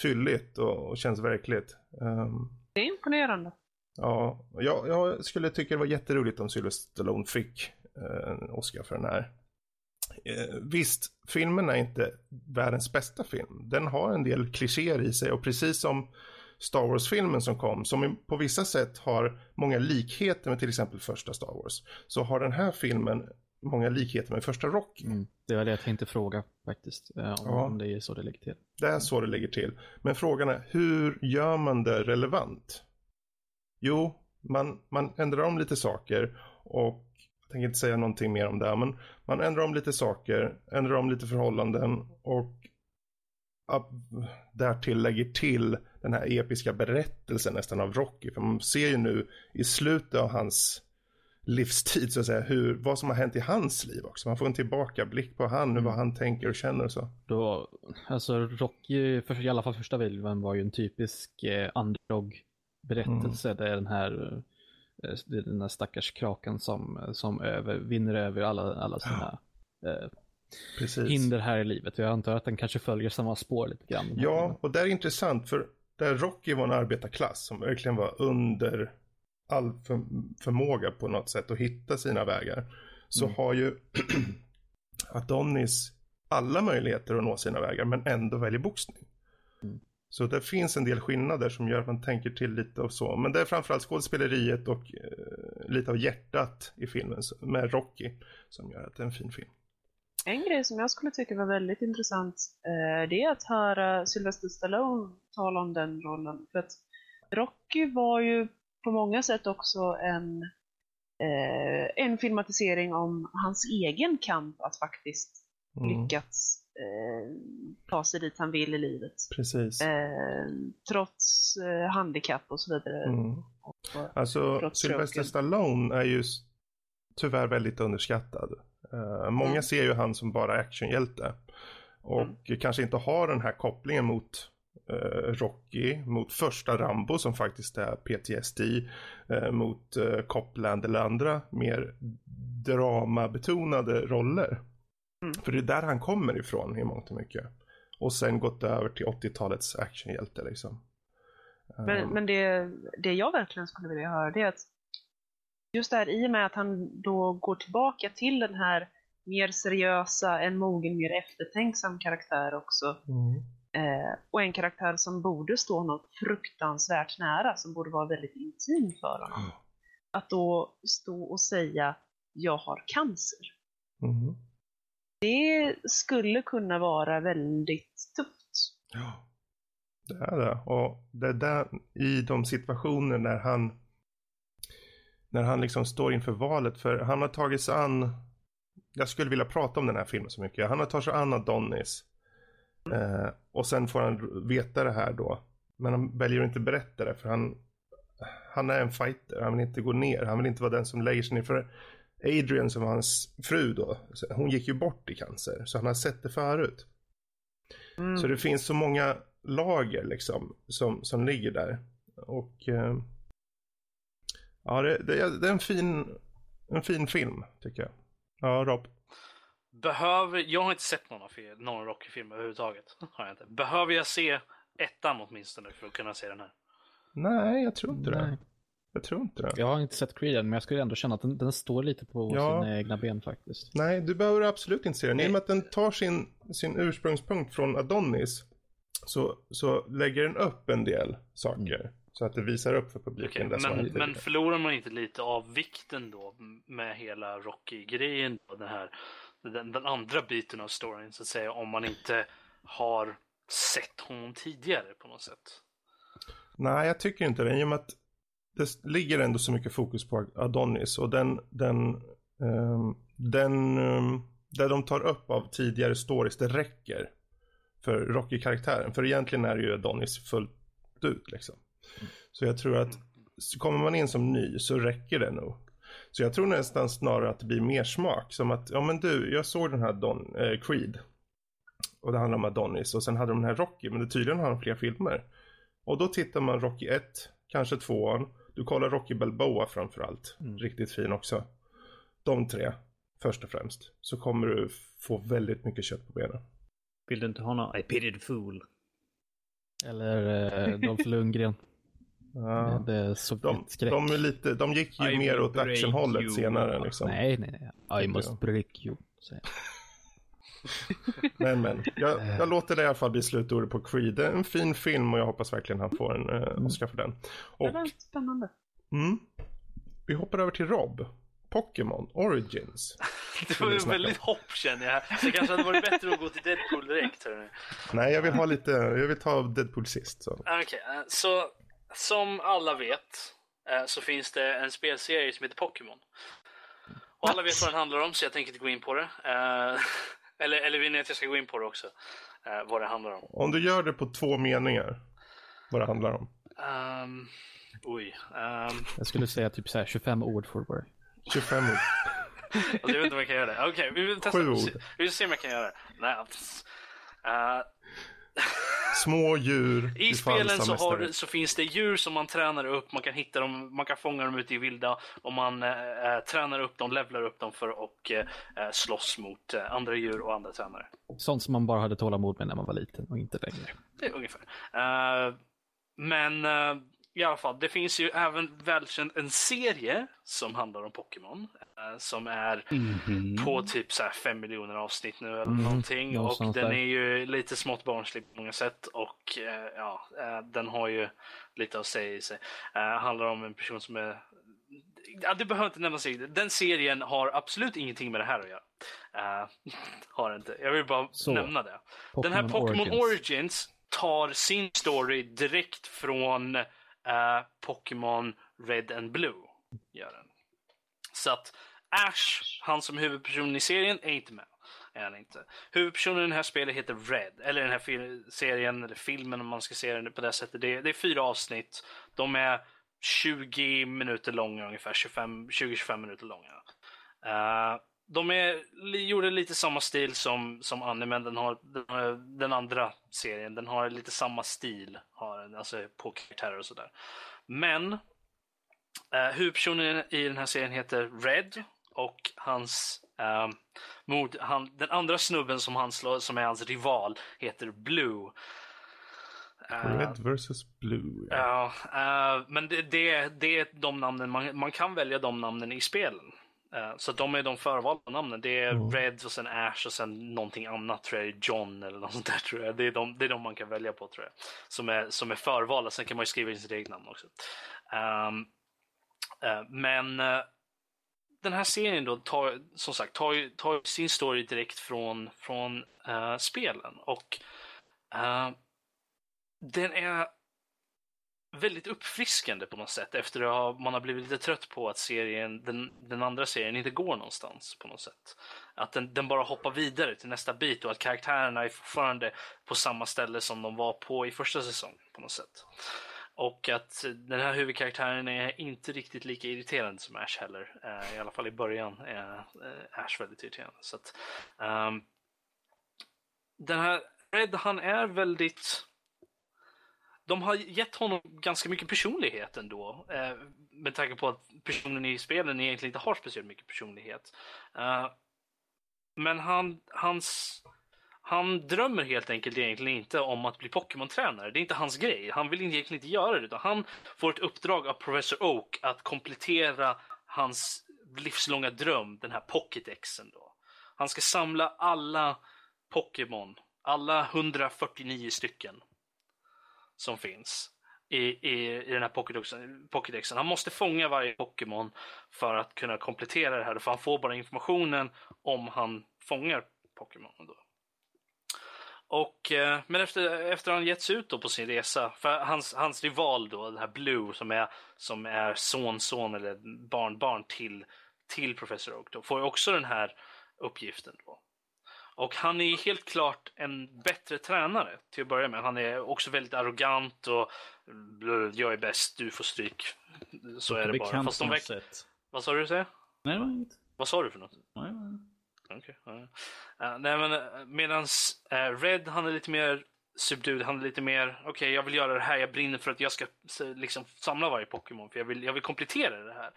fylligt och, och känns verkligt. Um, det är imponerande. Ja, jag, jag, skulle tycka det var jätteroligt om Sylvester Stallone fick eh, en Oscar för den här. Eh, visst, filmen är inte världens bästa film. Den har en del klichéer i sig och precis som Star Wars-filmen som kom, som på vissa sätt har många likheter med till exempel första Star Wars, så har den här filmen många likheter med första Rocky. Mm, det var det jag tänkte fråga faktiskt, eh, om, ja. om det är så det ligger till. Det är så det ligger till. Men frågan är, hur gör man det relevant? Jo, man, man ändrar om lite saker och jag tänker inte säga någonting mer om det, men man ändrar om lite saker, ändrar om lite förhållanden och därtill lägger till den här episka berättelsen nästan av Rocky. För man ser ju nu i slutet av hans livstid så att säga hur, vad som har hänt i hans liv också. Man får en tillbakablick på han, mm. vad han tänker och känner och så. Då, alltså Rocky, för, i alla fall första filmen var ju en typisk eh, underdog berättelse. Mm. Det är den här, eh, den här stackars kraken som, som över, vinner över alla, alla sina eh, hinder här i livet. Jag antar att den kanske följer samma spår lite grann. Ja, och det är intressant för där Rocky var en arbetarklass som verkligen var under all för, förmåga på något sätt att hitta sina vägar. Så mm. har ju Adonis alla möjligheter att nå sina vägar men ändå väljer boxning. Mm. Så det finns en del skillnader som gör att man tänker till lite och så. Men det är framförallt skådespeleriet och eh, lite av hjärtat i filmen med Rocky som gör att det är en fin film. En grej som jag skulle tycka var väldigt intressant eh, det är att höra Sylvester Stallone tala om den rollen. För att Rocky var ju på många sätt också en, eh, en filmatisering om hans egen kamp att faktiskt mm. lyckats eh, ta sig dit han vill i livet. Precis. Eh, trots eh, handikapp och så vidare. Mm. Och, alltså, Sylvester Stallone är ju tyvärr väldigt underskattad. Uh, många mm. ser ju han som bara actionhjälte. Och mm. kanske inte har den här kopplingen mot uh, Rocky, mot första Rambo som faktiskt är PTSD, uh, mot Copland eller andra mer dramabetonade roller. För det är där han kommer ifrån i mångt och mycket. Och sen gått över till 80-talets actionhjälte liksom. Men, men det, det jag verkligen skulle vilja höra det är att just det här i och med att han då går tillbaka till den här mer seriösa, en mogen, mer eftertänksam karaktär också. Mm. Eh, och en karaktär som borde stå något fruktansvärt nära, som borde vara väldigt intim för honom. Mm. Att då stå och säga jag har cancer. Mm. Det skulle kunna vara väldigt tufft. Ja, det är det. Och det där i de situationer när han när han liksom står inför valet för han har tagit sig an jag skulle vilja prata om den här filmen så mycket. Han har tagit sig an Adonis. Eh, och sen får han veta det här då. Men han väljer att inte berätta det för han, han är en fighter. Han vill inte gå ner. Han vill inte vara den som lägger sig ner. För Adrian som var hans fru då. Hon gick ju bort i cancer. Så han har sett det förut. Mm. Så det finns så många lager liksom som, som ligger där. Och eh, Ja, det, det, det, är en fin, en fin film tycker jag. Ja, Rob. Behöver, jag har inte sett någon, någon Rocky-film överhuvudtaget. Har jag inte. Behöver jag se ettan åtminstone för att kunna se den här? Nej, jag tror inte Nej. det. Jag tror inte det. Jag har inte sett Creed men jag skulle ändå känna att den, den står lite på ja. sina egna ben faktiskt. Nej, du behöver absolut inte se den. I och med att den tar sin, sin ursprungspunkt från Adonis så, så lägger den upp en del saker. Mm. Så att det visar upp för publiken. Okay, men, men förlorar man inte lite av vikten då med hela Rocky-grejen? Den, här, den, den, andra biten av storyn så att säga. Om man inte har sett honom tidigare på något sätt. Nej, jag tycker inte det. I och med att det ligger ändå så mycket fokus på Adonis. Och den, den, um, den um, där de tar upp av tidigare stories, det räcker för Rocky-karaktären. För egentligen är det ju Adonis fullt ut liksom. Så jag tror att kommer man in som ny så räcker det nog. Så jag tror nästan snarare att det blir mer smak. Som att, ja men du, jag såg den här Don, eh, Creed. Och det handlar om Adonis. Och sen hade de den här Rocky, men det tydligen har de fler filmer. Och då tittar man Rocky 1, kanske 2 du kollar Rocky Balboa framförallt. Mm. Riktigt fin också. De tre, först och främst. Så kommer du få väldigt mycket kött på benen. Vill du inte ha någon I pity the fool? Eller eh, Dolph Lundgren. Ja. Det de, de, är lite, de gick ju I mer åt actionhållet senare. Liksom. Nej, nej, nej. I must break you. men, men. Jag, jag låter det i alla fall bli slutordet på Creed. Det är en fin film och jag hoppas verkligen han får en uh, Oscar för den. Och, det var spännande. Mm, vi hoppar över till Rob. Pokémon Origins. det var ju väldigt hopp känner jag. Det kanske hade varit bättre att gå till Deadpool direkt. Hörni. Nej, jag vill ha lite, jag vill ta Deadpool sist. Okej, okay, eh, så som alla vet uh, så finns det en spelserie som heter Pokémon. Och alla vet vad den handlar om så jag tänker inte gå in på det. Eller, eller vill ni att jag ska gå in på det också? vad det handlar om. Om du gör det på två meningar. Vad det handlar om. Um, oj. Um... Jag skulle säga typ så här 25 ord får det 25 ord. jag vet inte om jag kan göra det. Okej, okay, vi vill testa. Sju ord. Vi vill se om jag kan göra det. Nej. Uh... Små djur. I spelen så, har, så, finns det djur som man tränar upp, man kan hitta dem, man kan fånga dem ute i vilda och man äh, tränar upp dem, levlar upp dem för att äh, slåss mot äh, andra djur och andra tränare. Sånt som man bara hade tålamod med när man var liten och inte längre. Det är ungefär. Uh, men i alla fall, det finns ju även välkänd en serie som handlar om Pokémon. Eh, som är mm -hmm. på typ så här 5 miljoner avsnitt nu eller mm, någonting. Och den där. är ju lite smått barnslig på många sätt. Och eh, ja, eh, den har ju lite att säga i sig. Eh, handlar om en person som är Ja, det behöver inte nämnas. Den serien har absolut ingenting med det här att göra. Uh, har inte. Jag vill bara så. nämna det. Pokemon Den här Pokémon Origins. Origins tar sin story direkt från uh, Pokémon Red and Blue. Gör den. Så att Ash, han som är huvudpersonen i serien, är inte med. Är han inte. Huvudpersonen i den här spelet heter Red, eller den här serien, eller filmen om man ska se den på det sättet. Det är, det är fyra avsnitt. De är 20 minuter långa ungefär, 20-25 minuter långa. Uh, de är, gjorde lite samma stil som, som animen. Den har, den den andra serien. Den har lite samma stil. Har, alltså på karaktärer och sådär. Men eh, huvudpersonen i den här serien heter Red. Och hans eh, mod, han, den andra snubben som han slår, som är hans rival, heter Blue. Uh, Red versus Blue. Ja, uh, men det, det, det är de namnen, man, man kan välja de namnen i spelen. Uh, så de är de förvalda namnen. Det är mm. Red och sen Ash och sen någonting annat tror jag. John eller något sånt där tror jag. Det är de, det är de man kan välja på tror jag. Som är, som är förvalda. Sen kan man ju skriva in sitt eget namn också. Um, uh, men uh, den här serien då tar, som sagt, tar, tar sin story direkt från, från spelen. Och den är väldigt uppfriskande på något sätt efter att man har blivit lite trött på att serien, den, den andra serien inte går någonstans på något sätt. Att den, den, bara hoppar vidare till nästa bit och att karaktärerna är fortfarande på samma ställe som de var på i första säsongen på något sätt. Och att den här huvudkaraktären är inte riktigt lika irriterande som Ash heller. Eh, I alla fall i början är eh, Ash väldigt irriterande. Så att, um, den här Red, han är väldigt de har gett honom ganska mycket personlighet ändå. Eh, med tanke på att personen i spelen egentligen inte har speciellt mycket personlighet. Eh, men han, hans, han drömmer helt enkelt egentligen inte om att bli Pokémon-tränare. Det är inte hans grej. Han vill egentligen inte göra det. Utan han får ett uppdrag av Professor Oak att komplettera hans livslånga dröm, den här Pocketexen. Då. Han ska samla alla Pokémon, alla 149 stycken som finns i, i, i den här Pokédexen, Han måste fånga varje Pokémon för att kunna komplettera det här. För han får bara informationen om han fångar Pokémon. Och, eh, men efter, efter han getts ut då på sin resa, för hans, hans rival då, den här Blue som är, som är sonson eller barnbarn till, till Professor Oak, då, får också den här uppgiften. Då. Och han är helt klart en bättre tränare till att börja med. Han är också väldigt arrogant och jag är bäst, du får stryk. Så är det bara. Fast de verk... sätt. Vad sa du? Säga? Nej, det var inget. Vad sa du för något? Nej. Okay, uh, nej men uh, medans uh, Red han är lite mer subdued, han är lite mer okej okay, jag vill göra det här, jag brinner för att jag ska liksom samla varje Pokémon för jag vill, jag vill komplettera det här.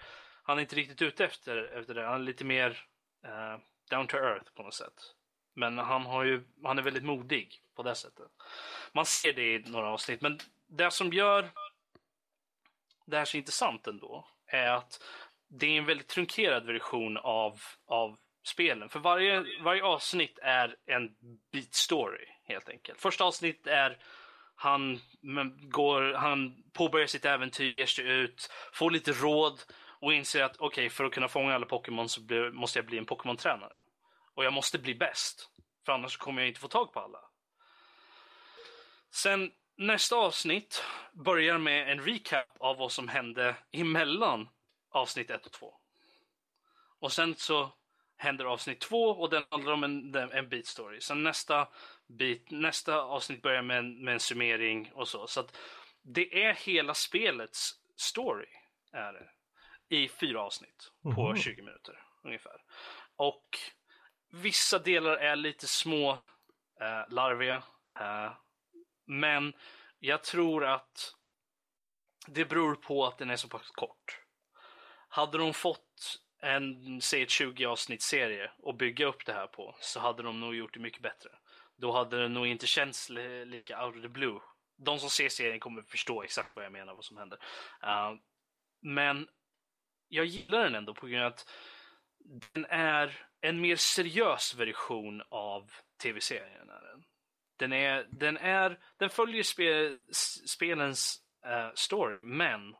Han är inte riktigt ute efter, efter det, han är lite mer down to earth på något sätt. Men han, har ju, han är väldigt modig på det sättet. Man ser det i några avsnitt, men det som gör det här så intressant ändå är att det är en väldigt trunkerad version av, av spelen. För varje, varje avsnitt är en beat story helt enkelt. Första avsnittet är han, går, han påbörjar sitt äventyr, ger sig ut, får lite råd och inser att okej, okay, för att kunna fånga alla Pokémon så blir, måste jag bli en Pokémon-tränare. Och jag måste bli bäst, för annars kommer jag inte få tag på alla. Sen nästa avsnitt börjar med en recap av vad som hände emellan avsnitt 1 och 2. Och sen så händer avsnitt 2 och den handlar om en, en beat story. Sen nästa, bit, nästa avsnitt börjar med en, med en summering och så. Så att det är hela spelets story är det, i fyra avsnitt mm. på 20 mhm. minuter ungefär. Och vissa delar är lite små eh, larviga. Eh, men jag tror att det beror på att den är så pass kort. Hade de fått en, säg ett 20 avsnittsserie och bygga upp det här på så hade de nog gjort det mycket bättre. Då hade det nog inte känts lika out of the blue. De som ser serien kommer förstå exakt vad jag menar, vad som händer. Uh, men jag gillar den ändå på grund av att den är en mer seriös version av tv-serien. Den, är, den, är, den följer spe, spelens uh, story, men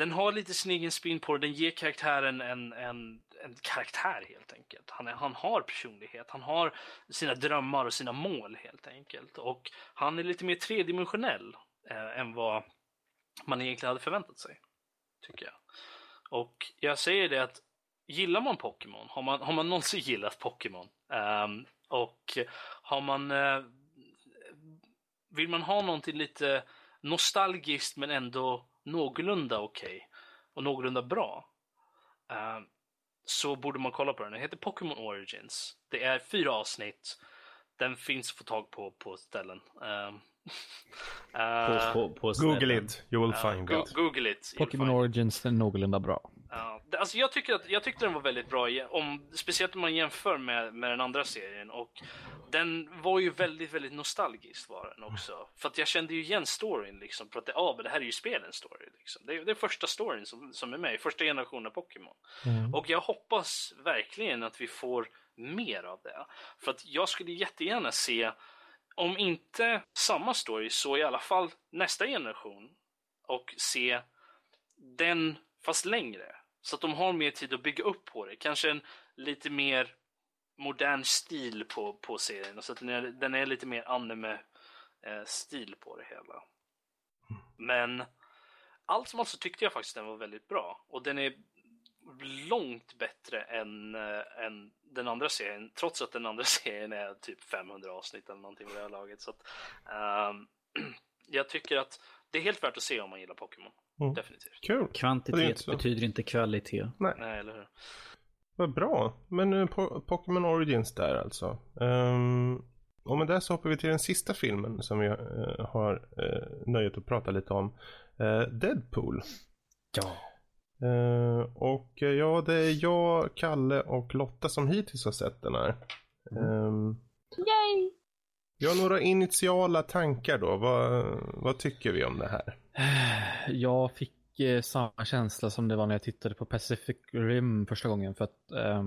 den har lite sin egen spin på det. Den ger karaktären en, en, en karaktär helt enkelt. Han, är, han har personlighet, han har sina drömmar och sina mål helt enkelt. Och han är lite mer tredimensionell eh, än vad man egentligen hade förväntat sig. Tycker jag. Och jag säger det att gillar man Pokémon, har man, har man någonsin gillat Pokémon um, och har man uh, vill man ha någonting lite nostalgiskt men ändå någorlunda okej okay, och någorlunda bra uh, så borde man kolla på den. Den heter Pokémon Origins. Det är fyra avsnitt. Den finns att få tag på på ställen. Uh, uh, på, på, på Google it, you will find it. Google it. Pokémon Origins är någorlunda bra. Ja, alltså jag, tycker att, jag tyckte den var väldigt bra, om, speciellt om man jämför med, med den andra serien. Och den var ju väldigt, väldigt nostalgisk var den också. För att jag kände ju igen storyn liksom. För att det, ah, men det här är ju spelens story. Liksom. Det, är, det är första storyn som, som är med, första generationen Pokémon. Mm. Och jag hoppas verkligen att vi får mer av det. För att jag skulle jättegärna se, om inte samma story, så i alla fall nästa generation. Och se den fast längre. Så att de har mer tid att bygga upp på det. Kanske en lite mer modern stil på, på serien. Så att den är, den är lite mer anime-stil på det hela. Men allt som alltså tyckte jag faktiskt den var väldigt bra. Och den är långt bättre än, äh, än den andra serien. Trots att den andra serien är typ 500 avsnitt eller någonting vid det här laget. Så att, äh, jag tycker att det är helt värt att se om man gillar Pokémon. Mm. Definitivt. Kul. Kvantitet inte betyder inte kvalitet. Nej. Nej, eller hur? Vad bra. Men uh, Pokémon Origins där alltså. Um, och med det så hoppar vi till den sista filmen som vi uh, har uh, nöjet att prata lite om. Deadpool. Ja. och ja, det är jag, Kalle och Lotta som hittills har sett den här. Mm. Um, Yay! Ja, några initiala tankar då. Vad, vad tycker vi om det här? Jag fick eh, samma känsla som det var när jag tittade på Pacific Rim första gången. För att eh,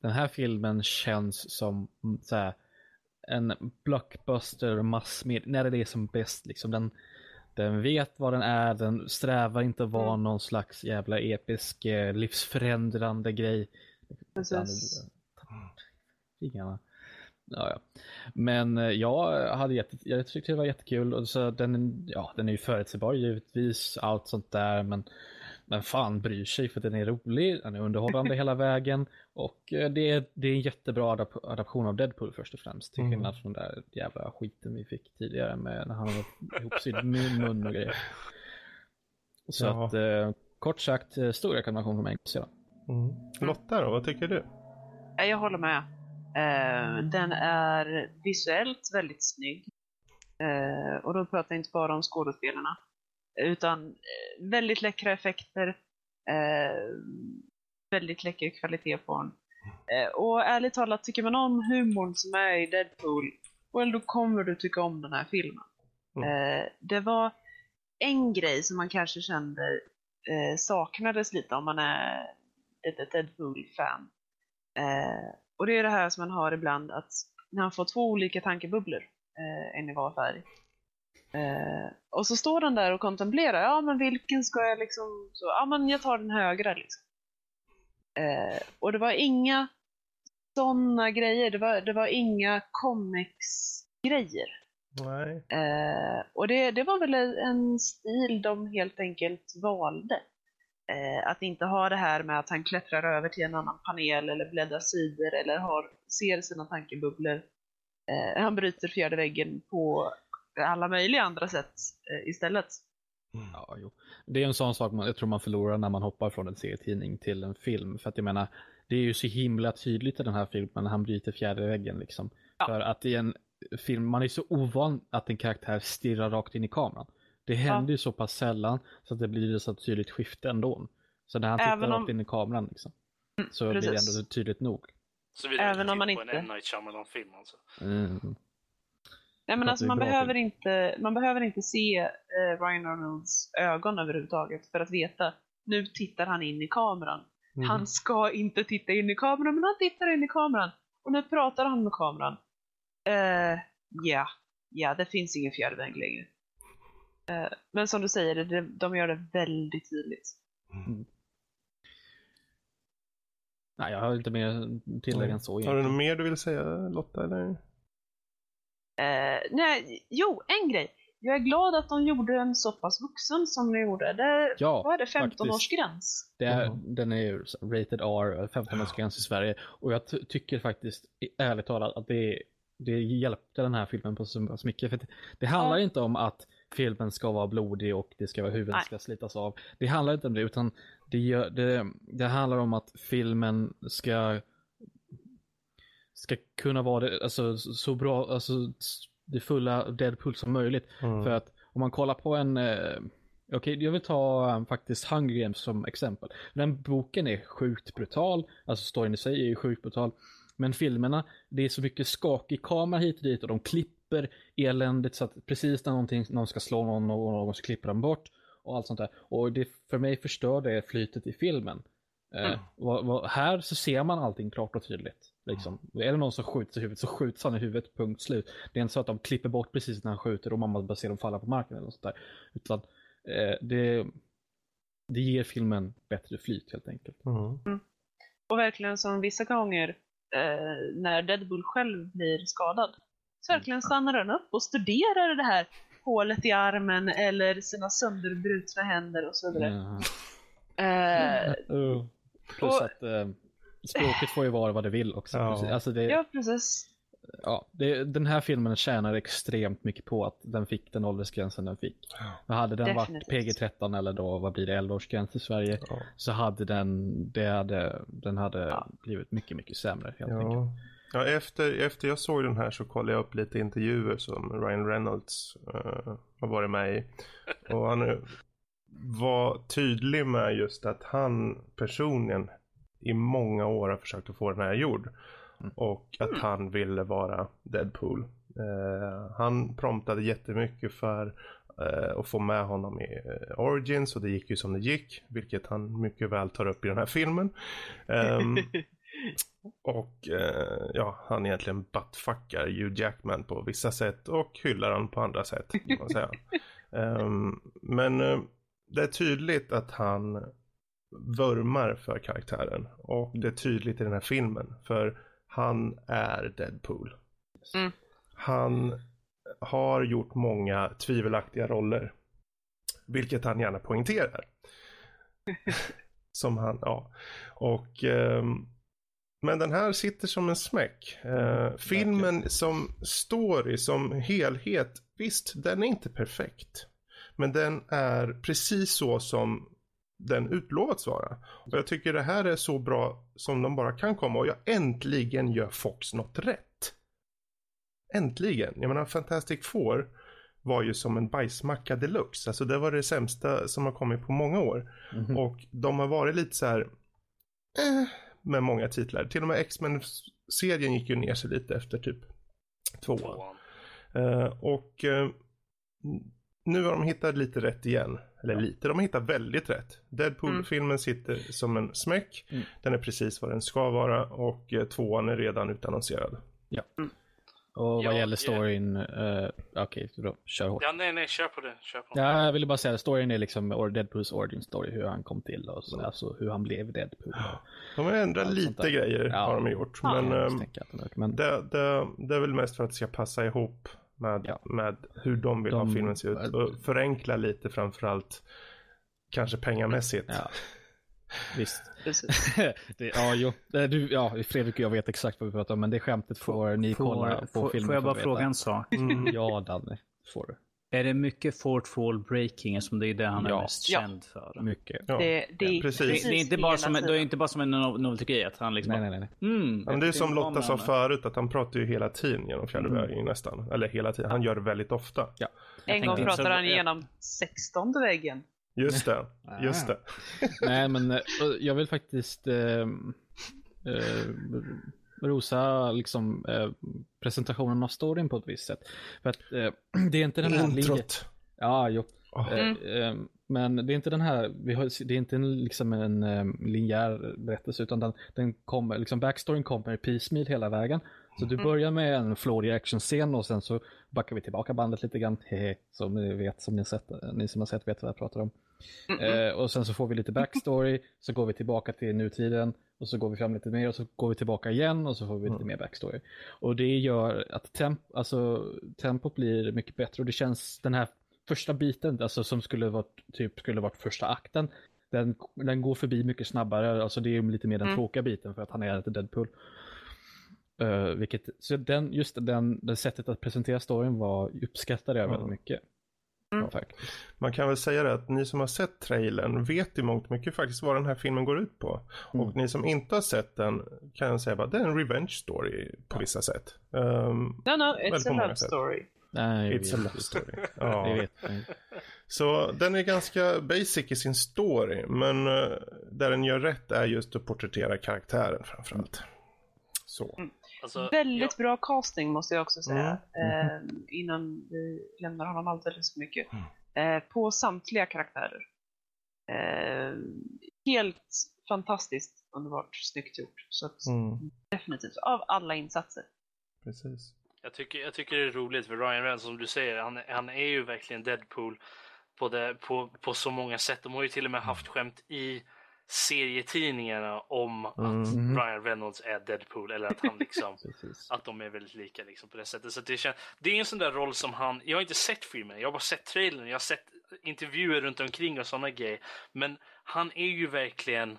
den här filmen känns som mm, så här, en blockbuster massmedia, när det är som bäst. Liksom. Den, den vet vad den är, den strävar inte att vara mm. någon slags jävla episk eh, livsförändrande grej. Precis. Fingrarna. Ja, ja. Men eh, jag hade jätte, jag tyckte det var jättekul och så den, ja, den är ju förutsägbar givetvis, allt sånt där, men men fan bryr sig för den är rolig, den är underhållande hela vägen och eh, det är, det är en jättebra adap adaption av Deadpool först och främst. Till mm. skillnad mm. från den där jävla skiten vi fick tidigare med när han var ihopsydd mun och grejer. Så ja. att eh, kort sagt, stor rekommendation från mig. Mm. Lotta då, vad tycker du? Jag håller med. Uh, den är visuellt väldigt snygg. Uh, och då pratar jag inte bara om skådespelarna. Utan uh, väldigt läckra effekter. väldigt läcker kvalitet på den. Eh, och ärligt talat, tycker man om humorn som är i Deadpool, well då kommer du tycka om den här filmen. Mm. Eh, det var en grej som man kanske kände eh, saknades lite om man är ett Deadpool-fan. Eh, och det är det här som man har ibland att när han får två olika tankebubblor, eh, en i var färg. Eh, och så står han där och kontemplerar, ja men vilken ska jag liksom, så, ja men jag tar den högra liksom. Eh, och det var inga sådana grejer, det var, det var inga comics-grejer. Nej. Eh, och det, det var väl en stil de helt enkelt valde. Eh, att inte ha det här med att han klättrar över till en annan panel eller bläddrar sidor eller har, ser sina tankebubblor. Eh, han bryter fjärde väggen på alla möjliga andra sätt eh, istället. Mm. Ja, jo. Det är en sån sak man, jag tror man förlorar när man hoppar från en serietidning till en film. För att jag menar, det är ju så himla tydligt i den här filmen när han bryter fjärde väggen liksom. Ja. För att i en film, man är så ovan att en karaktär stirrar rakt in i kameran. Det händer ja. ju så pass sällan så att det blir ett så tydligt skifte ändå. Så när han tittar om... rakt in i kameran liksom, mm, så Precis. blir det ändå tydligt nog. Även om man inte... på en M. Night Shyamalan-film alltså? Mm. Nej men alltså man behöver, inte, man behöver inte se eh, Ryan Reynolds ögon överhuvudtaget för att veta nu tittar han in i kameran. Mm. Han ska inte titta in i kameran men han tittar in i kameran. Och nu pratar han med kameran. Eh, ja, ja det finns ingen fjärrväg längre. Eh, men som du säger, det, de gör det väldigt tydligt. Mm. Nej, jag har inte mer tillägg än så. Har du något mer du vill säga Lotta? Eller? Eh, nej, jo, en grej. Jag är glad att de gjorde en så pass vuxen som de gjorde. Det, ja, vad är det, 15-årsgräns? Det är, mm. Den är ju rated R, 15-årsgräns i Sverige. Och jag tycker faktiskt, ärligt talat, att det, det hjälpte den här filmen på så mycket. För det, det handlar ja. inte om att filmen ska vara blodig och det ska vara huvudet ska slitas av. Det handlar inte om det utan det, det, det handlar om att filmen ska ska kunna vara det, alltså, så bra, alltså det fulla Deadpool som möjligt. Mm. För att om man kollar på en, eh, okej okay, jag vill ta um, faktiskt Hunger Games som exempel. Den boken är sjukt brutal, alltså storyn i sig är ju sjukt brutal. Men filmerna, det är så mycket skakig kamera hit och dit och de klipper eländigt så att precis när någonting, någon ska slå någon och någon så klipper de bort och allt sånt där. Och det, för mig förstör det flytet i filmen. Eh, mm. Eh, och, och här så ser man allting klart och tydligt. Liksom. Mm. Är det någon som skjuts i huvudet så skjuts han i huvudet, punkt slut. Det är inte så att de klipper bort precis när han skjuter och man bara ser dem falla på marken eller något sånt där. Utan eh, det, det ger filmen bättre flyt helt enkelt. Mm. Mm. Och verkligen som vissa gånger eh, när Deadpool själv blir skadad så verkligen stannar den upp och studerar det här hålet i armen eller sina sönderbrutna händer och så vidare. Eh, uh, plus och, att eh, språket får ju vara vad det vill också. Ja, alltså det, ja precis. Ja, det, den här filmen tjänar extremt mycket på att den fick den åldersgränsen den fick. Ja. Hade den Definitivt. varit PG-13 eller då, vad blir det, 11-årsgräns i Sverige, ja. så hade den, det hade, den hade ja. blivit mycket, mycket sämre helt enkelt. Ja, efter, efter jag såg den här så kollade jag upp lite intervjuer som Ryan Reynolds uh, har varit med i. Och han var tydlig med just att han personligen i många år har försökt att få den här gjord. Mm. Och att han ville vara Deadpool. Uh, han promptade jättemycket för uh, att få med honom i uh, Origins och det gick ju som det gick. Vilket han mycket väl tar upp i den här filmen. Um, och ja, han egentligen buttfuckar Hugh Jackman på vissa sätt och hyllar han på andra sätt. Man säga. um, men det är tydligt att han vurmar för karaktären. Och det är tydligt i den här filmen. För han är Deadpool. Mm. Han har gjort många tvivelaktiga roller. Vilket han gärna poängterar. som han, ja. Och um, men den här sitter som en smäck. Uh, filmen som story, som helhet, visst den är inte perfekt. Men den är precis så som den utlovats vara. Och jag tycker det här är så bra som de bara kan komma och jag äntligen gör Fox något rätt. Äntligen. Jag menar Fantastic Four var ju som en bajsmacka deluxe. Alltså det var det sämsta som har kommit på många år. Mm -hmm. Och de har varit lite så här. Eh, med många titlar. Till och med X-Men-serien gick ju ner sig lite efter typ tvåan. Uh, och uh, nu har de hittat lite rätt igen. Eller lite, de har hittat väldigt rätt. Deadpool-filmen mm. sitter som en smäck. Mm. Den är precis vad den ska vara och uh, tvåan är redan utannonserad. Ja. Mm. Och vad ja, gäller storyn, uh, okej, okay, då kör hårt. Ja, nej, nej, kör på det. Kör på ja, jag ville bara säga, storyn är liksom Deadpools origin story, hur han kom till och så, mm. alltså hur han blev Deadpool. De har ändrat lite grejer, ja. har de gjort. Ja, men, um, men... Det, det, det är väl mest för att det ska passa ihop med, ja. med hur de vill de, ha filmen se ut. Och förenkla lite framförallt, kanske pengamässigt. Ja. Visst. det, ja, jo. Du, ja, Fredrik och jag vet exakt vad vi pratar om, men det skämtet får ni kolla på får, filmen. Får jag bara fråga en sak? Mm. ja, Danne. Får du. Är det mycket fourth fall breaking som det är det han ja. är mest ja. känd för? Mycket. Ja. Det, det, ja, precis. Det, det, är inte bara som, det är inte bara som en novelty att han liksom... Nej, nej, nej. Mm, men det är som Lotta sa förut, att han pratar ju hela tiden genom fjärde mm. nästan. Eller hela tiden, han gör det väldigt ofta. Ja. En gång pratade han igenom sextonde väggen. Just det, just det. Nej, men eh, jag vill faktiskt eh, eh, rosa liksom, eh, presentationen av storyn på ett visst sätt. För att eh, det är inte den här... Introt. Ja, jo. Mm. men det är inte den här, vi har, det är inte en, liksom en linjär berättelse utan den, den kommer, liksom backstoryn kommer i piecemeal hela vägen. Så du mm. börjar med en flådig actionscen och sen så backar vi tillbaka bandet lite grann, hehe, som ni vet, som ni, sett, ni som har sett vet vad jag pratar om. Eh, och sen så får vi lite backstory, så går vi tillbaka till nutiden och så går vi fram lite mer och så går vi tillbaka igen och så får vi lite mm. mer backstory. Och det gör att temp alltså, tempot blir mycket bättre och det känns den här första biten, alltså som skulle varit, typ, skulle varit första akten, den, den går förbi mycket snabbare, alltså det är lite mer den mm. tråkiga biten för att han är ett Deadpool. Uh, vilket, så den, just den, det sättet att presentera storyn var, uppskattade jag väldigt mycket. Mm. Man kan väl säga det att ni som har sett trailern vet i mångt mycket faktiskt vad den här filmen går ut på. Mm. Och ni som inte har sett den kan jag säga bara det är en revenge story på ja. vissa sätt. Um, no, no, it's a love sätt. story. Nej, It's a love story. ja. Så den är ganska basic i sin story, men uh, där den gör rätt är just att porträttera karaktären framförallt. Så. Mm. Alltså, Väldigt ja. bra casting måste jag också säga. Mm. Eh, innan vi lämnar honom alldeles för mycket. Mm. Eh, på samtliga karaktärer. Eh, helt fantastiskt underbart snyggt gjort. Så att, mm. definitivt, av alla insatser. Precis. Jag tycker, jag tycker det är roligt för Ryan Reynolds som du säger, han, han är ju verkligen Deadpool på, det, på, på så många sätt. De har ju till och med haft skämt i serietidningarna om mm. att mm. Ryan Reynolds är Deadpool eller att han liksom att de är väldigt lika liksom på det sättet. Så det, känns, det är en sån där roll som han, jag har inte sett filmen, jag har bara sett trailern, jag har sett intervjuer runt omkring och sådana grejer. Men han är ju verkligen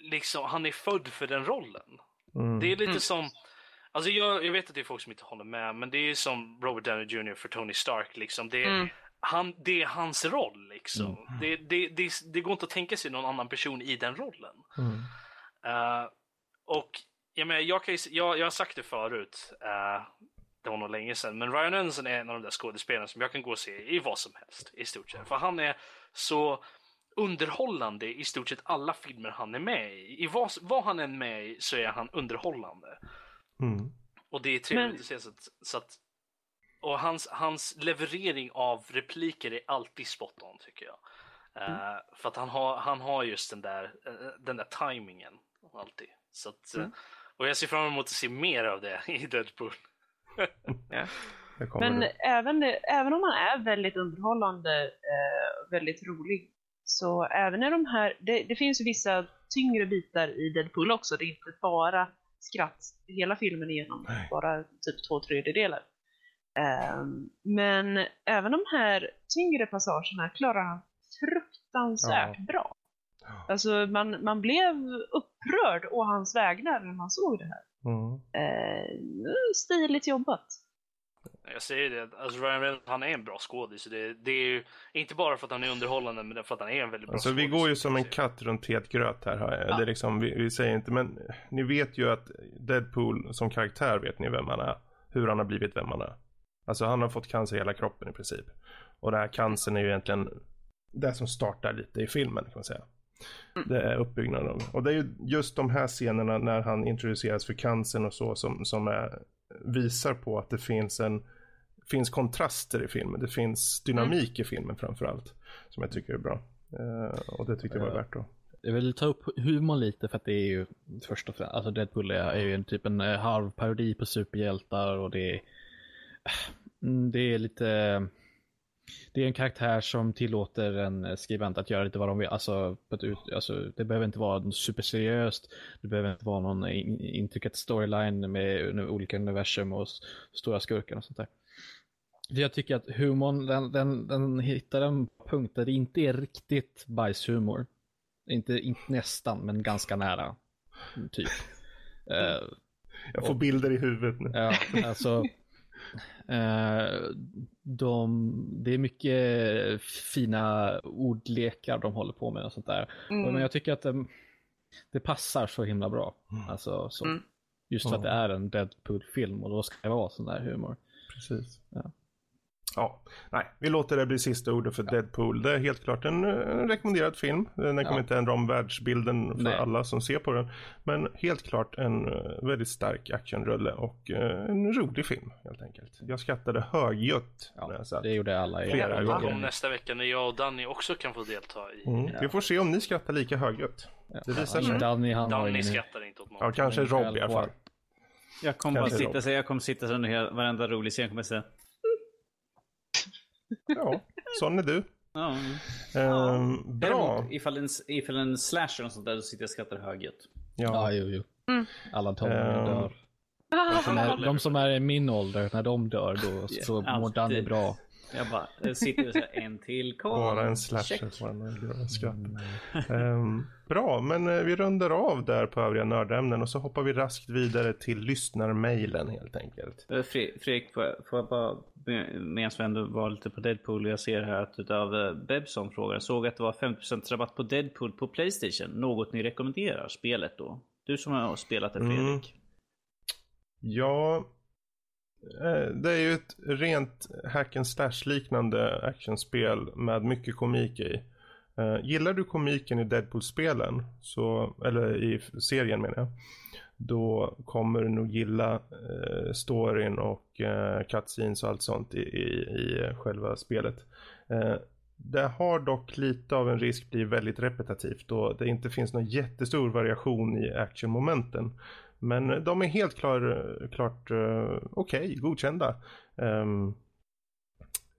liksom, han är född för den rollen. Mm. Det är lite mm. som Alltså jag, jag vet att det är folk som inte håller med, men det är som Robert Downey Jr för Tony Stark. Liksom. Det, är, mm han, det är hans roll liksom. Mm. Det, det, det, det, går inte att tänka sig någon annan person i den rollen. Mm. Uh, och jag, menar, jag, kan, jag, jag har sagt det förut, uh, det var nog länge sedan, men Ryan Reynolds är en av de där skådespelarna som jag kan gå och se i vad som helst i stort sett. För han är så underhållande i stort sett alla filmer han är med i. I vad, vad han än är med i så är han underhållande. Mm. Och det är trevligt men... att se så att, så att och hans, hans leverering av repliker är alltid spot on tycker jag. Mm. Uh, för att han har, han har just den där, uh, den där timingen alltid. Så att, mm. uh, och jag ser fram emot att se mer av det i Deadpool. ja. Men även, även om han är väldigt underhållande, väldigt rolig, så även i de här, det, det finns ju vissa tyngre bitar i Deadpool också. Det är inte bara skratt hela filmen igenom, Nej. bara typ två tredjedelar. Um, men även de här tyngre passagerna klarar han fruktansvärt ja. bra. Alltså man, man blev upprörd å hans vägnar när man såg det här. Mm. Uh, stiligt jobbat. Jag säger det, alltså Ryan Reynolds, han är en bra skådis. Det, det är ju inte bara för att han är underhållande, men för att han är en väldigt bra alltså, skådis. Vi går ju som en katt runt het gröt här. Ja. Det är liksom, vi, vi, säger inte, men ni vet ju att Deadpool som karaktär vet ni vem han är. Hur han har blivit vem han är. Alltså han har fått cancer i hela kroppen i princip. Och den här cancern är ju egentligen det som startar lite i filmen kan man säga. Det är uppbyggnaden. Och det är ju just de här scenerna när han introduceras för cancern och så som, som är, visar på att det finns en finns kontraster i filmen. Det finns dynamik mm. i filmen framförallt. Som jag tycker är bra. Uh, och det tyckte jag var värt att jag vill ta upp humorn lite för att det är ju först och främst, alltså Deadpool är, är ju en typ en eh, halv parodi på superhjältar och det är, mm, det är lite, det är en karaktär som tillåter en skribent att göra lite vad de vill. Alltså, alltså det behöver inte vara superseriöst, det behöver inte vara någon intrikat storyline med olika universum och stora skurkar och sånt där. Jag tycker att humorn, den, den, den hittar en punkt där det inte är riktigt bajshumor. Inte, inte nästan, men ganska nära. Typ. Uh, jag får och, bilder i huvudet nu. Ja, alltså. uh, de, det är mycket fina ordlekar de håller på med och sånt där. Mm. Men jag tycker att det, det passar så himla bra. Mm. Alltså, så, mm. Just för att det är en Deadpool-film och då ska det vara sån där humor. Precis. Ja. Ja, nej, vi låter det bli sista ordet för ja. Deadpool. Det är helt klart en, en rekommenderad film. Den kommer ja. inte ändra om världsbilden för nej. alla som ser på den. Men helt klart en uh, väldigt stark actionrulle och uh, en rolig film helt enkelt. Jag skrattade högljutt ja, när jag satt. Det gjorde alla flera gånger. Om nästa vecka när jag och Danny också kan få delta i. Mm. Vi får se om ni skrattar lika högljutt. Det visar sig. Danny, han Danny skrattar inte åt något. Ja, kanske Rob i alla fall. Jag kommer bara sitta, så jag kommer sitta under varenda rolig scen kommer säga Ja, sån är du. Ja. Um, bra. Däremot, ifall en, ifall en slasher och sånt där, då sitter jag och skrattar högljutt. Ja. ja, jo, jo. Mm. Alla tonåringar um. dör. De som, är, de som är i min ålder, när de dör då så yeah, mår Danny bra. Jag bara sitter och säger en till kvar. Bara en slasher får man skratta. um, bra, men uh, vi rundar av där på övriga nördämnen och så hoppar vi raskt vidare till lyssnarmailen helt enkelt. Uh, Fredrik, får jag, bara, medan vi ändå var lite på Deadpool, jag ser här att utav uh, Bebson frågar, såg att det var 50% rabatt på Deadpool på Playstation. Något ni rekommenderar spelet då? Du som har spelat det Fredrik. Mm. Ja, Eh, Eh, det är ju ett rent hack and slash liknande actionspel med mycket komik i. Eh, gillar du komiken i Deadpool-spelen, så, eller i serien menar jag, då kommer du nog gilla eh, storyn och uh, cutscenes och allt sånt i, i, i själva spelet. Det har dock lite av en risk bli väldigt repetitivt då det inte finns någon jättestor variation i actionmomenten. Men de är helt klar, klart uh, okej, okay, godkända. Um,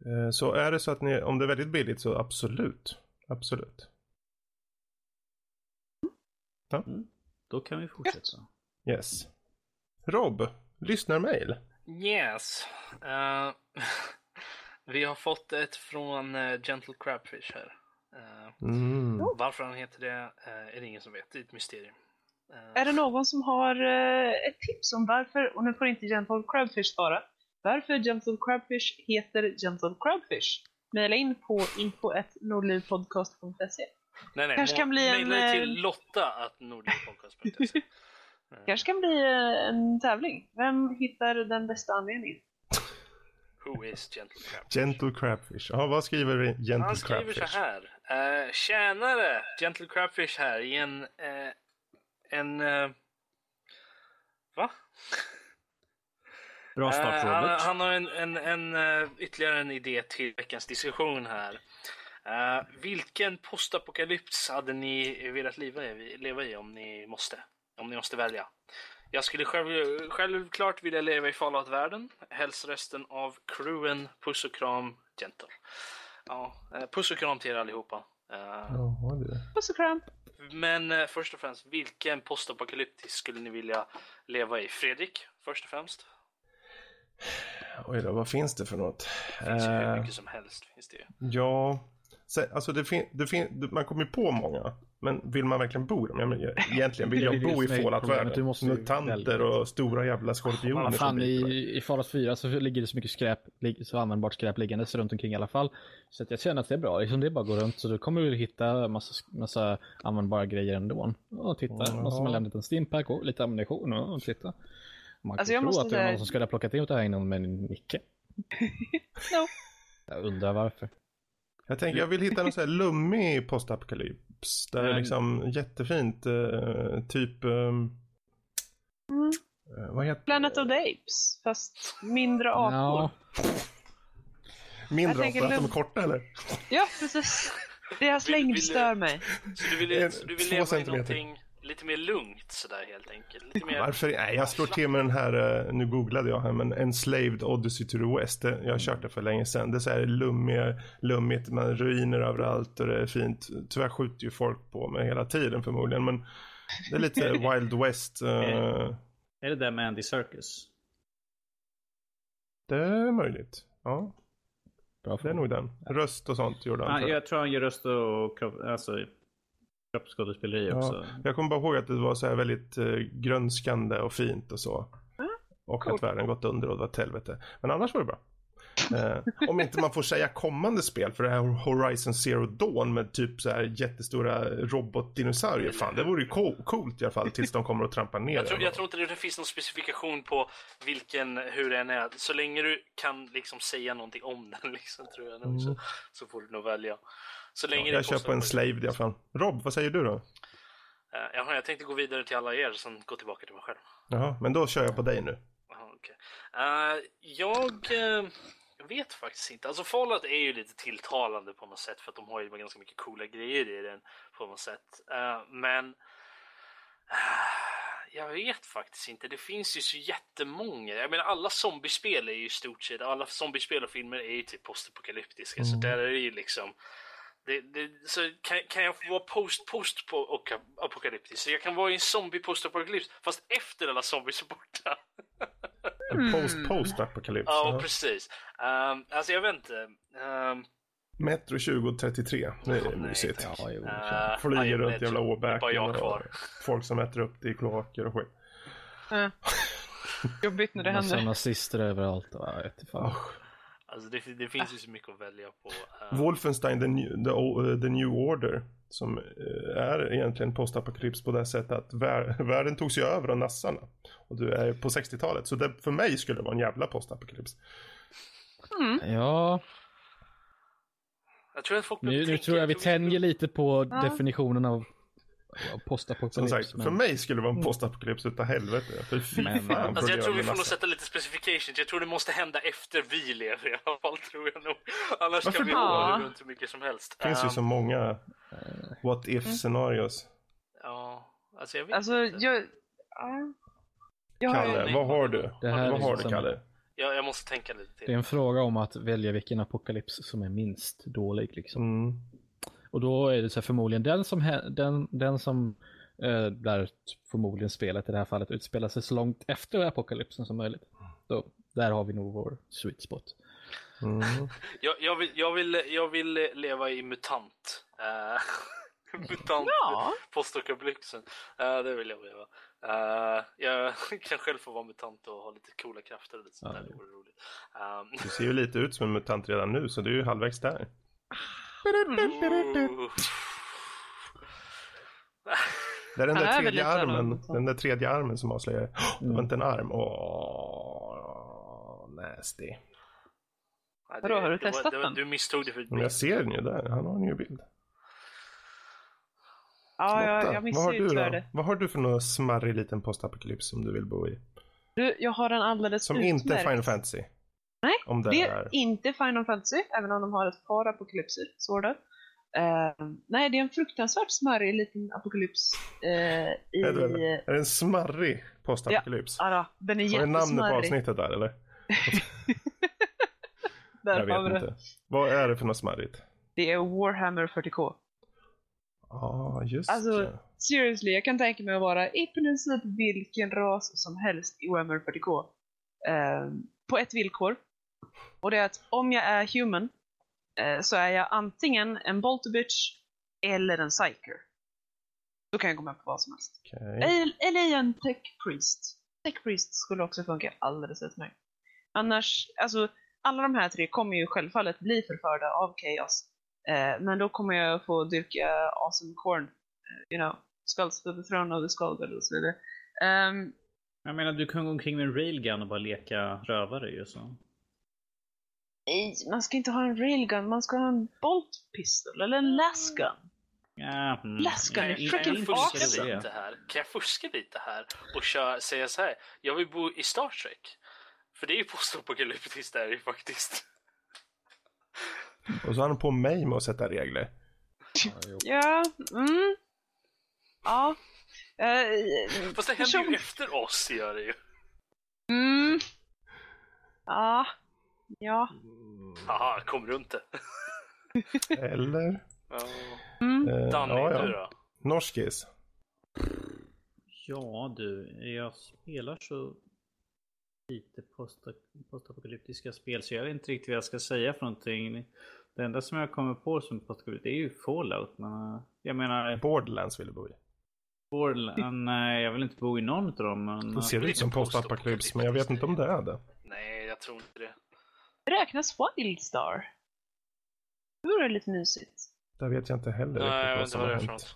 uh, så är det så att ni, om det är väldigt billigt så absolut. Absolut. Ja. Mm. Då kan vi fortsätta. Yes. Rob, lyssnarmail. Yes. Uh, vi har fått ett från Gentle Crabfish här. Mm. Varför han heter det är det ingen som vet. Det är ett mysterium. Eh. Är det någon som har eh, ett tips om varför, och nu får inte Gentle Crabfish svara, varför Gentle Crabfish heter Gentle Crabfish? Maila in på info.nordlivpodcast.se Nej, nej, kanske kan bli en... till eh, Lotta att nordlivpodcast.se kanske kan bli en tävling. Vem hittar den bästa anledningen? Who is Gentle Crabfish? Gentle Crabfish. Ja, vad skriver Gentle Crabfish? Han skriver så här. Uh, tjänare! Gentle Crabfish här i en uh, en... Uh, va? Bra start uh, han, han, har en, en, en uh, ytterligare en idé till veckans diskussion här. Uh, vilken postapokalyps hade ni velat leva i, leva i om ni måste? Om ni måste välja. Jag skulle själv, självklart vilja leva i Fallout-världen. Helst resten av crewen. Puss och kram, Gentle. Ja, puss och kram till er allihopa. Uh, Puss och kram. Men eh, först och främst, vilken postapokalyptisk skulle ni vilja leva i? Fredrik, först och främst? Oj då, vad finns det för något? Det finns ju hur eh, mycket som helst. Finns det ju. Ja, alltså det fin, det fin, man kommer ju på många. Men vill man verkligen bo där? Men egentligen vill jag bo i Fallout-världen. Mutanter och stora jävla skorpioner. Ja, fan, i, I Fallout 4 så ligger det så mycket skräp, så användbart skräp liggandes runt omkring i alla fall. Så att jag känner att det är bra. Liksom det bara att gå runt så då kommer du hitta massa, massa användbara grejer ändå. Och titta, ja. någon som har lämnat en steampack och lite ammunition och titta. Man alltså, kan tro att det är någon som skulle ha plockat ut det här innan med en Nicke. no. Jag undrar varför. Jag tänker jag vill hitta någon sån här lummig postapokalyp Apes. Det är mm. liksom jättefint. Uh, typ... Um, mm. uh, vad heter Planet of the Apes, fast mindre apor. Ja. Mindre apor, att de är korta eller? Ja, precis. Deras längd stör mig. Så du vill, så du vill leva i någonting lite mer lugnt sådär helt enkelt. Lite mer... Varför? Nej, jag slår till med den här, eh, nu googlade jag här, men Enslaved Odyssey to the West. Jag har kört det för länge sedan. Det är så här lummiga, lummigt, man ruiner överallt och det är fint. Tyvärr skjuter ju folk på mig hela tiden förmodligen, men det är lite Wild West. Uh... Är det där med Andy Serkis? Det är möjligt, ja. Bra det är nog den. Röst och sånt gjorde han. Ja, jag tror han gör röst och alltså, kroppsskådespeleri också. Ja, jag kommer bara ihåg att det var så här väldigt eh, grönskande och fint och så. Mm, och cool. att världen gått under och det var ett helvete. Men annars var det bra. eh, om inte man får säga kommande spel för det här Horizon Zero Dawn med typ så här jättestora robotdinosaurier. Fan, det vore ju coolt i alla fall tills de kommer att trampa ner jag tror, jag tror inte det finns någon specifikation på vilken, hur den är. Så länge du kan liksom säga någonting om den liksom, tror jag nog, mm. så, så får du nog välja. Så länge ja, jag kör på en slave i alla fall. Rob, vad säger du då? Uh, jaha, jag tänkte gå vidare till alla er, sen gå tillbaka till mig själv. Jaha, men då kör jag på dig nu. Okay. uh, jag, uh, vet faktiskt inte. Alltså Fallout är ju lite tilltalande på något sätt för att de har ju ganska mycket coola grejer i den på något sätt. Uh, men jag vet faktiskt inte. Det finns ju så jättemånga. Jag menar alla zombiespel är ju i stort sett, alla zombiespel och filmer är ju typ postapokalyptiska. Mm. Så där är det ju liksom det, det, så kan, kan jag få vara post post på apokalyptisk. Så jag kan vara i en zombie post apokalyps fast efter alla zombies är borta. En post post apokalyps? Ja, ja, precis. Um, alltså jag vet inte. Um, Metro 2033, det är oh, mysigt. Ja, jo, uh, Flyger runt jävla åbäken och folk som äter upp det i kloaker och skit. Uh. Jobbigt när det händer. Massa nazister överallt och jag vet fan. Oh. Alltså det, det, finns ju så mycket att välja på. Uh... Wolfenstein the new, the, uh, the new Order. Som uh, är egentligen postapokalyps på det sättet att vär, världen tog sig över av nassarna. Och du är på 60-talet. Så det, för mig skulle det vara en jävla postapokalyps. Mm. Ja. Jag tror att folk nu, nu tror jag vi tänjer lite på definitionen av Postapokalyps. Som sagt, för mig skulle det vara en postapokalyps utav helvete. För fy men, fan. Alltså, jag tror vi får nog sätta lite specifications. Jag tror det måste hända efter vi lever i alla fall, tror jag nog. Annars Varför kan vi gå runt hur mycket som helst. Det finns um, ju så ehm, många uh, what if mm. scenarios. Ja, alltså jag vet alltså, inte. Jag, uh, Kalle, vad har du? Det här vad har du, Kalle? Jag, jag måste tänka lite till. Det är en fråga om att välja vilken apokalyps som är minst dålig liksom. Mm. Och då är det så förmodligen den som, den, den som eh, där förmodligen spelet i det här fallet utspelar sig så långt efter apokalypsen som möjligt. Då, där har vi nog vår sweet spot. Mm. jag, jag, vill, jag, vill, jag vill leva i mutant. Uh, mutant ja. postapokalypsen. Uh, det vill jag leva. Uh, jag kan själv få vara mutant och ha lite coola krafter och lite sånt ja, där. Det vore roligt. Um, du ser ju lite ut som en mutant redan nu så du är ju halvvägs där. Det är den där tredje armen, den där tredje armen som avslöjar. Oh, det var inte en arm. Åh, nasty. Vadå, har du testat den? Du misstog det för Men jag ser den ju där, han har en ny bild. Ja, jag, jag missade vad har, du vad har du för någon smarrig liten postapokalyps som du vill bo i? Du, jag har en alldeles Som utmärkt. inte Final Fantasy. Nej, om det, det är, är inte Final Fantasy, även om de har ett par apokalypser, of. Uh, nej, det är en fruktansvärt smarrig liten apokalyps. Uh, i... är, det, är det en smarrig postapokalyps? Ja, ja, den är jättesmarrig. Har du namnet på avsnittet där eller? där jag vet inte. Det. Vad är det för något smarrigt? Det är Warhammer 40K. Ja, ah, just alltså, det. seriously, jag kan tänka mig att vara i princip vilken ras som helst i Warhammer 40K. Uh, på ett villkor. Och det är att om jag är human eh, så är jag antingen en Boltovich eller en Psyker. Då kan jag gå med på vad som helst. Okay. Eller, eller en Tech Priest. Tech Priest skulle också funka alldeles utmärkt. Annars, alltså alla de här tre kommer ju självfallet bli förförda av Chaos. Eh, men då kommer jag få dyrka Awesome Corn. Eh, you know, Skulls to the Throne of the Skull och så vidare. Um, jag menar, du kan gå omkring med en railgun och bara leka rövare ju så. Nej, man ska inte ha en railgun, man ska ha en bolt pistol eller en lasgun. Ja, mm, Läskar ni freaking lite här? Kan jag fuska lite här och köra, säga så här? Jag vill bo i Star Trek. För det är ju postapokalyptiskt där ju faktiskt. Och så har han på mig med att sätta regler. Ja, mm. Ja. Uh, Fast det händer ju efter oss, gör det ju. Mm. Ja. Ja. Haha, kom runt det. Eller? Ja. Mm. Uh, Danny, ja, ja. du då? Norskis. Ja du, jag spelar så lite postapokalyptiska spel så jag vet inte riktigt vad jag ska säga för någonting. Det enda som jag kommer på som postapokalyptiskt är ju Fallout. Men jag menar... Borderlands vill du bo i? Borderlands? Nej, jag vill inte bo i någon av dem. Men... Det ser ut som postapokalyps men jag vet inte om det är det. Nej, jag tror inte det. Räknas Wildstar? Det vore lite mysigt. Det vet jag inte heller Nej, jag vet inte vad det är för något.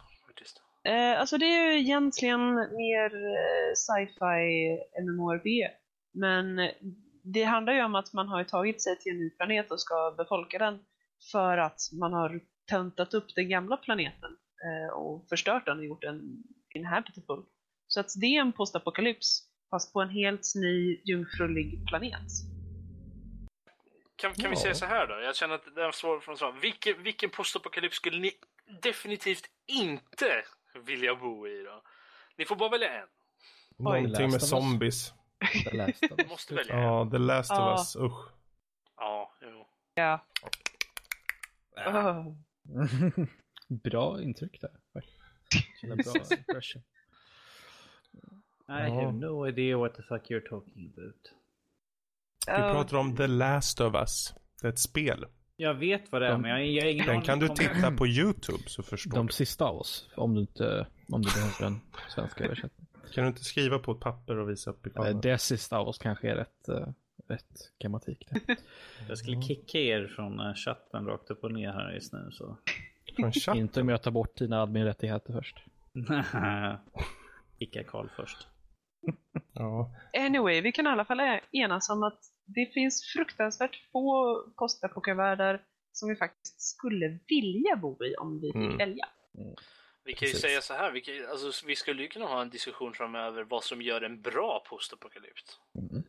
Eh, alltså det är ju egentligen mer eh, sci-fi MMORPG. Men det handlar ju om att man har tagit sig till en ny planet och ska befolka den för att man har töntat upp den gamla planeten eh, och förstört den och gjort den inhabitable. Så att det är en postapokalyps fast på en helt ny jungfrulig planet. Kan, kan ja. vi säga så här då? Jag känner att det är svårt från svar. Vilken, vilken postapokalyps skulle ni definitivt inte vilja bo i då? Ni får bara välja en. Någonting med zombies. The Last of Us. Måste välja. Ja, The Last of Us. Usch. Ja, jo. Ja. Oh. bra intryck där. bra impression. I have no idea what the fuck you're talking about. Vi pratar om The Last of Us. Det är ett spel. Jag vet vad det är, men jag, jag har ingen Den kan du titta på YouTube så förstår De du. sista av oss, om du inte om du behöver en svensk översättning. Kan du inte skriva på ett papper och visa upp i kameran? Det sista av oss kanske är rätt, uh, rätt grammatik. jag skulle kicka er från uh, chatten rakt upp och ner här just nu. Så. Från chatten? inte om jag tar bort dina admin-rättigheter först. Kicka Karl först. ja. Anyway, vi kan i alla fall enas om att det finns fruktansvärt få postapokarvärldar som vi faktiskt skulle vilja bo i om vi fick mm. välja. Mm. Vi kan ju Precis. säga så här, vi, kan, alltså, vi skulle ju kunna ha en diskussion framöver vad som gör en bra postapokalyps. Mm.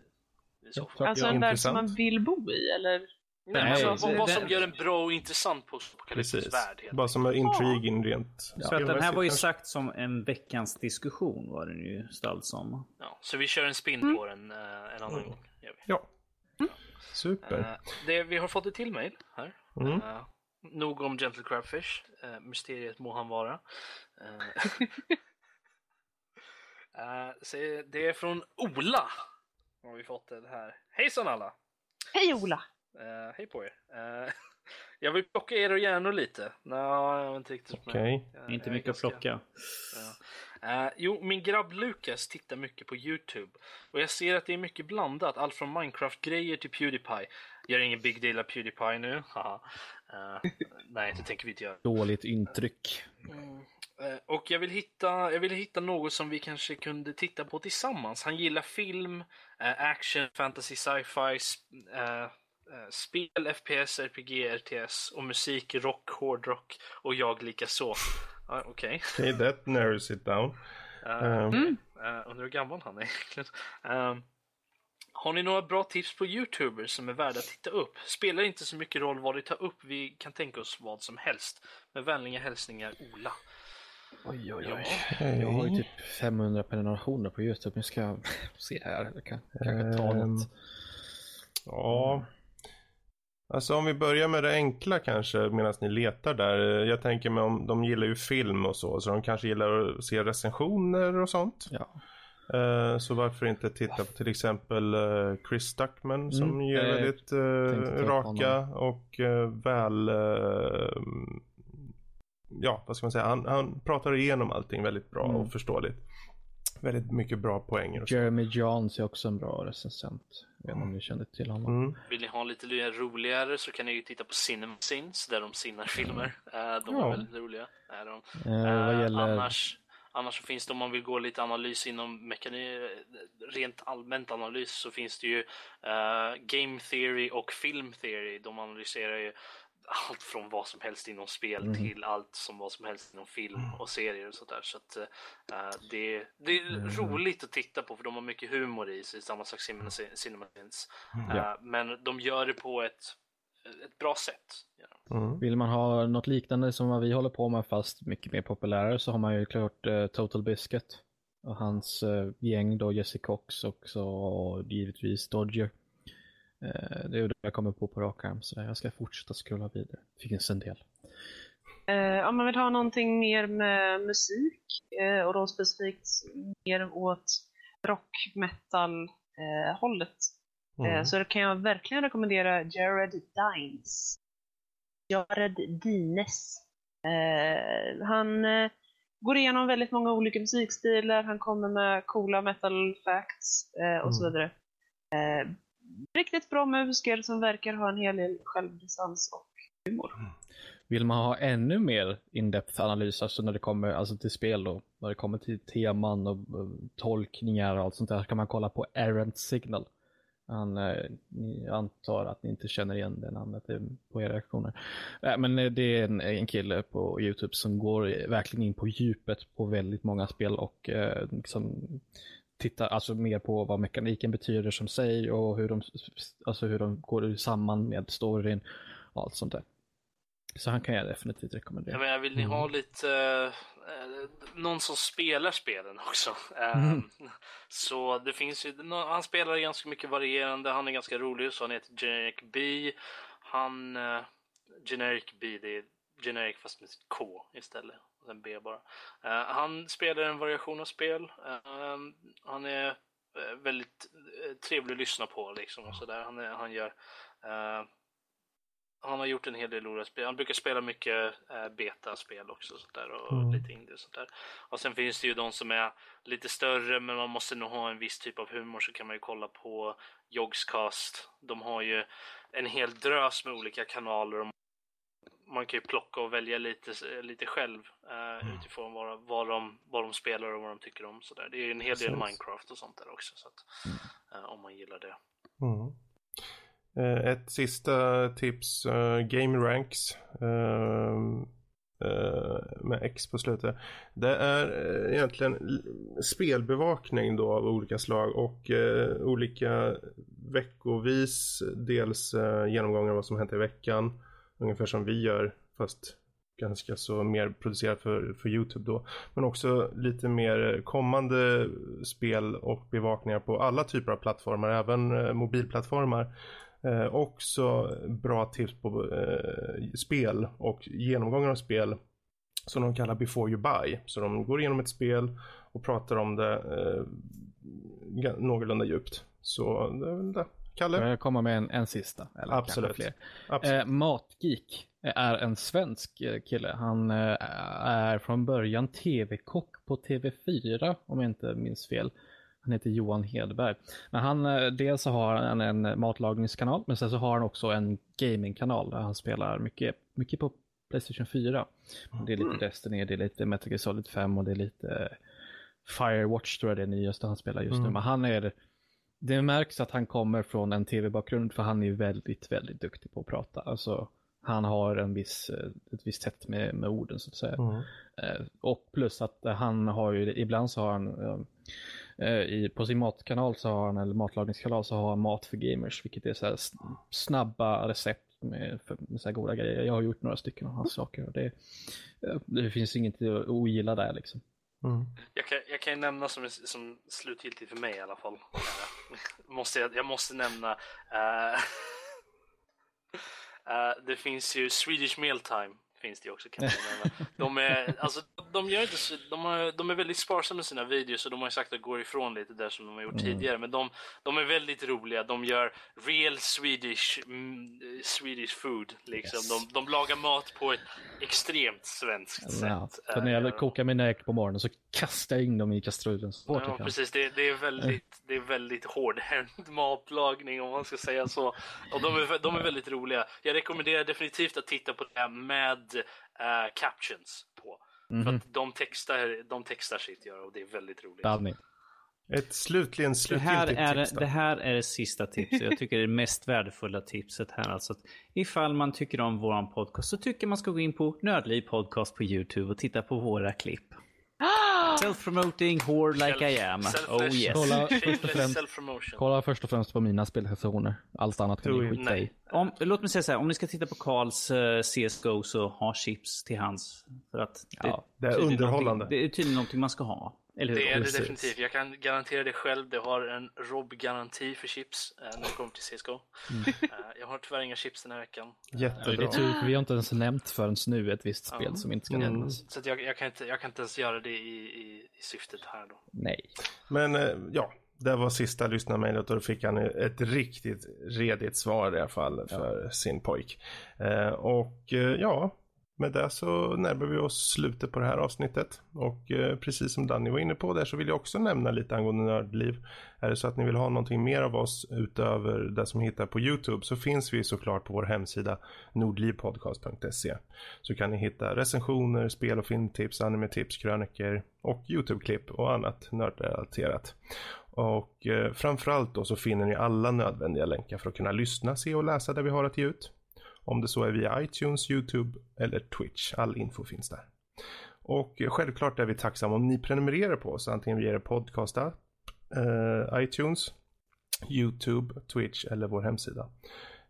Alltså en värld som man vill bo i, eller? Nej, Nej alltså, vad, vad som gör en bra och intressant postapokalyptisk värld. Vad som är intriguing ja. rent. Ja. Så att den här var ju sagt som en veckans diskussion var den ju ställd som. Ja, så vi kör en spin mm. på den uh, en annan mm. gång. Ja. Super. Uh, det, vi har fått ett till mail här. Mm. Uh, Nog om Gentle Crabfish. Uh, mysteriet må han vara. Uh, uh, det är från Ola. Har vi fått det här. Hejsan alla! Hej Ola! Uh, hej på er! jag vill plocka er och hjärnor lite. Nå, jag vet inte riktigt. Okay. Jag, inte mycket att plocka. Uh, jo, min grabb Lukas tittar mycket på Youtube och jag ser att det är mycket blandat. Allt från Minecraft-grejer till Pewdiepie. Gör ingen big deal av Pewdiepie nu. uh, nej, det tänker vi inte göra. Dåligt intryck. Mm. Uh, och jag vill, hitta, jag vill hitta något som vi kanske kunde titta på tillsammans. Han gillar film, action, fantasy, sci-fi, spel, FPS, RPG, RTS och musik, rock, hårdrock och jag lika så. Ah, Okej. Okay. okay, that narrows it down. Uh, um. uh, undrar hur gammal han är egentligen. Um, har ni några bra tips på Youtubers som är värda att titta upp? Spelar inte så mycket roll vad de tar upp, vi kan tänka oss vad som helst. Med vänliga hälsningar Ola. Oj, oj, oj. Hey. Jag har ju typ 500 prenumerationer på Youtube. Nu ska jag se här. Jag kan kanske ta um, något. Ja, Alltså om vi börjar med det enkla kanske medan ni letar där. Jag tänker mig om de gillar ju film och så. Så de kanske gillar att se recensioner och sånt. Ja. Uh, så varför inte titta på till exempel uh, Chris Stuckman som mm, ger väldigt uh, raka och väl ja, vad ska man säga, han, han pratar igenom allting väldigt bra mm. och förståeligt. Väldigt mycket bra poänger. Jeremy Johns är också en bra recensent. Jag vet inte om ni kände till honom. Mm. Vill ni ha lite roligare så kan ni ju titta på Cinema Sins där de sinnar filmer. Mm. De är ja. väldigt roliga. Är de. Eh, vad gäller... Annars Annars så finns det om man vill gå lite analys inom mekanik, rent allmänt analys så finns det ju uh, Game Theory och Film Theory. De analyserar ju allt från vad som helst inom spel mm. till allt som vad som helst inom film och serier och sådär. Så att uh, det, det är mm. roligt att titta på för de har mycket humor i sig, samma sak som Cinematins. Uh, ja. Men de gör det på ett, ett bra sätt. Mm. Vill man ha något liknande som vad vi håller på med fast mycket mer populärare så har man ju klart uh, Total Biscuit och hans uh, gäng då Jesse Cox också och givetvis Dodger. Uh, det är det jag kommer på på rak arm så jag ska fortsätta scrolla vidare. Det finns en del. om man vill ha någonting mer med musik och då specifikt mer åt rock metal hållet mm. så kan jag verkligen rekommendera Jared Dines. Jared Dines. Eh, han eh, går igenom väldigt många olika musikstilar, han kommer med coola metal facts eh, och mm. så vidare. Riktigt bra musiker som verkar ha en hel del självdistans och humor. Mm. Vill man ha ännu mer in-depth analys, alltså när det kommer alltså till spel då, när det kommer till teman och, eh, tolkningar och allt sånt där, kan man kolla på Errant Signal. Han, eh, jag antar att ni inte känner igen det namnet på era reaktioner. Äh, men eh, det är en, en kille på YouTube som går verkligen in på djupet på väldigt många spel och eh, liksom tittar alltså mer på vad mekaniken betyder som sig och hur de, alltså hur de går samman med storyn och allt sånt där. Så han kan jag definitivt rekommendera. Ja, men vill ni ha mm. lite eh, någon som spelar spelen också? Mm. Um, så det finns ju, han spelar ganska mycket varierande, han är ganska rolig så han heter Generic B. Han, uh, Generic B, det är generic fast med K istället. Och sen B bara. Uh, han spelar en variation av spel. Uh, han är uh, väldigt trevlig att lyssna på liksom och sådär. Han, han gör han har gjort en hel del roliga spel. Han brukar spela mycket eh, betaspel också sånt där, och mm. lite indie och sånt där. Och sen finns det ju de som är lite större men man måste nog ha en viss typ av humor så kan man ju kolla på Jogscast. De har ju en hel drös med olika kanaler. Man kan ju plocka och välja lite, lite själv eh, mm. utifrån vad, vad, de, vad de spelar och vad de tycker om. Så där. Det är ju en hel del Minecraft och sånt där också. Så att, mm. eh, om man gillar det. Mm. Eh, ett sista tips, uh, Game Ranks. Uh, med X på slutet. Det är egentligen spelbevakning då av olika slag och olika veckovis dels genomgångar av vad som hänt i veckan. Ungefär som vi gör fast ganska så mer producerat för, för Youtube då. Men också lite mer kommande spel och bevakningar på alla typer av plattformar, även eh, mobilplattformar. Eh, också bra tips på eh, spel och genomgångar av spel som de kallar before you buy. Så de går igenom ett spel och pratar om det eh, någorlunda djupt. Så det är väl det. Kalle? Jag kommer med en, en sista. Eller Absolut. Fler. Absolut. Eh, Matgeek är en svensk eh, kille. Han eh, är från början tv-kock på TV4 om jag inte minns fel. Han heter Johan Hedberg. Men han, eh, dels så har han en matlagningskanal, men sen så har han också en gamingkanal där han spelar mycket, mycket på Playstation 4. Det är lite mm. Destiny, det är lite Metal Gear Solid 5 och det är lite Firewatch tror jag det är nyaste han spelar just mm. nu. Men han är, det märks att han kommer från en tv-bakgrund för han är väldigt, väldigt duktig på att prata. Alltså, han har en viss, eh, ett visst sätt med, med orden så att säga. Mm. Eh, och plus att han har ju, ibland så har han Eh, i, på sin matkanal så har han, eller matlagningskanal så har han mat för gamers, vilket är så snabba recept med, för, med så här goda grejer. Jag har gjort några stycken av hans saker och det, det finns inget att ogilla där liksom. Mm. Jag, kan, jag kan nämna som, som slutgiltigt för mig i alla fall. Eh, måste jag, jag måste nämna uh, uh, Det finns ju Swedish Mealtime finns det också kan jag nämna. De är, alltså, de, gör inte så, de, har, de är väldigt sparsamma med sina videos och de har sagt att gå ifrån lite där som de har gjort mm. tidigare. Men de, de är väldigt roliga. De gör real Swedish, mm, Swedish food. Liksom. Yes. De, de lagar mat på ett extremt svenskt ja. sätt. Så när jag kokar mina ägg på morgonen så kastar jag in dem i kastrullen så fort ja, precis. Det, det, är väldigt, det är väldigt hårdhänt matlagning om man ska säga så. Och de är, de är väldigt roliga. Jag rekommenderar definitivt att titta på det här med uh, captions på. Mm -hmm. För att de textar, de textar sitt gör och det är väldigt roligt. Dalmi. Ett slutligen slutgiltigt det här är, tips. Då. Det här är det sista tipset. Jag tycker det är det mest värdefulla tipset här. Alltså att ifall man tycker om våran podcast så tycker man ska gå in på Nördliv podcast på YouTube och titta på våra klipp. Self-promoting, whore like I am. Oh yes. Kolla först, och främst, kolla först och främst på mina spelstationer. Allt annat kan ni skita i. Om, låt mig säga så här, om ni ska titta på Karls uh, eh, CSGO så ha chips till hands. För att det, ja, det är underhållande. Det är tydligen någonting man ska ha. Eller det är det definitivt. Jag kan garantera det själv. Det har en Rob-garanti för chips eh, när det kommer till CSGO. Mm. Eh, jag har tyvärr inga chips den här veckan. Jättebra. Det är tur, vi har inte ens nämnt förrän nu ett visst spel som inte ska mm. nämnas. Så jag, jag, kan inte, jag kan inte ens göra det i, i, i syftet här då. Nej. Men eh, ja, det var sista lyssnarmejlet och då fick han ett riktigt redigt svar i alla fall för ja. sin pojk. Eh, och eh, ja, med det så närmar vi oss slutet på det här avsnittet. Och eh, precis som Danny var inne på där så vill jag också nämna lite angående nördliv. Är det så att ni vill ha någonting mer av oss utöver det som hittar på YouTube så finns vi såklart på vår hemsida nordlivpodcast.se. Så kan ni hitta recensioner, spel och filmtips, animetips, kröniker och YouTube-klipp och annat nördrelaterat. Och eh, framförallt då så finner ni alla nödvändiga länkar för att kunna lyssna, se och läsa det vi har att ge ut. Om det så är via iTunes, YouTube eller Twitch. All info finns där. Och eh, självklart är vi tacksamma om ni prenumererar på oss, antingen via er podcast eh, iTunes, YouTube, Twitch eller vår hemsida.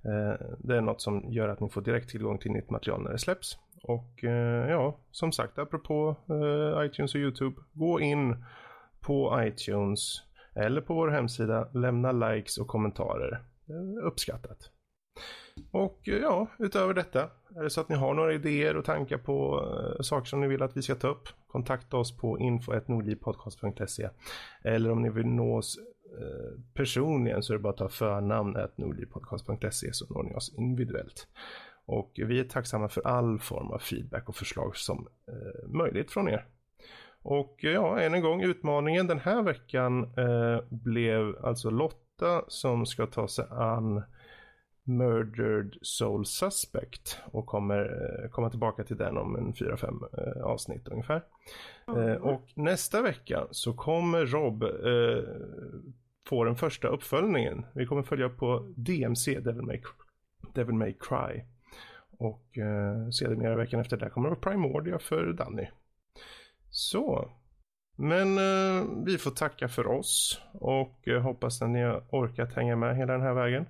Eh, det är något som gör att ni får direkt tillgång till nytt material när det släpps. Och eh, ja, som sagt, apropå eh, iTunes och YouTube, gå in på iTunes eller på vår hemsida, lämna likes och kommentarer. Eh, uppskattat. Och eh, ja, utöver detta, är det så att ni har några idéer och tankar på uh, saker som ni vill att vi ska ta upp, kontakta oss på info.nordlivpodcast.se eller om ni vill nå oss uh, personligen så är det bara att ta förnamn nordlivpodcast.se så når ni oss individuellt. Och vi är tacksamma för all form av feedback och förslag som uh, möjligt från er. Och ja, än en gång utmaningen den här veckan blev alltså Lotta som ska ta sig an Murdered Soul Suspect och kommer eh, komma tillbaka till den om en 4-5 eh, avsnitt ungefär. Mm. och nästa vecka så kommer Rob eh, få den första uppföljningen. Vi kommer följa på DMC, Devil May, Devil May Cry. Och eh, sedermera veckan efter det kommer det vara Primordia för Danny. Så. Men eh, vi får tacka för oss och eh, hoppas att ni har orkat hänga med hela den här vägen.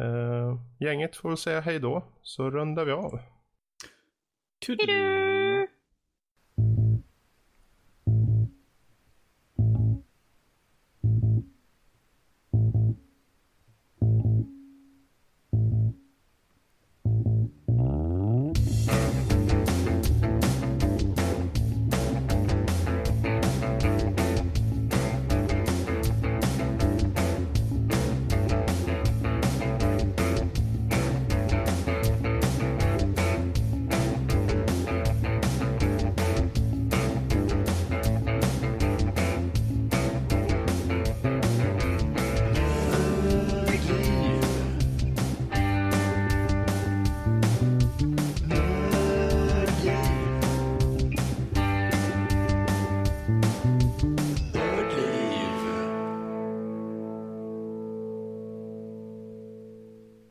Uh, gänget får säga hej då, så rundar vi av. Tudelu.